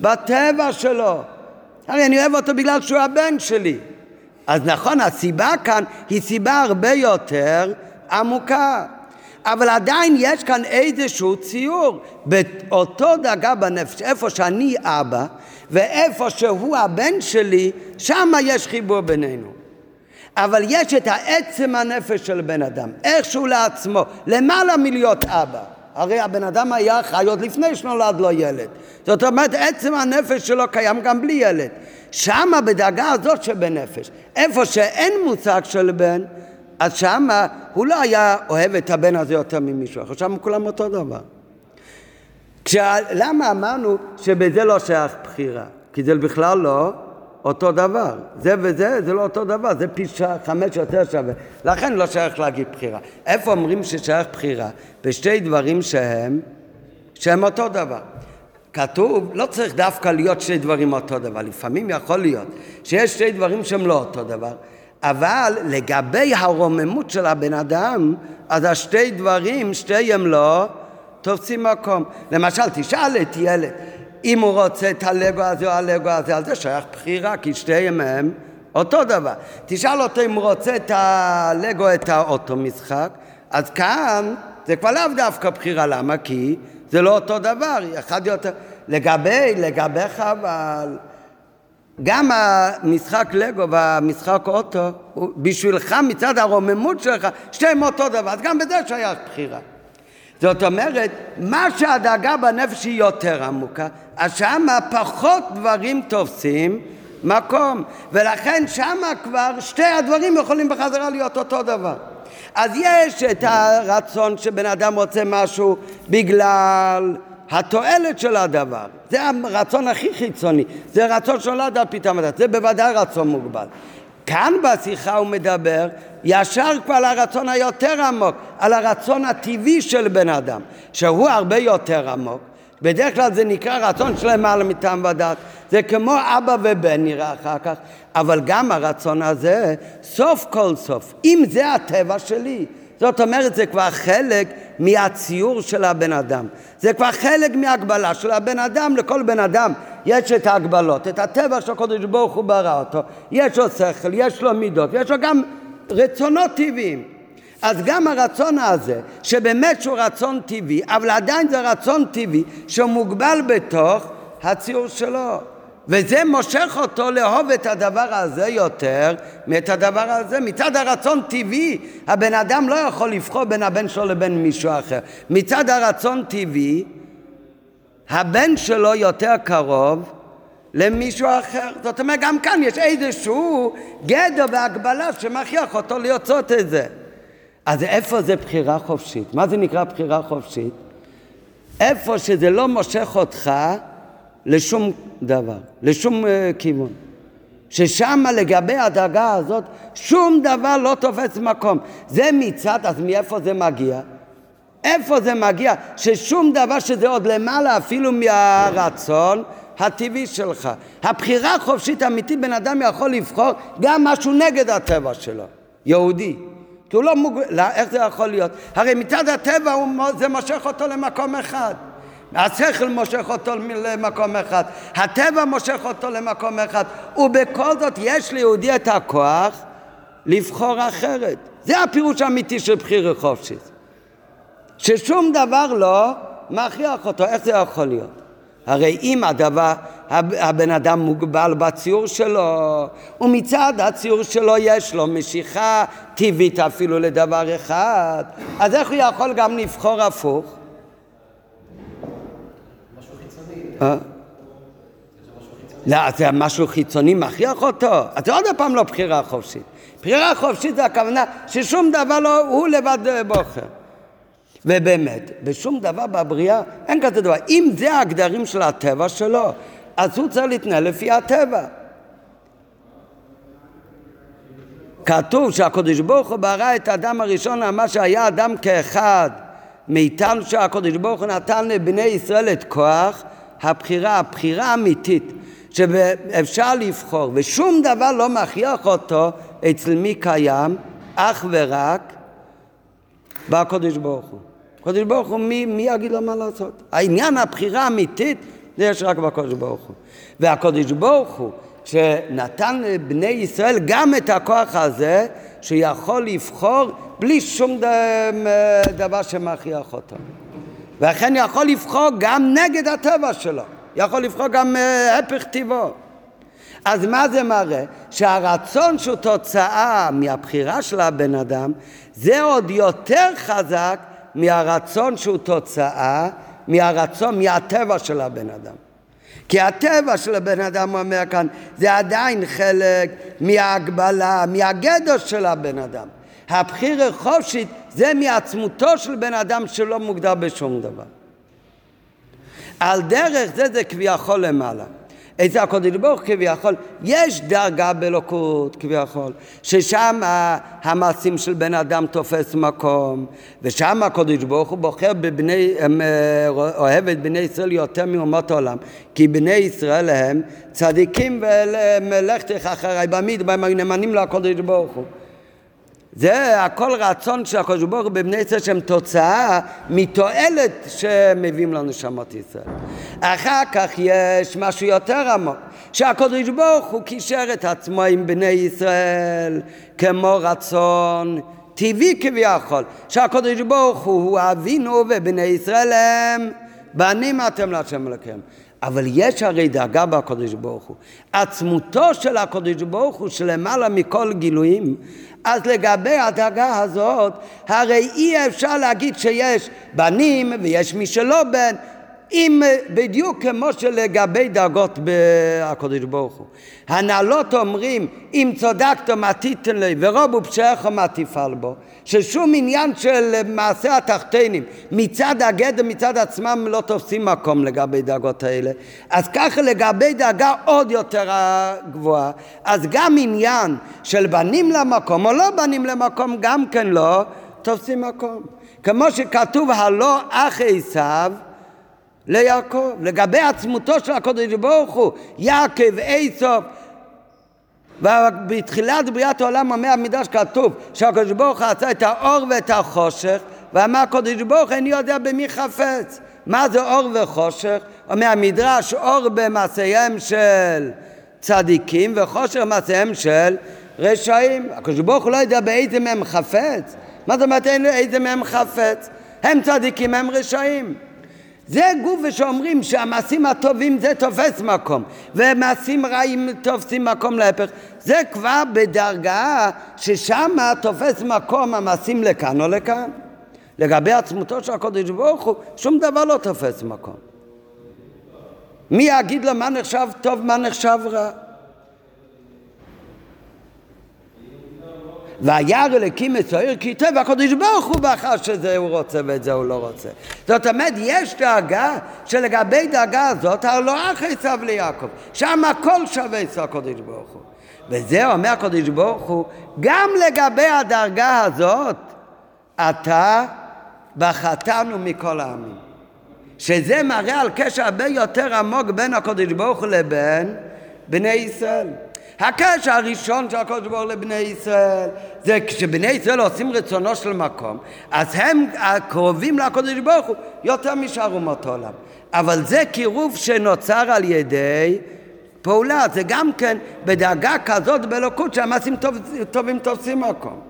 בטבע שלו. הרי אני אוהב אותו בגלל שהוא הבן שלי. אז נכון, הסיבה כאן היא סיבה הרבה יותר עמוקה. אבל עדיין יש כאן איזשהו ציור באותו דאגה בנפש, איפה שאני אבא ואיפה שהוא הבן שלי, שם יש חיבור בינינו. אבל יש את העצם הנפש של בן אדם, איכשהו לעצמו, למעלה מלהיות אבא. הרי הבן אדם היה חי עוד לפני שנולד לו ילד. זאת אומרת, עצם הנפש שלו קיים גם בלי ילד. שמה בדאגה הזאת שבנפש, איפה שאין מושג של בן, אז שמה הוא לא היה אוהב את הבן הזה יותר ממישהו אחר, שם כולם אותו דבר. כשה, למה אמרנו שבזה לא שייך בחירה? כי זה בכלל לא אותו דבר. זה וזה, זה לא אותו דבר, זה פי. חמש יותר שווה. לכן לא שייך להגיד בחירה. איפה אומרים ששייך בחירה? בשתי דברים שהם, שהם אותו דבר. כתוב, לא צריך דווקא להיות שני דברים אותו דבר, לפעמים יכול להיות שיש שני דברים שהם לא אותו דבר, אבל לגבי הרוממות של הבן אדם, אז השתי דברים, שתיהם לא תופסים מקום. למשל, תשאל את ילד, אם הוא רוצה את הלגו הזה או הלגו הזה, על זה שייך בחירה, כי שתיהם הם אותו דבר. תשאל אותו אם הוא רוצה את הלגו, את האוטו משחק, אז כאן זה כבר לאו דווקא בחירה, למה? כי זה לא אותו דבר, אחד יותר... לגבי, לגביך אבל, גם המשחק לגו והמשחק אוטו, בשבילך מצד הרוממות שלך, שתיהם אותו דבר, אז גם בזה שייך בחירה. זאת אומרת, מה שהדאגה בנפש היא יותר עמוקה, אז שמה פחות דברים תופסים מקום, ולכן שמה כבר שתי הדברים יכולים בחזרה להיות אותו דבר. אז יש את הרצון שבן אדם רוצה משהו בגלל התועלת של הדבר, זה הרצון הכי חיצוני, זה רצון שנולד על פתאום הדת, זה בוודאי רצון מוגבל. כאן בשיחה הוא מדבר ישר כבר על הרצון היותר עמוק, על הרצון הטבעי של בן אדם, שהוא הרבה יותר עמוק. בדרך כלל זה נקרא רצון של למעלה מטעם ודת, זה כמו אבא ובן נראה אחר כך, אבל גם הרצון הזה, סוף כל סוף, אם זה הטבע שלי, זאת אומרת זה כבר חלק מהציור של הבן אדם, זה כבר חלק מהגבלה של הבן אדם, לכל בן אדם יש את ההגבלות, את הטבע שהקדוש ברוך הוא ברא אותו, יש לו שכל, יש לו מידות, יש לו גם רצונות טבעיים. אז גם הרצון הזה, שבאמת שהוא רצון טבעי, אבל עדיין זה רצון טבעי שמוגבל בתוך הציור שלו. וזה מושך אותו לאהוב את הדבר הזה יותר מאת הדבר הזה. מצד הרצון טבעי, הבן אדם לא יכול לבחור בין הבן שלו לבין מישהו אחר. מצד הרצון טבעי, הבן שלו יותר קרוב למישהו אחר. זאת אומרת, גם כאן יש איזשהו גדר והגבלה שמכריח אותו לרצות את זה. אז איפה זה בחירה חופשית? מה זה נקרא בחירה חופשית? איפה שזה לא מושך אותך לשום דבר, לשום uh, כיוון. ששם לגבי הדרגה הזאת שום דבר לא תופס מקום. זה מצד, אז מאיפה זה מגיע? איפה זה מגיע? ששום דבר שזה עוד למעלה אפילו מהרצון הטבעי שלך. הבחירה החופשית האמיתית, בן אדם יכול לבחור גם משהו נגד הטבע שלו, יהודי. כי הוא לא מוג... לא, איך זה יכול להיות? הרי מצד הטבע הוא... זה מושך אותו למקום אחד. השכל מושך אותו למקום אחד, הטבע מושך אותו למקום אחד, ובכל זאת יש ליהודי את הכוח לבחור אחרת. זה הפירוש האמיתי של בחירה חופשית. ששום דבר לא מכריח אותו, איך זה יכול להיות? הרי אם הדבר, הבן אדם מוגבל בציור שלו, ומצד הציור שלו יש לו משיכה טבעית אפילו לדבר אחד, אז איך הוא יכול גם לבחור הפוך? אה? לא, זה משהו חיצוני מכריח אותו? אז זה עוד פעם לא בחירה חופשית. בחירה חופשית זה הכוונה ששום דבר לא, הוא לבד בוחר. ובאמת, בשום דבר בבריאה אין כזה דבר. אם זה הגדרים של הטבע שלו, אז הוא צריך להתנהל לפי הטבע. כתוב שהקדוש ברוך הוא ברא את האדם הראשון, אמר שהיה אדם כאחד מאיתנו שהקדוש ברוך הוא נתן לבני ישראל את כוח הבחירה, הבחירה האמיתית, שאפשר לבחור, ושום דבר לא מכריח אותו אצל מי קיים, אך ורק בקדוש ברוך הוא. הקדוש ברוך הוא, מי, מי יגיד לו מה לעשות? העניין הבחירה האמיתית, זה יש רק בקדוש ברוך הוא. והקדוש ברוך הוא, שנתן לבני ישראל גם את הכוח הזה, שיכול לבחור בלי שום דבר שמכריח אותו. ואכן יכול לבחור גם נגד הטבע שלו, יכול לבחור גם אה, הפך טיבו. אז מה זה מראה? שהרצון שהוא תוצאה מהבחירה של הבן אדם, זה עוד יותר חזק מהרצון שהוא תוצאה מהרצון, מהטבע של הבן אדם. כי הטבע של הבן אדם אומר כאן, זה עדיין חלק מההגבלה, מהגדר של הבן אדם. הבחיר חופשית זה מעצמותו של בן אדם שלא מוגדר בשום דבר. על דרך זה זה כביכול למעלה. אצל הקודש ברוך כביכול, יש דרגה באלוקות כביכול, ששם המעשים של בן אדם תופס מקום, ושם הקודש ברוך הוא בוחר בבני, אה, אוהב את בני ישראל יותר מאומות העולם, כי בני ישראל הם צדיקים ולכתך אחריי במדבר, הם נאמנים לקודש ברוך הוא. זה הכל רצון של הקדוש ברוך הוא בבני ישראל שהם תוצאה מתועלת שמביאים לנו שמות ישראל. אחר כך יש משהו יותר עמוק, שהקדוש ברוך הוא קישר את עצמו עם בני ישראל כמו רצון טבעי כביכול, שהקדוש ברוך הוא אבינו ובני ישראל הם בנים אתם להשם אלוקיהם. אבל יש הרי דאגה בקדוש ברוך הוא. עצמותו של הקדוש ברוך הוא שלמעלה מכל גילויים, אז לגבי הדאגה הזאת, הרי אי אפשר להגיד שיש בנים ויש מי שלא בן, אם בדיוק כמו שלגבי דאגות הקדוש ברוך הוא. הנהלות אומרים, אם צדקת מה תיתן לי ורובו פשעך מה תפעל בו, ששום עניין של מעשה התחתינים מצד הגדר, מצד עצמם לא תופסים מקום לגבי דאגות האלה. אז ככה לגבי דאגה עוד יותר גבוהה, אז גם עניין של בנים למקום או לא בנים למקום גם כן לא תופסים מקום. כמו שכתוב הלא אח עשיו ליעקב. לגבי עצמותו של הקודש ברוך הוא, יעקב, איסוף, ובתחילת בריאת העולם עמי המדרש כתוב שהקדוש ברוך הוא עשה את האור ואת החושך ואמר הקדוש ברוך איני יודע במי חפץ מה זה אור וחושך? אומר המדרש אור במעשיהם של צדיקים וחושך במעשיהם של רשעים הקדוש ברוך הוא לא יודע באיזה מהם חפץ מה זאת אומרת איזה מהם חפץ? הם צדיקים הם רשעים זה גוף שאומרים שהמעשים הטובים זה תופס מקום ומעשים רעים תופסים מקום להפך. זה כבר בדרגה ששם תופס מקום המעשים לכאן או לכאן. לגבי עצמותו של הקודש ברוך הוא שום דבר לא תופס מקום. מי יגיד לו מה נחשב טוב מה נחשב רע וירא אלוקים את כי טוב והקדוש ברוך הוא בחר שזה הוא רוצה ואת זה הוא לא רוצה. זאת אומרת, יש דאגה שלגבי דאגה הזאת, הלא אחי עשיו ליעקב, שם הכל שווה אצל הקדוש ברוך הוא. וזה אומר הקדוש ברוך הוא, גם לגבי הדרגה הזאת, אתה בחתנו מכל העמים. שזה מראה על קשר הרבה יותר עמוק בין הקדוש ברוך הוא לבין בני ישראל. הקשר הראשון של הקדוש ברוך לבני ישראל זה כשבני ישראל עושים רצונו של מקום אז הם קרובים לקדוש ברוך הוא יותר משאר אומות העולם אבל זה קירוב שנוצר על ידי פעולה זה גם כן בדאגה כזאת באלוקות שהמעשים טוב, טובים תופסים מקום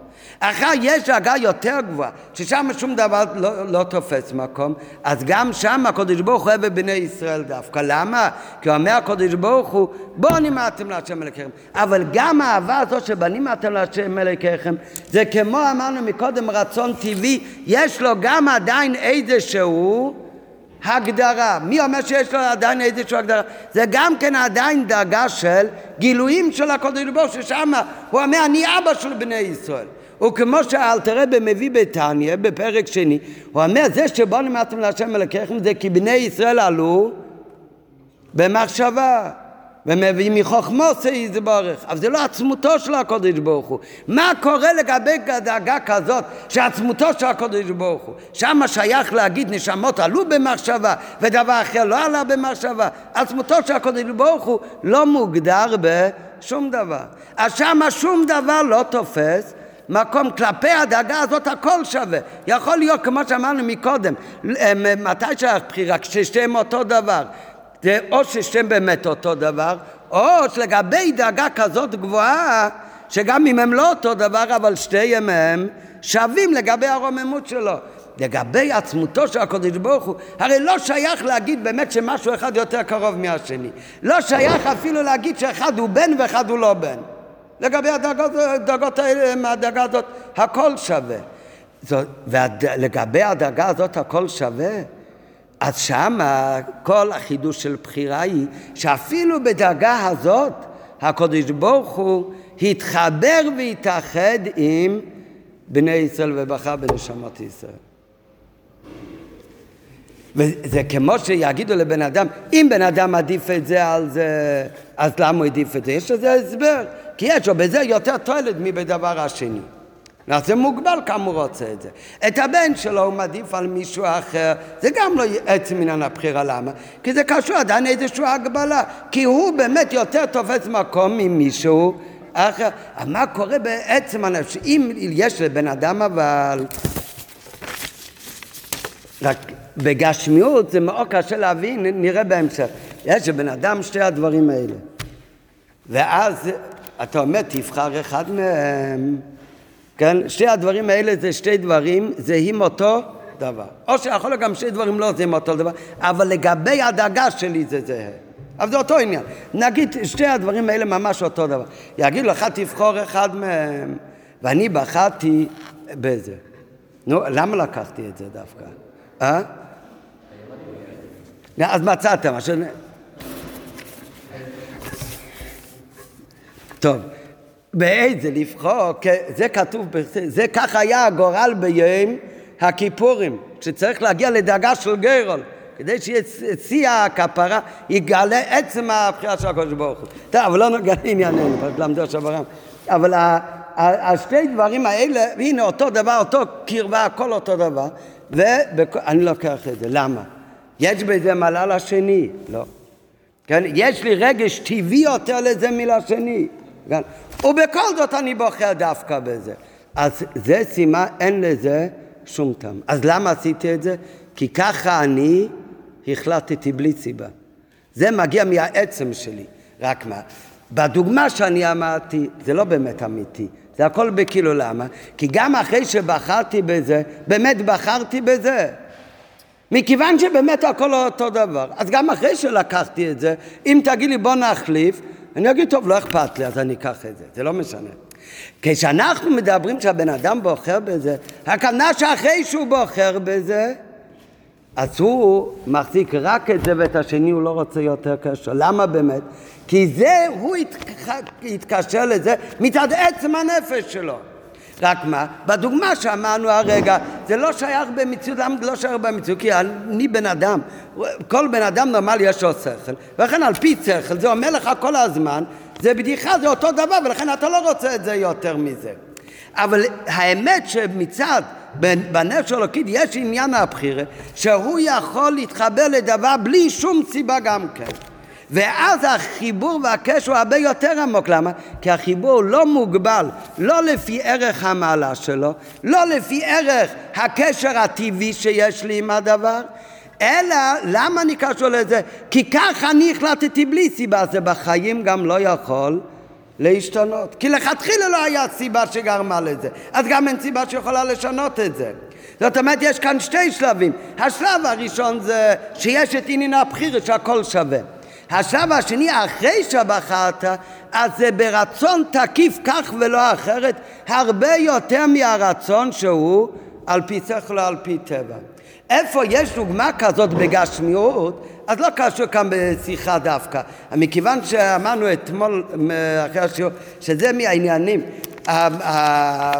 אחר יש דאגה יותר גבוהה, ששם שום דבר לא, לא תופס מקום, אז גם שם הקדוש ברוך הוא אוהב בני ישראל דווקא. למה? כי אומר הקדוש ברוך הוא, בואו נמעטם להשם אלוקיכם. אבל גם האהבה הזאת שבנימדתם להשם אלוקיכם, זה כמו אמרנו מקודם רצון טבעי, יש לו גם עדיין איזשהו הגדרה. מי אומר שיש לו עדיין איזושהי הגדרה? זה גם כן עדיין דרגה של גילויים של הקודש ברוך ששם הוא אומר אני אבא של בני ישראל. וכמו שאלתרבה מביא בתניא, בפרק שני, הוא אומר, זה שבו נמדתם להשם אלוקיכם זה כי בני ישראל עלו במחשבה. ומביא מחוכמו יתברך, אבל זה לא עצמותו של הקודש ברוך הוא. מה קורה לגבי דאגה כזאת שעצמותו של הקודש ברוך הוא? שם שייך להגיד נשמות עלו במחשבה ודבר אחר לא עלה במחשבה. עצמותו של הקודש ברוך הוא לא מוגדר בשום דבר. אז שם שום דבר לא תופס מקום כלפי הדאגה הזאת הכל שווה. יכול להיות, כמו שאמרנו מקודם, מתי שייך בחירה? כששתיהם אותו דבר. זה או ששתיהם באמת אותו דבר, או שלגבי דאגה כזאת גבוהה, שגם אם הם לא אותו דבר, אבל שתיהם הם שווים לגבי הרוממות שלו. לגבי עצמותו של הקדוש ברוך הוא, הרי לא שייך להגיד באמת שמשהו אחד יותר קרוב מהשני. לא שייך אפילו להגיד שאחד הוא בן ואחד הוא לא בן. לגבי הדרגות האלה, מהדרגה הזאת, הכל שווה. ולגבי הדרגה הזאת הכל שווה, אז שם כל החידוש של בחירה היא שאפילו בדרגה הזאת הקדוש ברוך הוא התחבר והתאחד עם בני ישראל ובחר בנשמות ישראל. וזה כמו שיגידו לבן אדם, אם בן אדם עדיף את זה על זה, אז למה הוא עדיף את זה? יש לזה הסבר, כי יש לו בזה יותר תועלת מבדבר השני. אז זה מוגבל כמה הוא רוצה את זה. את הבן שלו הוא מעדיף על מישהו אחר, זה גם לא עצם עניין הבחירה, למה? כי זה קשור עדיין איזושהי הגבלה, כי הוא באמת יותר תופס מקום ממישהו אחר. מה קורה בעצם אנשים? אם יש לבן אדם אבל... רק בגשמיות זה מאוד קשה להבין, נראה בהמשך. יש לבן אדם שתי הדברים האלה. ואז אתה אומר, תבחר אחד מהם. כן? שתי הדברים האלה זה שתי דברים זהים אותו דבר. או שיכול להיות גם שתי דברים לא זהים אותו דבר, אבל לגבי הדאגה שלי זה זהה. אבל זה אותו עניין. נגיד שתי הדברים האלה ממש אותו דבר. יגידו לך תבחור אחד מהם, ואני בחרתי בזה. נו, למה לקחתי את זה דווקא? אה? אז מצאתם. טוב. באיזה לבחור, זה כתוב, זה כך היה הגורל ביום הכיפורים, שצריך להגיע לדאגה של גרול, כדי שיא הכפרה יגלה עצם הבחירה של הקדוש ברוך הוא. טוב, אבל לא נוגע לענייננו, פשוט למדו עכשיו ברם. אבל השתי דברים האלה, הנה אותו דבר, אותו קרבה, הכל אותו דבר, ואני לוקח את זה, למה? יש בזה מעלה לשני? לא. כן? יש לי רגש טבעי יותר לזה מלשני. כן? ובכל זאת אני בוחר דווקא בזה. אז זה סימן, אין לזה שום טעם. אז למה עשיתי את זה? כי ככה אני החלטתי בלי סיבה. זה מגיע מהעצם שלי. רק מה? בדוגמה שאני אמרתי, זה לא באמת אמיתי. זה הכל בכאילו למה? כי גם אחרי שבחרתי בזה, באמת בחרתי בזה. מכיוון שבאמת הכל אותו דבר. אז גם אחרי שלקחתי את זה, אם תגיד לי בוא נחליף, אני אגיד, טוב, לא אכפת לי, אז אני אקח את זה, זה לא משנה. כשאנחנו מדברים שהבן אדם בוחר בזה, הכוונה שאחרי שהוא בוחר בזה, אז הוא מחזיק רק את זה ואת השני הוא לא רוצה יותר קשר. למה באמת? כי זה, הוא התקשר לזה מצד עצם הנפש שלו. רק מה? בדוגמה שאמרנו הרגע, זה לא שייך במציאות, למה זה לא שייך במציאות? כי אני בן אדם, כל בן אדם נורמלי יש לו שכל, ולכן על פי שכל זה אומר לך כל הזמן, זה בדיחה, זה אותו דבר, ולכן אתה לא רוצה את זה יותר מזה. אבל האמת שמצד בנפש אלוקית יש עניין הבחירה, שהוא יכול להתחבר לדבר בלי שום סיבה גם כן. ואז החיבור והקשר הוא הרבה יותר עמוק. למה? כי החיבור לא מוגבל, לא לפי ערך המעלה שלו, לא לפי ערך הקשר הטבעי שיש לי עם הדבר, אלא למה אני קשור לזה? כי ככה אני החלטתי בלי סיבה, זה בחיים גם לא יכול להשתנות. כי לכתחילה לא היה סיבה שגרמה לזה, אז גם אין סיבה שיכולה לשנות את זה. זאת אומרת, יש כאן שתי שלבים. השלב הראשון זה שיש את עניין הבחירה שהכל שווה. השלב השני, אחרי שבחרת, אז זה ברצון תקיף כך ולא אחרת, הרבה יותר מהרצון שהוא על פי שכל או על פי טבע. איפה יש דוגמה כזאת בגשמיות, אז לא קשור כאן בשיחה דווקא. מכיוון שאמרנו אתמול אחרי השיעור, שזה מהעניינים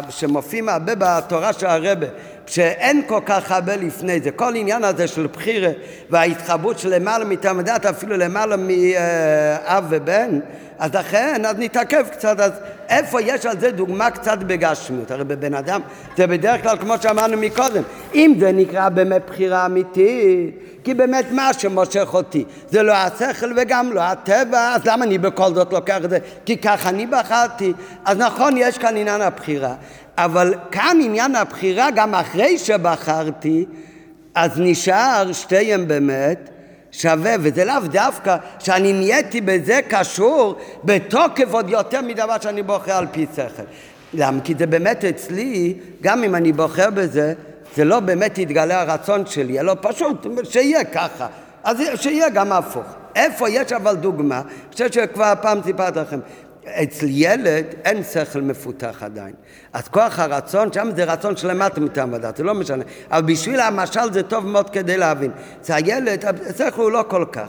שמופיעים הרבה בתורה של הרבה, שאין כל כך הרבה לפני זה. כל עניין הזה של בחירה וההתחברות של למעלה מתלמדת, אפילו למעלה מאב ובן, אז לכן, אז נתעכב קצת, אז איפה יש על זה דוגמה קצת בגשמיות? הרי בבן אדם זה בדרך כלל כמו שאמרנו מקודם, אם זה נקרא באמת בחירה אמיתית, כי באמת מה שמושך אותי זה לא השכל וגם לא הטבע, אז למה אני בכל זאת לוקח את זה? כי ככה אני בחרתי. אז נכון, יש כאן עניין הבחירה, אבל כאן עניין הבחירה, גם אחרי שבחרתי, אז נשאר שתיהם באמת שווה, וזה לאו דווקא שאני נהייתי בזה קשור בתוקף עוד יותר מדבר שאני בוחר על פי שכל. למה? כי זה באמת אצלי, גם אם אני בוחר בזה, זה לא באמת יתגלה הרצון שלי, אלא פשוט שיהיה ככה. אז שיהיה גם הפוך. איפה יש אבל דוגמה, אני חושב שכבר פעם סיפרתי לכם, אצל ילד אין שכל מפותח עדיין. אז כוח הרצון, שם זה רצון שלמטה מטעם ודעת, זה לא משנה. אבל בשביל המשל זה טוב מאוד כדי להבין. אצל הילד, השכל הוא לא כל כך.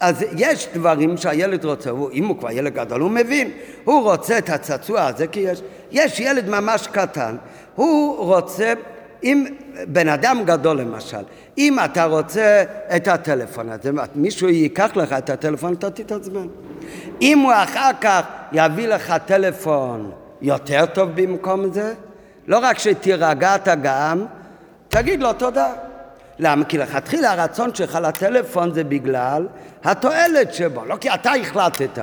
אז יש דברים שהילד רוצה, הוא, אם הוא כבר ילד גדול, הוא מבין. הוא רוצה את הצעצוע הזה, כי יש, יש ילד ממש קטן, הוא רוצה אם בן אדם גדול למשל, אם אתה רוצה את הטלפון הזה, מישהו ייקח לך את הטלפון, אתה תתעצבן. אם הוא אחר כך יביא לך טלפון יותר טוב במקום זה, לא רק שתירגע אתה גם, תגיד לו תודה. למה? כי לכתחילה הרצון שלך לטלפון זה בגלל התועלת שבו, לא כי אתה החלטת.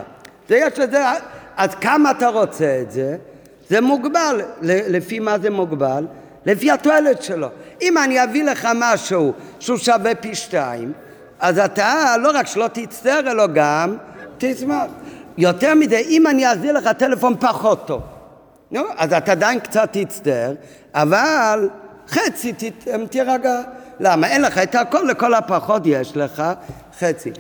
זה יש לזה, אז כמה אתה רוצה את זה? זה מוגבל. לפי מה זה מוגבל? לפי התועלת שלו. אם אני אביא לך משהו שהוא שווה פי שתיים, אז אתה לא רק שלא תצטער, אלא גם תשמח. יותר מזה, אם אני אעזיר לך טלפון פחות טוב, נו, אז אתה עדיין קצת תצטער, אבל חצי תירגע. למה? אין לך את הכל, לכל הפחות יש לך חצי.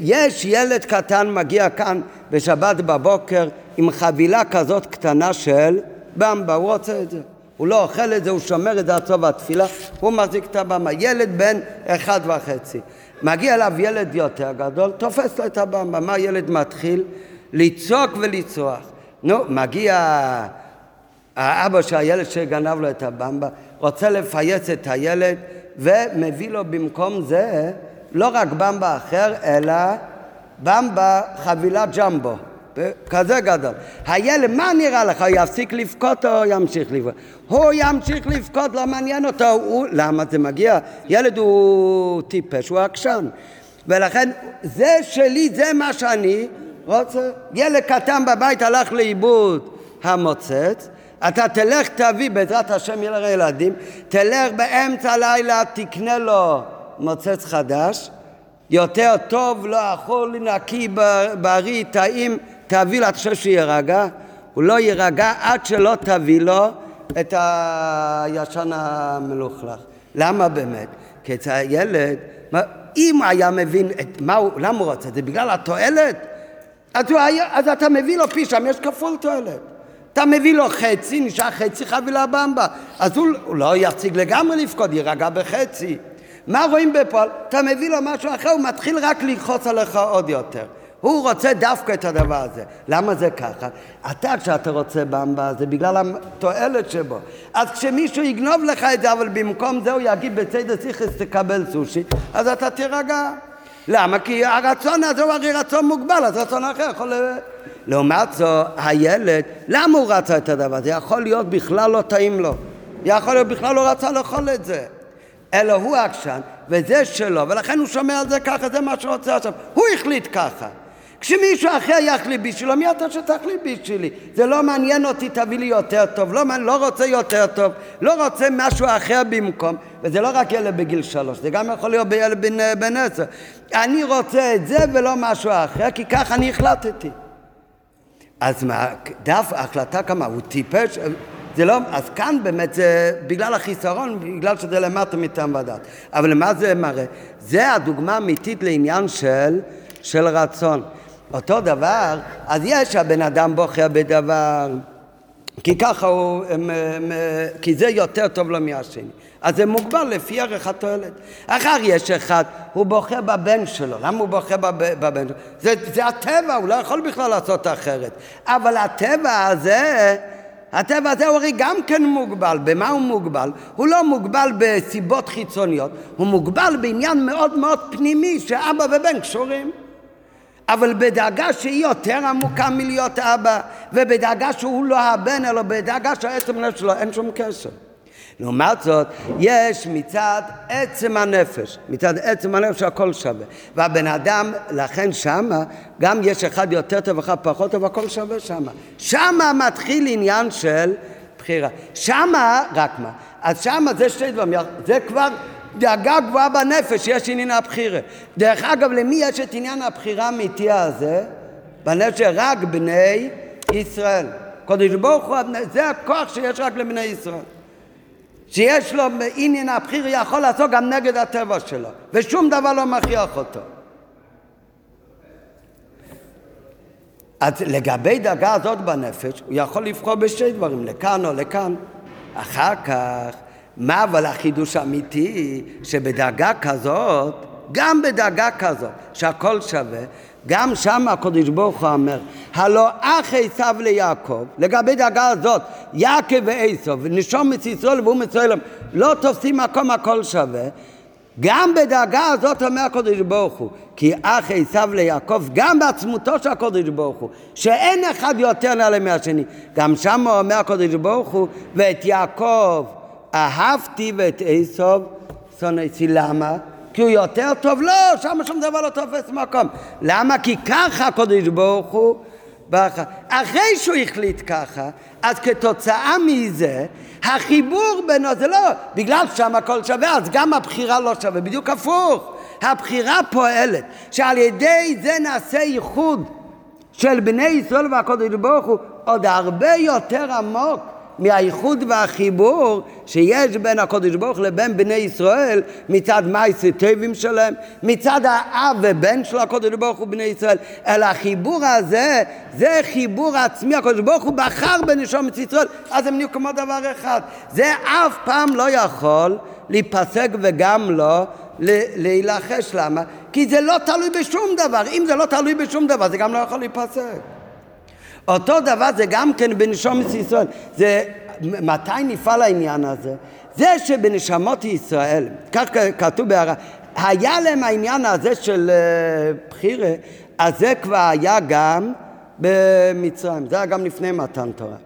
יש ילד קטן מגיע כאן בשבת בבוקר עם חבילה כזאת קטנה של במבה, הוא רוצה את זה. הוא לא אוכל את זה, הוא שומר את סוף התפילה, הוא מחזיק את הבמה. ילד בן אחד וחצי. מגיע אליו ילד יותר גדול, תופס לו את הבמה. מה ילד מתחיל? לצעוק ולצרוח. נו, מגיע האבא של הילד שגנב לו את הבמבה, רוצה לפייס את הילד ומביא לו במקום זה לא רק במבה אחר, אלא במבה חבילת ג'מבו. כזה גדול. הילד, מה נראה לך? הוא יפסיק לבכות או ימשיך לבכות? הוא ימשיך לבכות, לא מעניין אותו. הוא, למה זה מגיע? ילד הוא טיפש, הוא עקשן. ולכן, זה שלי, זה מה שאני רוצה. ילד קטן בבית הלך לאיבוד המוצץ, אתה תלך תביא, בעזרת השם יהיה לך ילדים, תלך באמצע הלילה, תקנה לו מוצץ חדש, יותר טוב, לא אכול, נקי, בריא, טעים, תביא לו, אתה חושב שהוא יירגע? הוא לא יירגע עד שלא תביא לו את הישן המלוכלך. למה באמת? כי אצל הילד, אם הוא היה מבין את מה הוא, למה הוא רוצה את זה? בגלל התועלת? אז, היה, אז אתה מביא לו פי שם, יש כפול תועלת. אתה מביא לו חצי, נשאר חצי חבילה במבה. אז הוא, הוא לא יפסיק לגמרי לפקוד, יירגע בחצי. מה רואים בפועל? אתה מביא לו משהו אחר, הוא מתחיל רק ללחוץ עליך עוד יותר. הוא רוצה דווקא את הדבר הזה. למה זה ככה? אתה, כשאתה רוצה במבה, זה בגלל התועלת שבו. אז כשמישהו יגנוב לך את זה, אבל במקום זה הוא יגיד בצד סיכס תקבל סושי, אז אתה תירגע. למה? כי הרצון הזה הוא הרי רצון מוגבל, אז רצון אחר יכול... לעומת זו, הילד, למה הוא רצה את הדבר הזה? יכול להיות בכלל לא טעים לו. יכול להיות בכלל לא רצה לאכול את זה. אלא הוא עקשן, וזה שלו, ולכן הוא שומע על זה ככה, זה מה שהוא רוצה עכשיו. הוא החליט ככה. כשמישהו אחר יחליט בשבילו, מי אתה שתחליט בשבילי? זה לא מעניין אותי, תביא לי יותר טוב, לא, לא רוצה יותר טוב, לא רוצה משהו אחר במקום, וזה לא רק ילד בגיל שלוש, זה גם יכול להיות בילד בן, בן עשר. אני רוצה את זה ולא משהו אחר, כי ככה אני החלטתי. אז מה, דף ההחלטה כמה, הוא טיפש? זה לא, אז כאן באמת זה בגלל החיסרון, בגלל שזה למטה מטעם ודת. אבל למה זה מראה? זה הדוגמה האמיתית לעניין של, של רצון. אותו דבר, אז יש הבן אדם בוחר בדבר, כי ככה הוא, הם, הם, כי זה יותר טוב לו מהשני. אז זה מוגבל לפי ערך התועלת. אחר יש אחד, הוא בוחר בבן שלו. למה הוא בוחר בבן שלו? זה, זה הטבע, הוא לא יכול בכלל לעשות אחרת. אבל הטבע הזה, הטבע הזה הוא הרי גם כן מוגבל. במה הוא מוגבל? הוא לא מוגבל בסיבות חיצוניות, הוא מוגבל בעניין מאוד מאוד פנימי שאבא ובן קשורים. אבל בדאגה שהיא יותר עמוקה מלהיות אבא, ובדאגה שהוא לא הבן, אלא בדאגה שהעצם הנפש שלו אין שום קשר. לעומת זאת, יש מצד עצם הנפש, מצד עצם הנפש הכל שווה. והבן אדם, לכן שמה, גם יש אחד יותר טוב, אחד פחות טוב, הכל שווה שמה. שמה מתחיל עניין של בחירה. שמה, רק מה? אז שמה זה שתי דברים, זה כבר דאגה גבוהה בנפש, יש עניין הבחירה. דרך אגב, למי יש את עניין הבחירה האמיתי הזה? בנפש רק בני ישראל. קודש ברוך הוא, זה הכוח שיש רק לבני ישראל. שיש לו עניין הבחיר יכול לעשות גם נגד הטבע שלו, ושום דבר לא מכריח אותו. אז לגבי דרגה הזאת בנפש, הוא יכול לבחור בשתי דברים, לכאן או לכאן. אחר כך, מה אבל החידוש האמיתי? שבדרגה כזאת, גם בדרגה כזאת, שהכל שווה, גם שם הקדוש ברוך הוא אומר, הלא אח עשיו ליעקב, לגבי דאגה הזאת, יעקב ועשיו, ונשומת ישראל ואום ישראל, לא תופסים מקום הכל שווה, גם בדאגה הזאת אומר הקדוש ברוך הוא, כי אח עשיו ליעקב, גם בעצמותו של הקדוש ברוך הוא, שאין אחד יותר נעלה מהשני. גם שם אומר הקדוש ברוך הוא, ואת יעקב אהבתי ואת עשיו שונאתי. למה? כי הוא יותר טוב? לא, שם שום דבר לא תופס מקום. למה? כי ככה הקדוש ברוך הוא ברכה. אחרי שהוא החליט ככה, אז כתוצאה מזה, החיבור בינו זה לא, בגלל שם הכל שווה, אז גם הבחירה לא שווה, בדיוק הפוך. הבחירה פועלת, שעל ידי זה נעשה ייחוד של בני ישראל והקודש ברוך הוא עוד הרבה יותר עמוק מהאיחוד והחיבור שיש בין הקודש ברוך לבין בני ישראל מצד מייסי טובים שלהם, מצד האב ובן של הקודש ברוך הוא בני ישראל, אלא החיבור הזה זה חיבור עצמי, הקודש ברוך הוא בחר בנשומת ישראל, אז הם נהיו כמו דבר אחד. זה אף פעם לא יכול להיפסק וגם לא להילחש. למה? כי זה לא תלוי בשום דבר. אם זה לא תלוי בשום דבר, זה גם לא יכול להיפסק. אותו דבר זה גם כן בנשומת ישראל. זה, מתי נפעל העניין הזה? זה שבנשמות ישראל, כך כתוב בהערה, היה להם העניין הזה של uh, בחירה, אז זה כבר היה גם במצרים, זה היה גם לפני מתן תורה.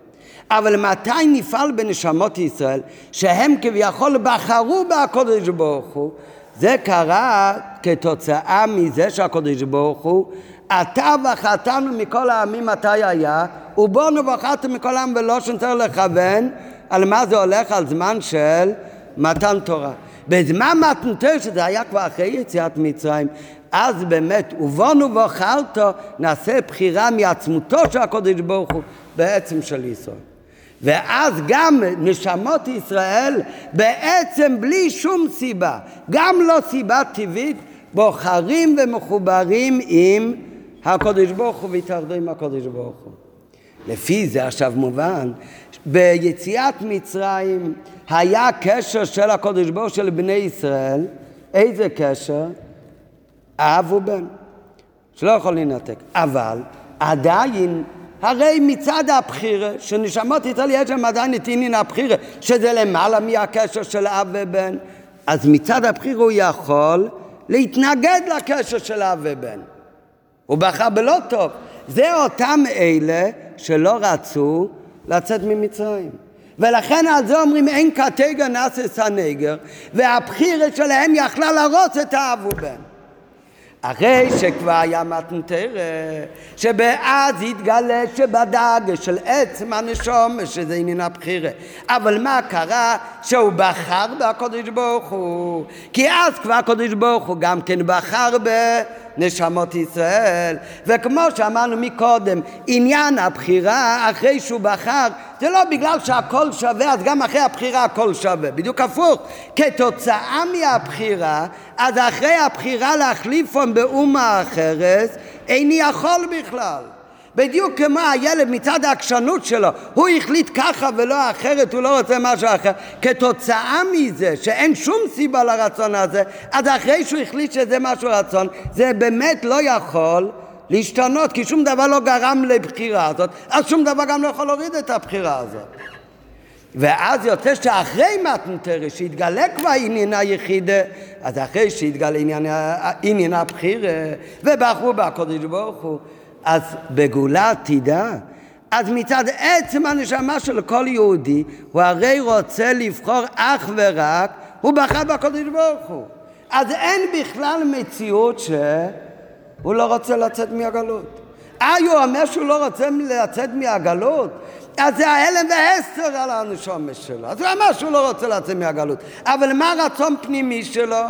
אבל מתי נפעל בנשמות ישראל, שהם כביכול בחרו בקודש ברוך הוא, זה קרה כתוצאה מזה שהקודש ברוך הוא אתה וחתנו מכל העמים מתי היה, ובונו וחתם מכל העם ולא שנצטרך לכוון על מה זה הולך על זמן של מתן תורה. בזמן מתן תורה, שזה היה כבר אחרי יציאת מצרים, אז באמת, ובונו וחרתו, נעשה בחירה מעצמותו של הקודש ברוך הוא בעצם של ישראל. ואז גם נשמות ישראל בעצם בלי שום סיבה, גם לא סיבה טבעית, בוחרים ומחוברים עם הקודש ברוך הוא והתאחדו עם הקודש ברוך הוא. לפי זה עכשיו מובן, ביציאת מצרים היה קשר של הקודש ברוך של בני ישראל, איזה קשר? אב ובן, שלא יכול להינתק. אבל עדיין, הרי מצד הבחירה, שנשמות ישראל יש להם עדיין את עניין הבחירה, שזה למעלה מהקשר של אב ובן, אז מצד הבחירה הוא יכול להתנגד לקשר של אב ובן. הוא בחר בלא טוב. זה אותם אלה שלא רצו לצאת ממצרים. ולכן על זה אומרים אין קטגר נאסס הנגר, והבחירת שלהם יכלה להרוס את האב ובן. אחרי שכבר היה מתנתרא, שבאז התגלה שבדג של עצם הנשום, שזה עניין הבחירה. אבל מה קרה? שהוא בחר בקודש ברוך הוא. כי אז כבר הקודש ברוך הוא גם כן בחר בנשמות ישראל. וכמו שאמרנו מקודם, עניין הבחירה אחרי שהוא בחר, זה לא בגלל שהכל שווה, אז גם אחרי הבחירה הכל שווה. בדיוק הפוך. כתוצאה מהבחירה, אז אחרי הבחירה להחליפון באומה אחרת, איני יכול בכלל. בדיוק כמו הילד מצד העקשנות שלו, הוא החליט ככה ולא אחרת, הוא לא רוצה משהו אחר. כתוצאה מזה שאין שום סיבה לרצון הזה, אז אחרי שהוא החליט שזה משהו רצון, זה באמת לא יכול להשתנות, כי שום דבר לא גרם לבחירה הזאת, אז שום דבר גם לא יכול להוריד את הבחירה הזאת. ואז יוצא שאחרי מתנתרא, שהתגלה כבר עניין היחידה, אז אחרי שהתגלה עניין, עניין הבחירה, ובחרו בקודש ברוך הוא, אז בגאולה עתידה, אז מצד עצם הנשמה של כל יהודי, הוא הרי רוצה לבחור אך ורק, הוא בחר בקודש ברוך הוא. אז אין בכלל מציאות שהוא לא רוצה לצאת מהגלות. אה, הוא אומר שהוא לא רוצה לצאת מהגלות? אז זה ההלם והסתר על הנשומת שלו. אז הוא אמר שהוא לא רוצה לצאת מהגלות. אבל מה הרצון פנימי שלו?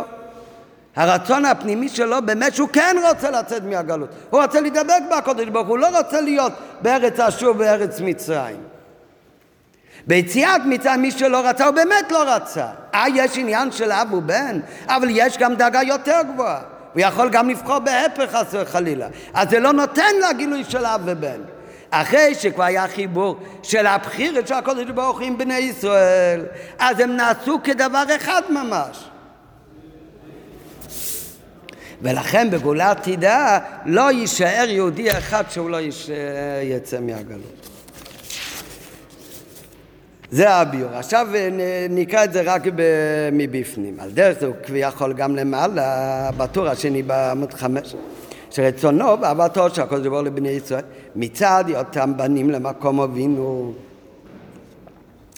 הרצון הפנימי שלו באמת שהוא כן רוצה לצאת מהגלות. הוא רוצה להידבק בקודש ברוך הוא לא רוצה להיות בארץ אשור ובארץ מצרים. ביציאת מצרים מי שלא רצה הוא באמת לא רצה. אה, יש עניין של אב ובן, אבל יש גם דאגה יותר גבוהה. הוא יכול גם לבחור בהפך חס וחלילה. אז זה לא נותן לה גילוי של אב ובן. אחרי שכבר היה חיבור של הבחירת של הקודש ברוך הוא עם בני ישראל, אז הם נעשו כדבר אחד ממש. ולכן בגאולה עתידה לא יישאר יהודי אחד שהוא לא יש... יצא מהגלות. זה הביור. עכשיו נקרא את זה רק מבפנים. על דרך זה הוא כביכול גם למעלה, בטור השני בעמוד חמש. שרצונו ואהבתו של הקדוש ברוך לבני ישראל מצד היותם בנים למקום אבינו.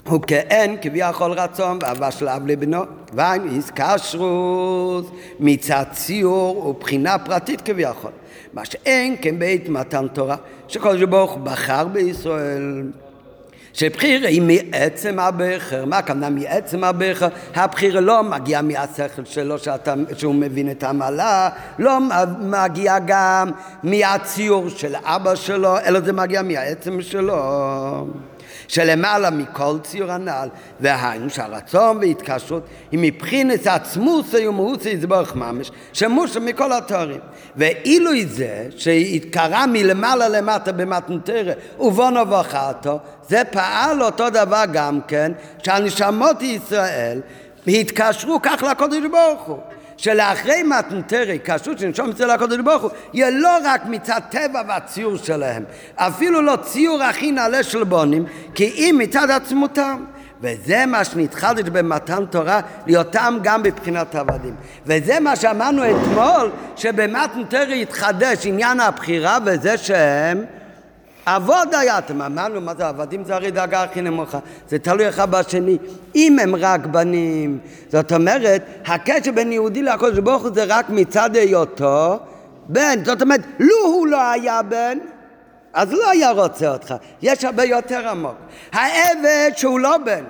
הוא כאין כביכול רצון ואהבה של אב לבנו והיינו איסקשרוס מצד ציור ובחינה פרטית כביכול. מה שאין כן בית מתן תורה שקדוש ברוך בחר בישראל שבחירה היא מעצם הבכר, מה הכוונה מעצם הבכר? הבחירה לא מגיעה מהשכל שלו שאתה, שהוא מבין את המעלה, לא מגיעה גם מהציור של אבא שלו, אלא זה מגיע מהעצם שלו. שלמעלה מכל ציור הנ"ל, והיינו שהרצון והתקשרות היא מבחינת עצמוסי ומהוסי יזבורך ממש, שמושה מכל התארים. ואילו זה שהתקרה מלמעלה למטה במתנתרא ובונו וחרתו, זה פעל אותו דבר גם כן, שהנשמות ישראל התקשרו כך לקודש ברוך הוא. שלאחרי מתנתרי, כשרות שנשום אצל הקודש ברוך הוא, יהיה לא רק מצד טבע והציור שלהם, אפילו לא ציור הכי נעלה של בונים, כי אם מצד עצמותם. וזה מה שנתחדש במתן תורה, להיותם גם בבחינת עבדים. וזה מה שאמרנו אתמול, שבמתן תורה התחדש עניין הבחירה, וזה שהם אבות היה, אתם אמרנו, מה זה עבדים זה הרי דאגה הכי נמוכה, זה תלוי אחד בשני, אם הם רק בנים, זאת אומרת, הקשר בין יהודי לקודש ברוך הוא זה רק מצד היותו בן, זאת אומרת, לו הוא לא היה בן, אז לא היה רוצה אותך, יש הרבה יותר עמוק. העבד שהוא לא בן,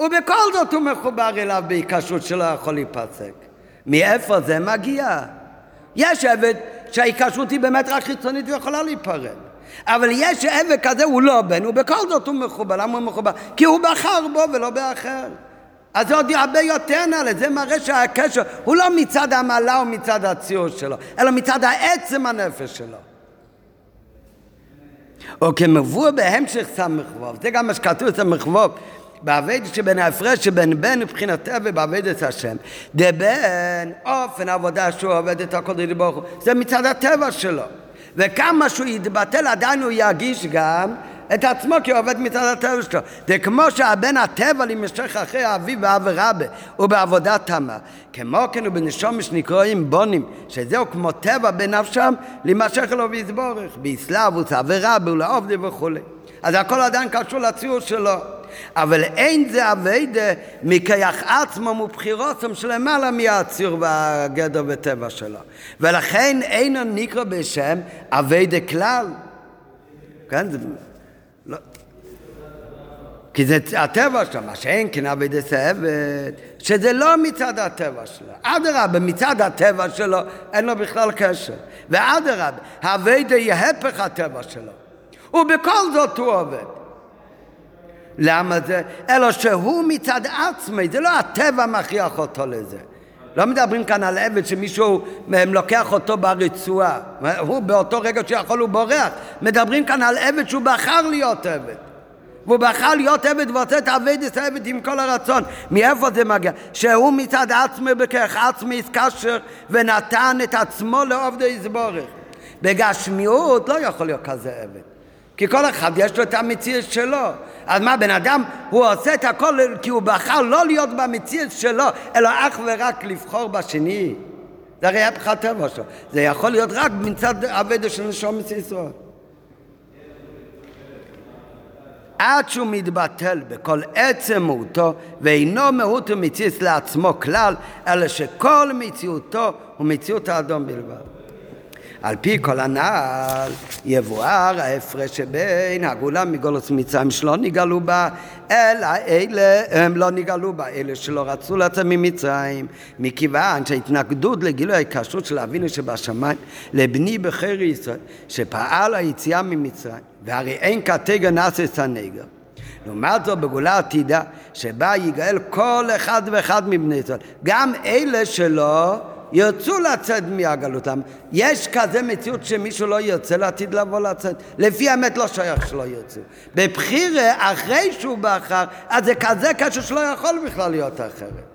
ובכל זאת הוא מחובר אליו בהיקשרות שלא יכול להיפסק. מאיפה זה מגיע? יש עבד שההיקשרות היא באמת רק חיצונית ויכולה להיפרד. אבל יש עבד כזה, הוא לא בן, ובכל זאת הוא מחובר. למה הוא מחובר? כי הוא בחר בו ולא באחר. אז זה עוד הרבה יותר נעלה, זה מראה שהקשר הוא לא מצד המעלה או מצד הציור שלו, אלא מצד העצם הנפש שלו. או כמבוא בהמשך סמ"ך זה גם מה שכתוב סמ"ך בעבודת שבין ההפרש שבין בן מבחינתה ובעבודת השם. דבן, אופן העבודה שהוא עובד את הקודש ברוך הוא, זה מצד הטבע שלו. וכמה שהוא יתבטל עדיין הוא ירגיש גם את עצמו כי הוא עובד מצד הטבע שלו. זה כמו שהבן הטבע נמשך אחרי אביו ואב ורבה ובעבודת תמה. כמו כן ובנשום שנקראים בונים, שזהו כמו טבע בנפשם, להימשך לו ויסבורך, באסלאבוס, עבירה, ולעובדי וכולי. אז הכל עדיין קשור לציור שלו. אבל אין זה אביידה מכיח עצמם ובחירוסם שלמעלה מהציר והגדר וטבע שלו. ולכן אינו נקרא בשם אביידה כלל. כן, זה... לא. כי זה הטבע שלו, מה שאין כן אביידה סעבד, שזה לא מצד הטבע שלו. אדרבה, מצד הטבע שלו אין לו בכלל קשר. ואדרבה, אביידה יהיה הפך הטבע שלו. ובכל זאת הוא עובד. למה זה? אלא שהוא מצד עצמי, זה לא הטבע מכריח אותו לזה. לא מדברים כאן על עבד שמישהו מהם לוקח אותו ברצועה. הוא באותו רגע שיכול הוא בורח. מדברים כאן על עבד שהוא בחר להיות עבד. והוא בחר להיות עבד ורוצה את את העבד עם כל הרצון. מאיפה זה מגיע? שהוא מצד עצמי בכך עצמי יתקשר ונתן את עצמו לעובדי יסבורך. בגשמיות לא יכול להיות כזה עבד. כי כל אחד יש לו את המציאות שלו. אז מה, בן אדם, הוא עושה את הכל כי הוא בחר לא להיות במציאות שלו, אלא אך ורק לבחור בשני. זה הרי הפך הטבע שלו. זה יכול להיות רק מצד אבדה של נשום ישראל. עד שהוא מתבטל בכל עצם מהותו ואינו מהות ומציאות לעצמו כלל, אלא שכל מציאותו הוא מציאות האדום בלבד. על פי כל הנ"ל יבואר ההפרש שבין הגאולה מגולוס מצרים שלא נגאלו בה אלא אלה הם לא נגאלו בה אלה שלא רצו לצאת ממצרים. מכיוון שההתנגדות לגילוי ההיקשרות של אבינו שבשמיים לבני בחיר ישראל שפעל היציאה ממצרים והרי אין כתגר נאסס הנגר. לעומת זאת בגאולה עתידה שבה יגאל כל אחד ואחד מבני ישראל גם אלה שלא ירצו לצאת מהגלותם. יש כזה מציאות שמישהו לא ירצה לעתיד לבוא לצאת. לפי האמת לא שייך שלא ירצו. בבחירה, אחרי שהוא בחר, אז זה כזה קשה שלא יכול בכלל להיות אחרת.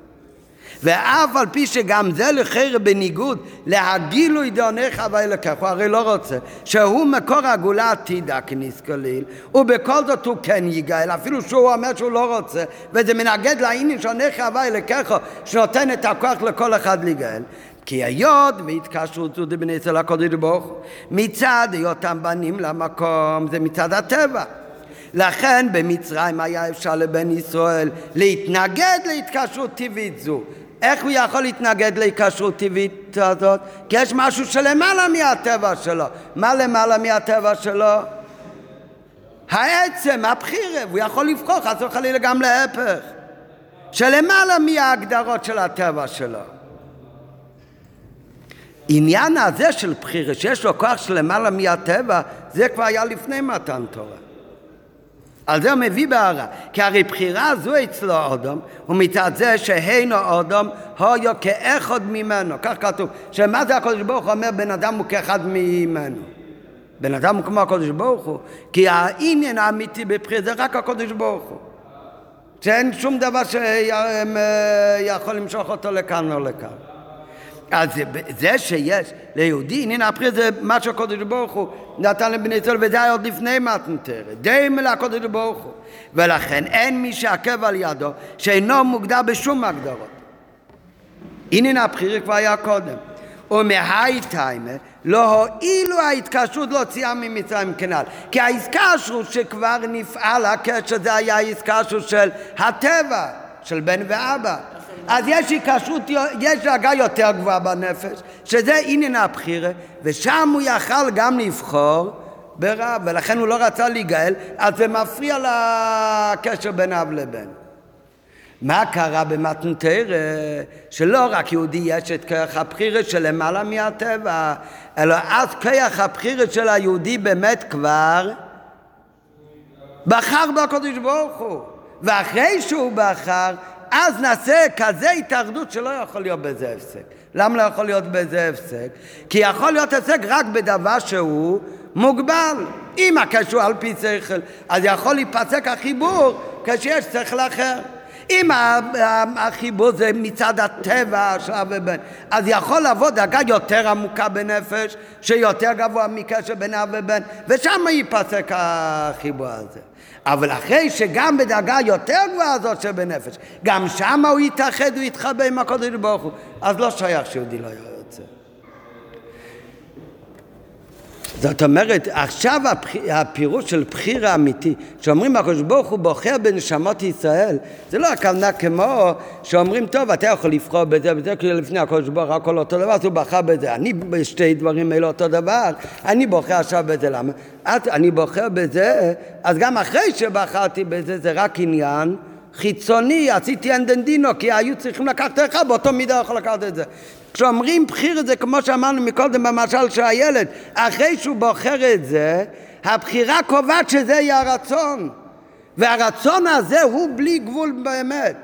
ואף על פי שגם זה לחרא בניגוד להגילוי דעונך ואלוקיך, הוא הרי לא רוצה, שהוא מקור הגאולה העתידה כניס כליל, ובכל זאת הוא כן יגאל, אפילו שהוא אומר שהוא לא רוצה, וזה מנגד לעניין שעונך ואלוקיך, שנותן את הכוח לכל אחד להיגאל. כי היות והתקשרות זו דבני אצל הקודש ברוך הוא, מצד היותם בנים למקום, זה מצד הטבע. לכן במצרים היה אפשר לבן ישראל להתנגד להתקשרות טבעית זו. איך הוא יכול להתנגד להתקשרות טבעית הזאת? כי יש משהו שלמעלה מהטבע שלו. מה למעלה מהטבע שלו? העצם, הבחירה, הוא יכול לבחור, חס וחלילה גם להפך. שלמעלה מההגדרות של הטבע שלו. עניין הזה של בחירה, שיש לו כוח שלמעלה מהטבע, זה כבר היה לפני מתן תורה. על זה הוא מביא בהערה, כי הרי בחירה זו אצלו אודום, ומצד זה שהינו אודום, הויו כאחד ממנו, כך כתוב, שמה זה הקדוש ברוך הוא אומר בן אדם הוא כאחד ממנו. בן אדם הוא כמו הקדוש ברוך הוא, כי העניין האמיתי בבחירה זה רק הקדוש ברוך הוא. שאין שום דבר שיכול למשוך אותו לכאן או לכאן. אז זה שיש ליהודי, הנה הבחיר זה מה שהקודש ברוך הוא נתן לבני ישראל, וזה היה עוד לפני מתנתרת. די מלא הקודש ברוך הוא. ולכן אין מי שעקב על ידו שאינו מוגדר בשום הגדרות. הנה הבחיר כבר היה קודם. ומהי לא הועילו ההתקשרות להוציאה ממצרים כנ"ל. כי ההתקשרות שכבר נפעל הקשר זה היה ההתקשרות של הטבע, של בן ואבא. אז יש היקשרות, יש דאגה יותר גבוהה בנפש, שזה עניין הבחירה, ושם הוא יכל גם לבחור ברע, ולכן הוא לא רצה להיגאל, אז זה מפריע לקשר בין אב לבן. מה קרה במתנתרא? שלא רק יהודי יש את כוח הבחירה שלמעלה מהטבע, אלא אז כוח הבחירה של היהודי באמת כבר בחר בקדוש ברוך הוא. ואחרי שהוא בחר, אז נעשה כזה התאחדות שלא יכול להיות בזה הפסק. למה לא יכול להיות בזה הפסק? כי יכול להיות הפסק רק בדבר שהוא מוגבל. אם הקשר הוא על פי שכל, אז יכול להיפסק החיבור כשיש שכל אחר. אם החיבור זה מצד הטבע של ובן, אז יכול לבוא דרגה יותר עמוקה בנפש, שיותר גבוה מקשר בין אב ובן, ושם ייפסק החיבור הזה. אבל אחרי שגם בדרגה יותר גבוהה הזאת שבנפש, גם שם הוא יתאחד, הוא יתחבא עם הקודש ברוך הוא, אז לא שייך שיהודי לא יוצא. זאת אומרת, עכשיו הפירוש של בחיר האמיתי, שאומרים הקדוש ברוך הוא בוחר בנשמות ישראל, זה לא הכוונה כמו שאומרים, טוב, אתה יכול לבחור בזה ובזה, כי לפני הקדוש ברוך הוא הכל אותו דבר, אז הוא בחר בזה. אני בשתי דברים האלה אותו דבר, אני בוחר עכשיו בזה, למה? אז אני בוחר בזה, אז גם אחרי שבחרתי בזה, זה רק עניין חיצוני, עשיתי אנדנדינו, כי היו צריכים לקחת אחד, באותו מידה יכול לקחת את זה. כשאומרים בחיר זה כמו שאמרנו מקודם במשל של הילד, אחרי שהוא בוחר את זה, הבחירה קובעת שזה יהיה הרצון. והרצון הזה הוא בלי גבול באמת.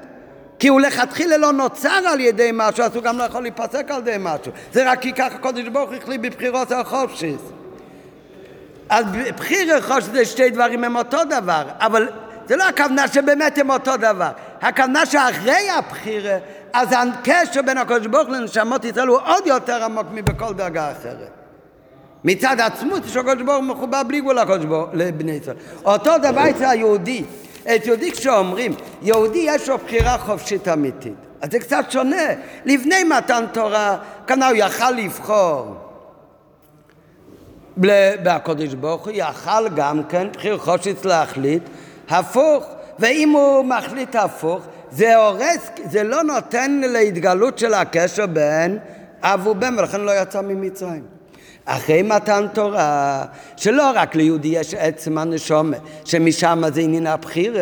כי הוא לכתחילה לא נוצר על ידי משהו, אז הוא גם לא יכול להיפסק על ידי משהו. זה רק כי ככה הקודש ברוך הוא החליט בבחירות החופשיס. אז בחיר וחופשיס זה שתי דברים הם אותו דבר, אבל זה לא הכוונה שבאמת הם אותו דבר. הכוונה שאחרי הבחירה אז הקשר בין הקדוש ברוך לנשמות ישראל הוא עוד יותר עמוק מבכל דרגה אחרת. מצד עצמות שהקדוש ברוך הוא מחובר בלי גבול לקדוש ברוך לבני ישראל. אותו דבר אצל היהודי. את יהודי כשאומרים, יהודי יש לו בחירה חופשית אמיתית. אז זה קצת שונה. לפני מתן תורה, כאן הוא יכל לבחור. בהקודש ברוך הוא יכל גם כן בחיר חופשית להחליט הפוך. ואם הוא מחליט הפוך, זה הורס, זה לא נותן להתגלות של הקשר בין אב ובן, ולכן לא יצא ממצרים. אחרי מתן תורה, שלא רק ליהודי יש עצם הנשומת, שמשם זה עניין הבחיר,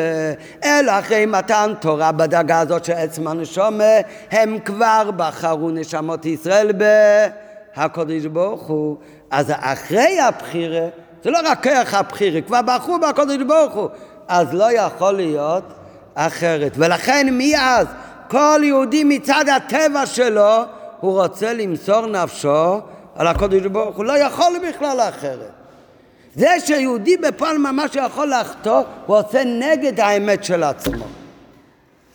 אלא אחרי מתן תורה בדרגה הזאת של עצם הנשומת, הם כבר בחרו נשמות ישראל בהקודש ברוך הוא. אז אחרי הבחירה, זה לא רק כרך הבחירה, כבר בחרו בקודש ברוך הוא, אז לא יכול להיות אחרת. ולכן מאז כל יהודי מצד הטבע שלו הוא רוצה למסור נפשו על הקודש ברוך הוא לא יכול בכלל אחרת. זה שיהודי בפועל ממש יכול לחטוא, הוא עושה נגד האמת של עצמו.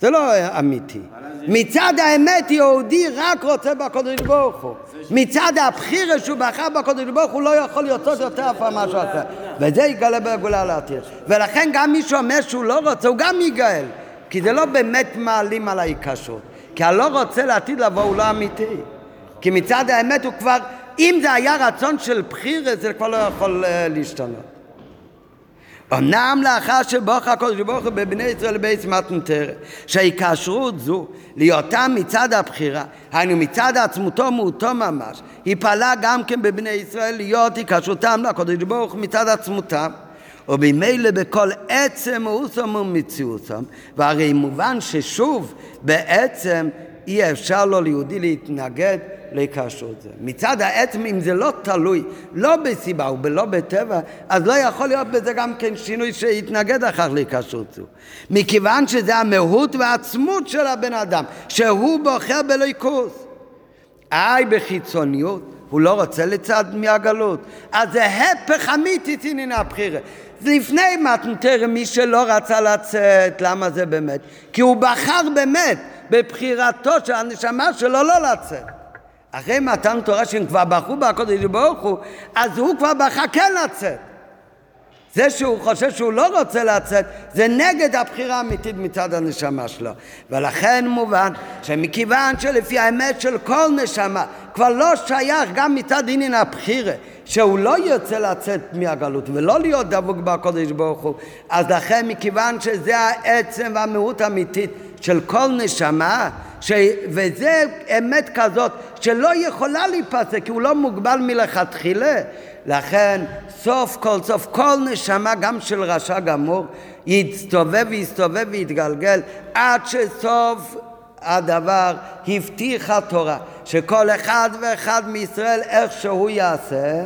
זה לא אמיתי. מצד האמת יהודי רק רוצה בקודש ברוך הוא. מצד הבחירה שהוא בחר בקודש ברוך הוא לא יכול לרצות יותר אף פעם מה שעשה. וזה יגאל בגאולה לעתיד. ולכן גם מי שאומר שהוא לא רוצה, הוא גם ייגאל. כי זה לא באמת מעלים על ההיקשרות. כי הלא רוצה לעתיד לבוא הוא לא אמיתי. כי מצד האמת הוא כבר, אם זה היה רצון של בחירה, זה כבר לא יכול uh, להשתנות. אמנם לאחר שבוך הקודש ברוך הוא בבני ישראל לבייס מתנתרת, שההיקשרות זו להיותם מצד הבחירה, היינו מצד עצמותו מהותו ממש, היא פעלה גם כן בבני ישראל להיות היקשרותם לקודש ברוך מצד עצמותם. ובמילא בכל עצם מאוסם ומציאוסם, והרי מובן ששוב בעצם אי אפשר לו ליהודי להתנגד להיקשרות זה. מצד העצם, אם זה לא תלוי, לא בסיבה ולא בטבע, אז לא יכול להיות בזה גם כן שינוי שיתנגד אחר להיקשרות זו. מכיוון שזה המהות והעצמות של הבן אדם, שהוא בוחר בליכוס. איי בחיצוניות, הוא לא רוצה לצד מהגלות. אז זה הפך אמיתי עניין הבחירה. לפני מתנתר מי שלא רצה לצאת, למה זה באמת? כי הוא בחר באמת בבחירתו של הנשמה שלו לא לצאת. אחרי מתן תורה שהם כבר בחרו בקודש ברוך הוא, אז הוא כבר בחר כן לצאת. זה שהוא חושב שהוא לא רוצה לצאת, זה נגד הבחירה האמיתית מצד הנשמה שלו. ולכן מובן שמכיוון שלפי האמת של כל נשמה כבר לא שייך גם מצד עניין הבחירה, שהוא לא יוצא לצאת מהגלות ולא להיות דבוק בקודש ברוך הוא, אז לכן מכיוון שזה העצם והמהות האמיתית של כל נשמה, ש... וזה אמת כזאת שלא יכולה להיפסק, כי הוא לא מוגבל מלכתחילה. לכן סוף כל סוף כל נשמה גם של רשע גמור יסתובב ויסתובב ויתגלגל עד שסוף הדבר הבטיחה תורה שכל אחד ואחד מישראל איך שהוא יעשה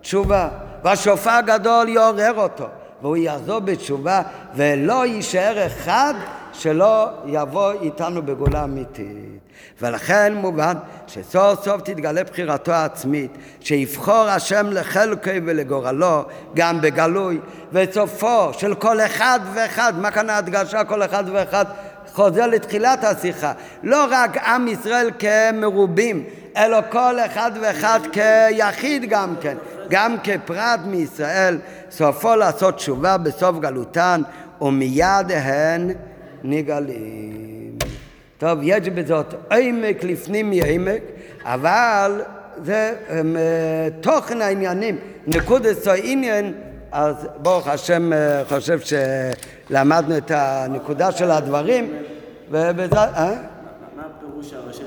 תשובה והשופר גדול יעורר אותו והוא יחזור בתשובה ולא יישאר אחד שלא יבוא איתנו בגאולה אמיתית. ולכן מובן שסוף סוף תתגלה בחירתו העצמית, שיבחור השם לחלקי ולגורלו, גם בגלוי, וסופו של כל אחד ואחד, מה כאן ההדגשה כל אחד ואחד חוזר לתחילת השיחה, לא רק עם ישראל כמרובים, אלא כל אחד ואחד כיחיד גם כן, גם כפרט מישראל, סופו לעשות תשובה בסוף גלותן, ומיד הן נגאלים. טוב, יש בזאת עמק לפנים מעמק, אבל זה הם, תוכן העניינים, נקודס העניין, אז ברוך השם חושב שלמדנו את הנקודה של הדברים, ובעזרת... מה פירוש הראשי?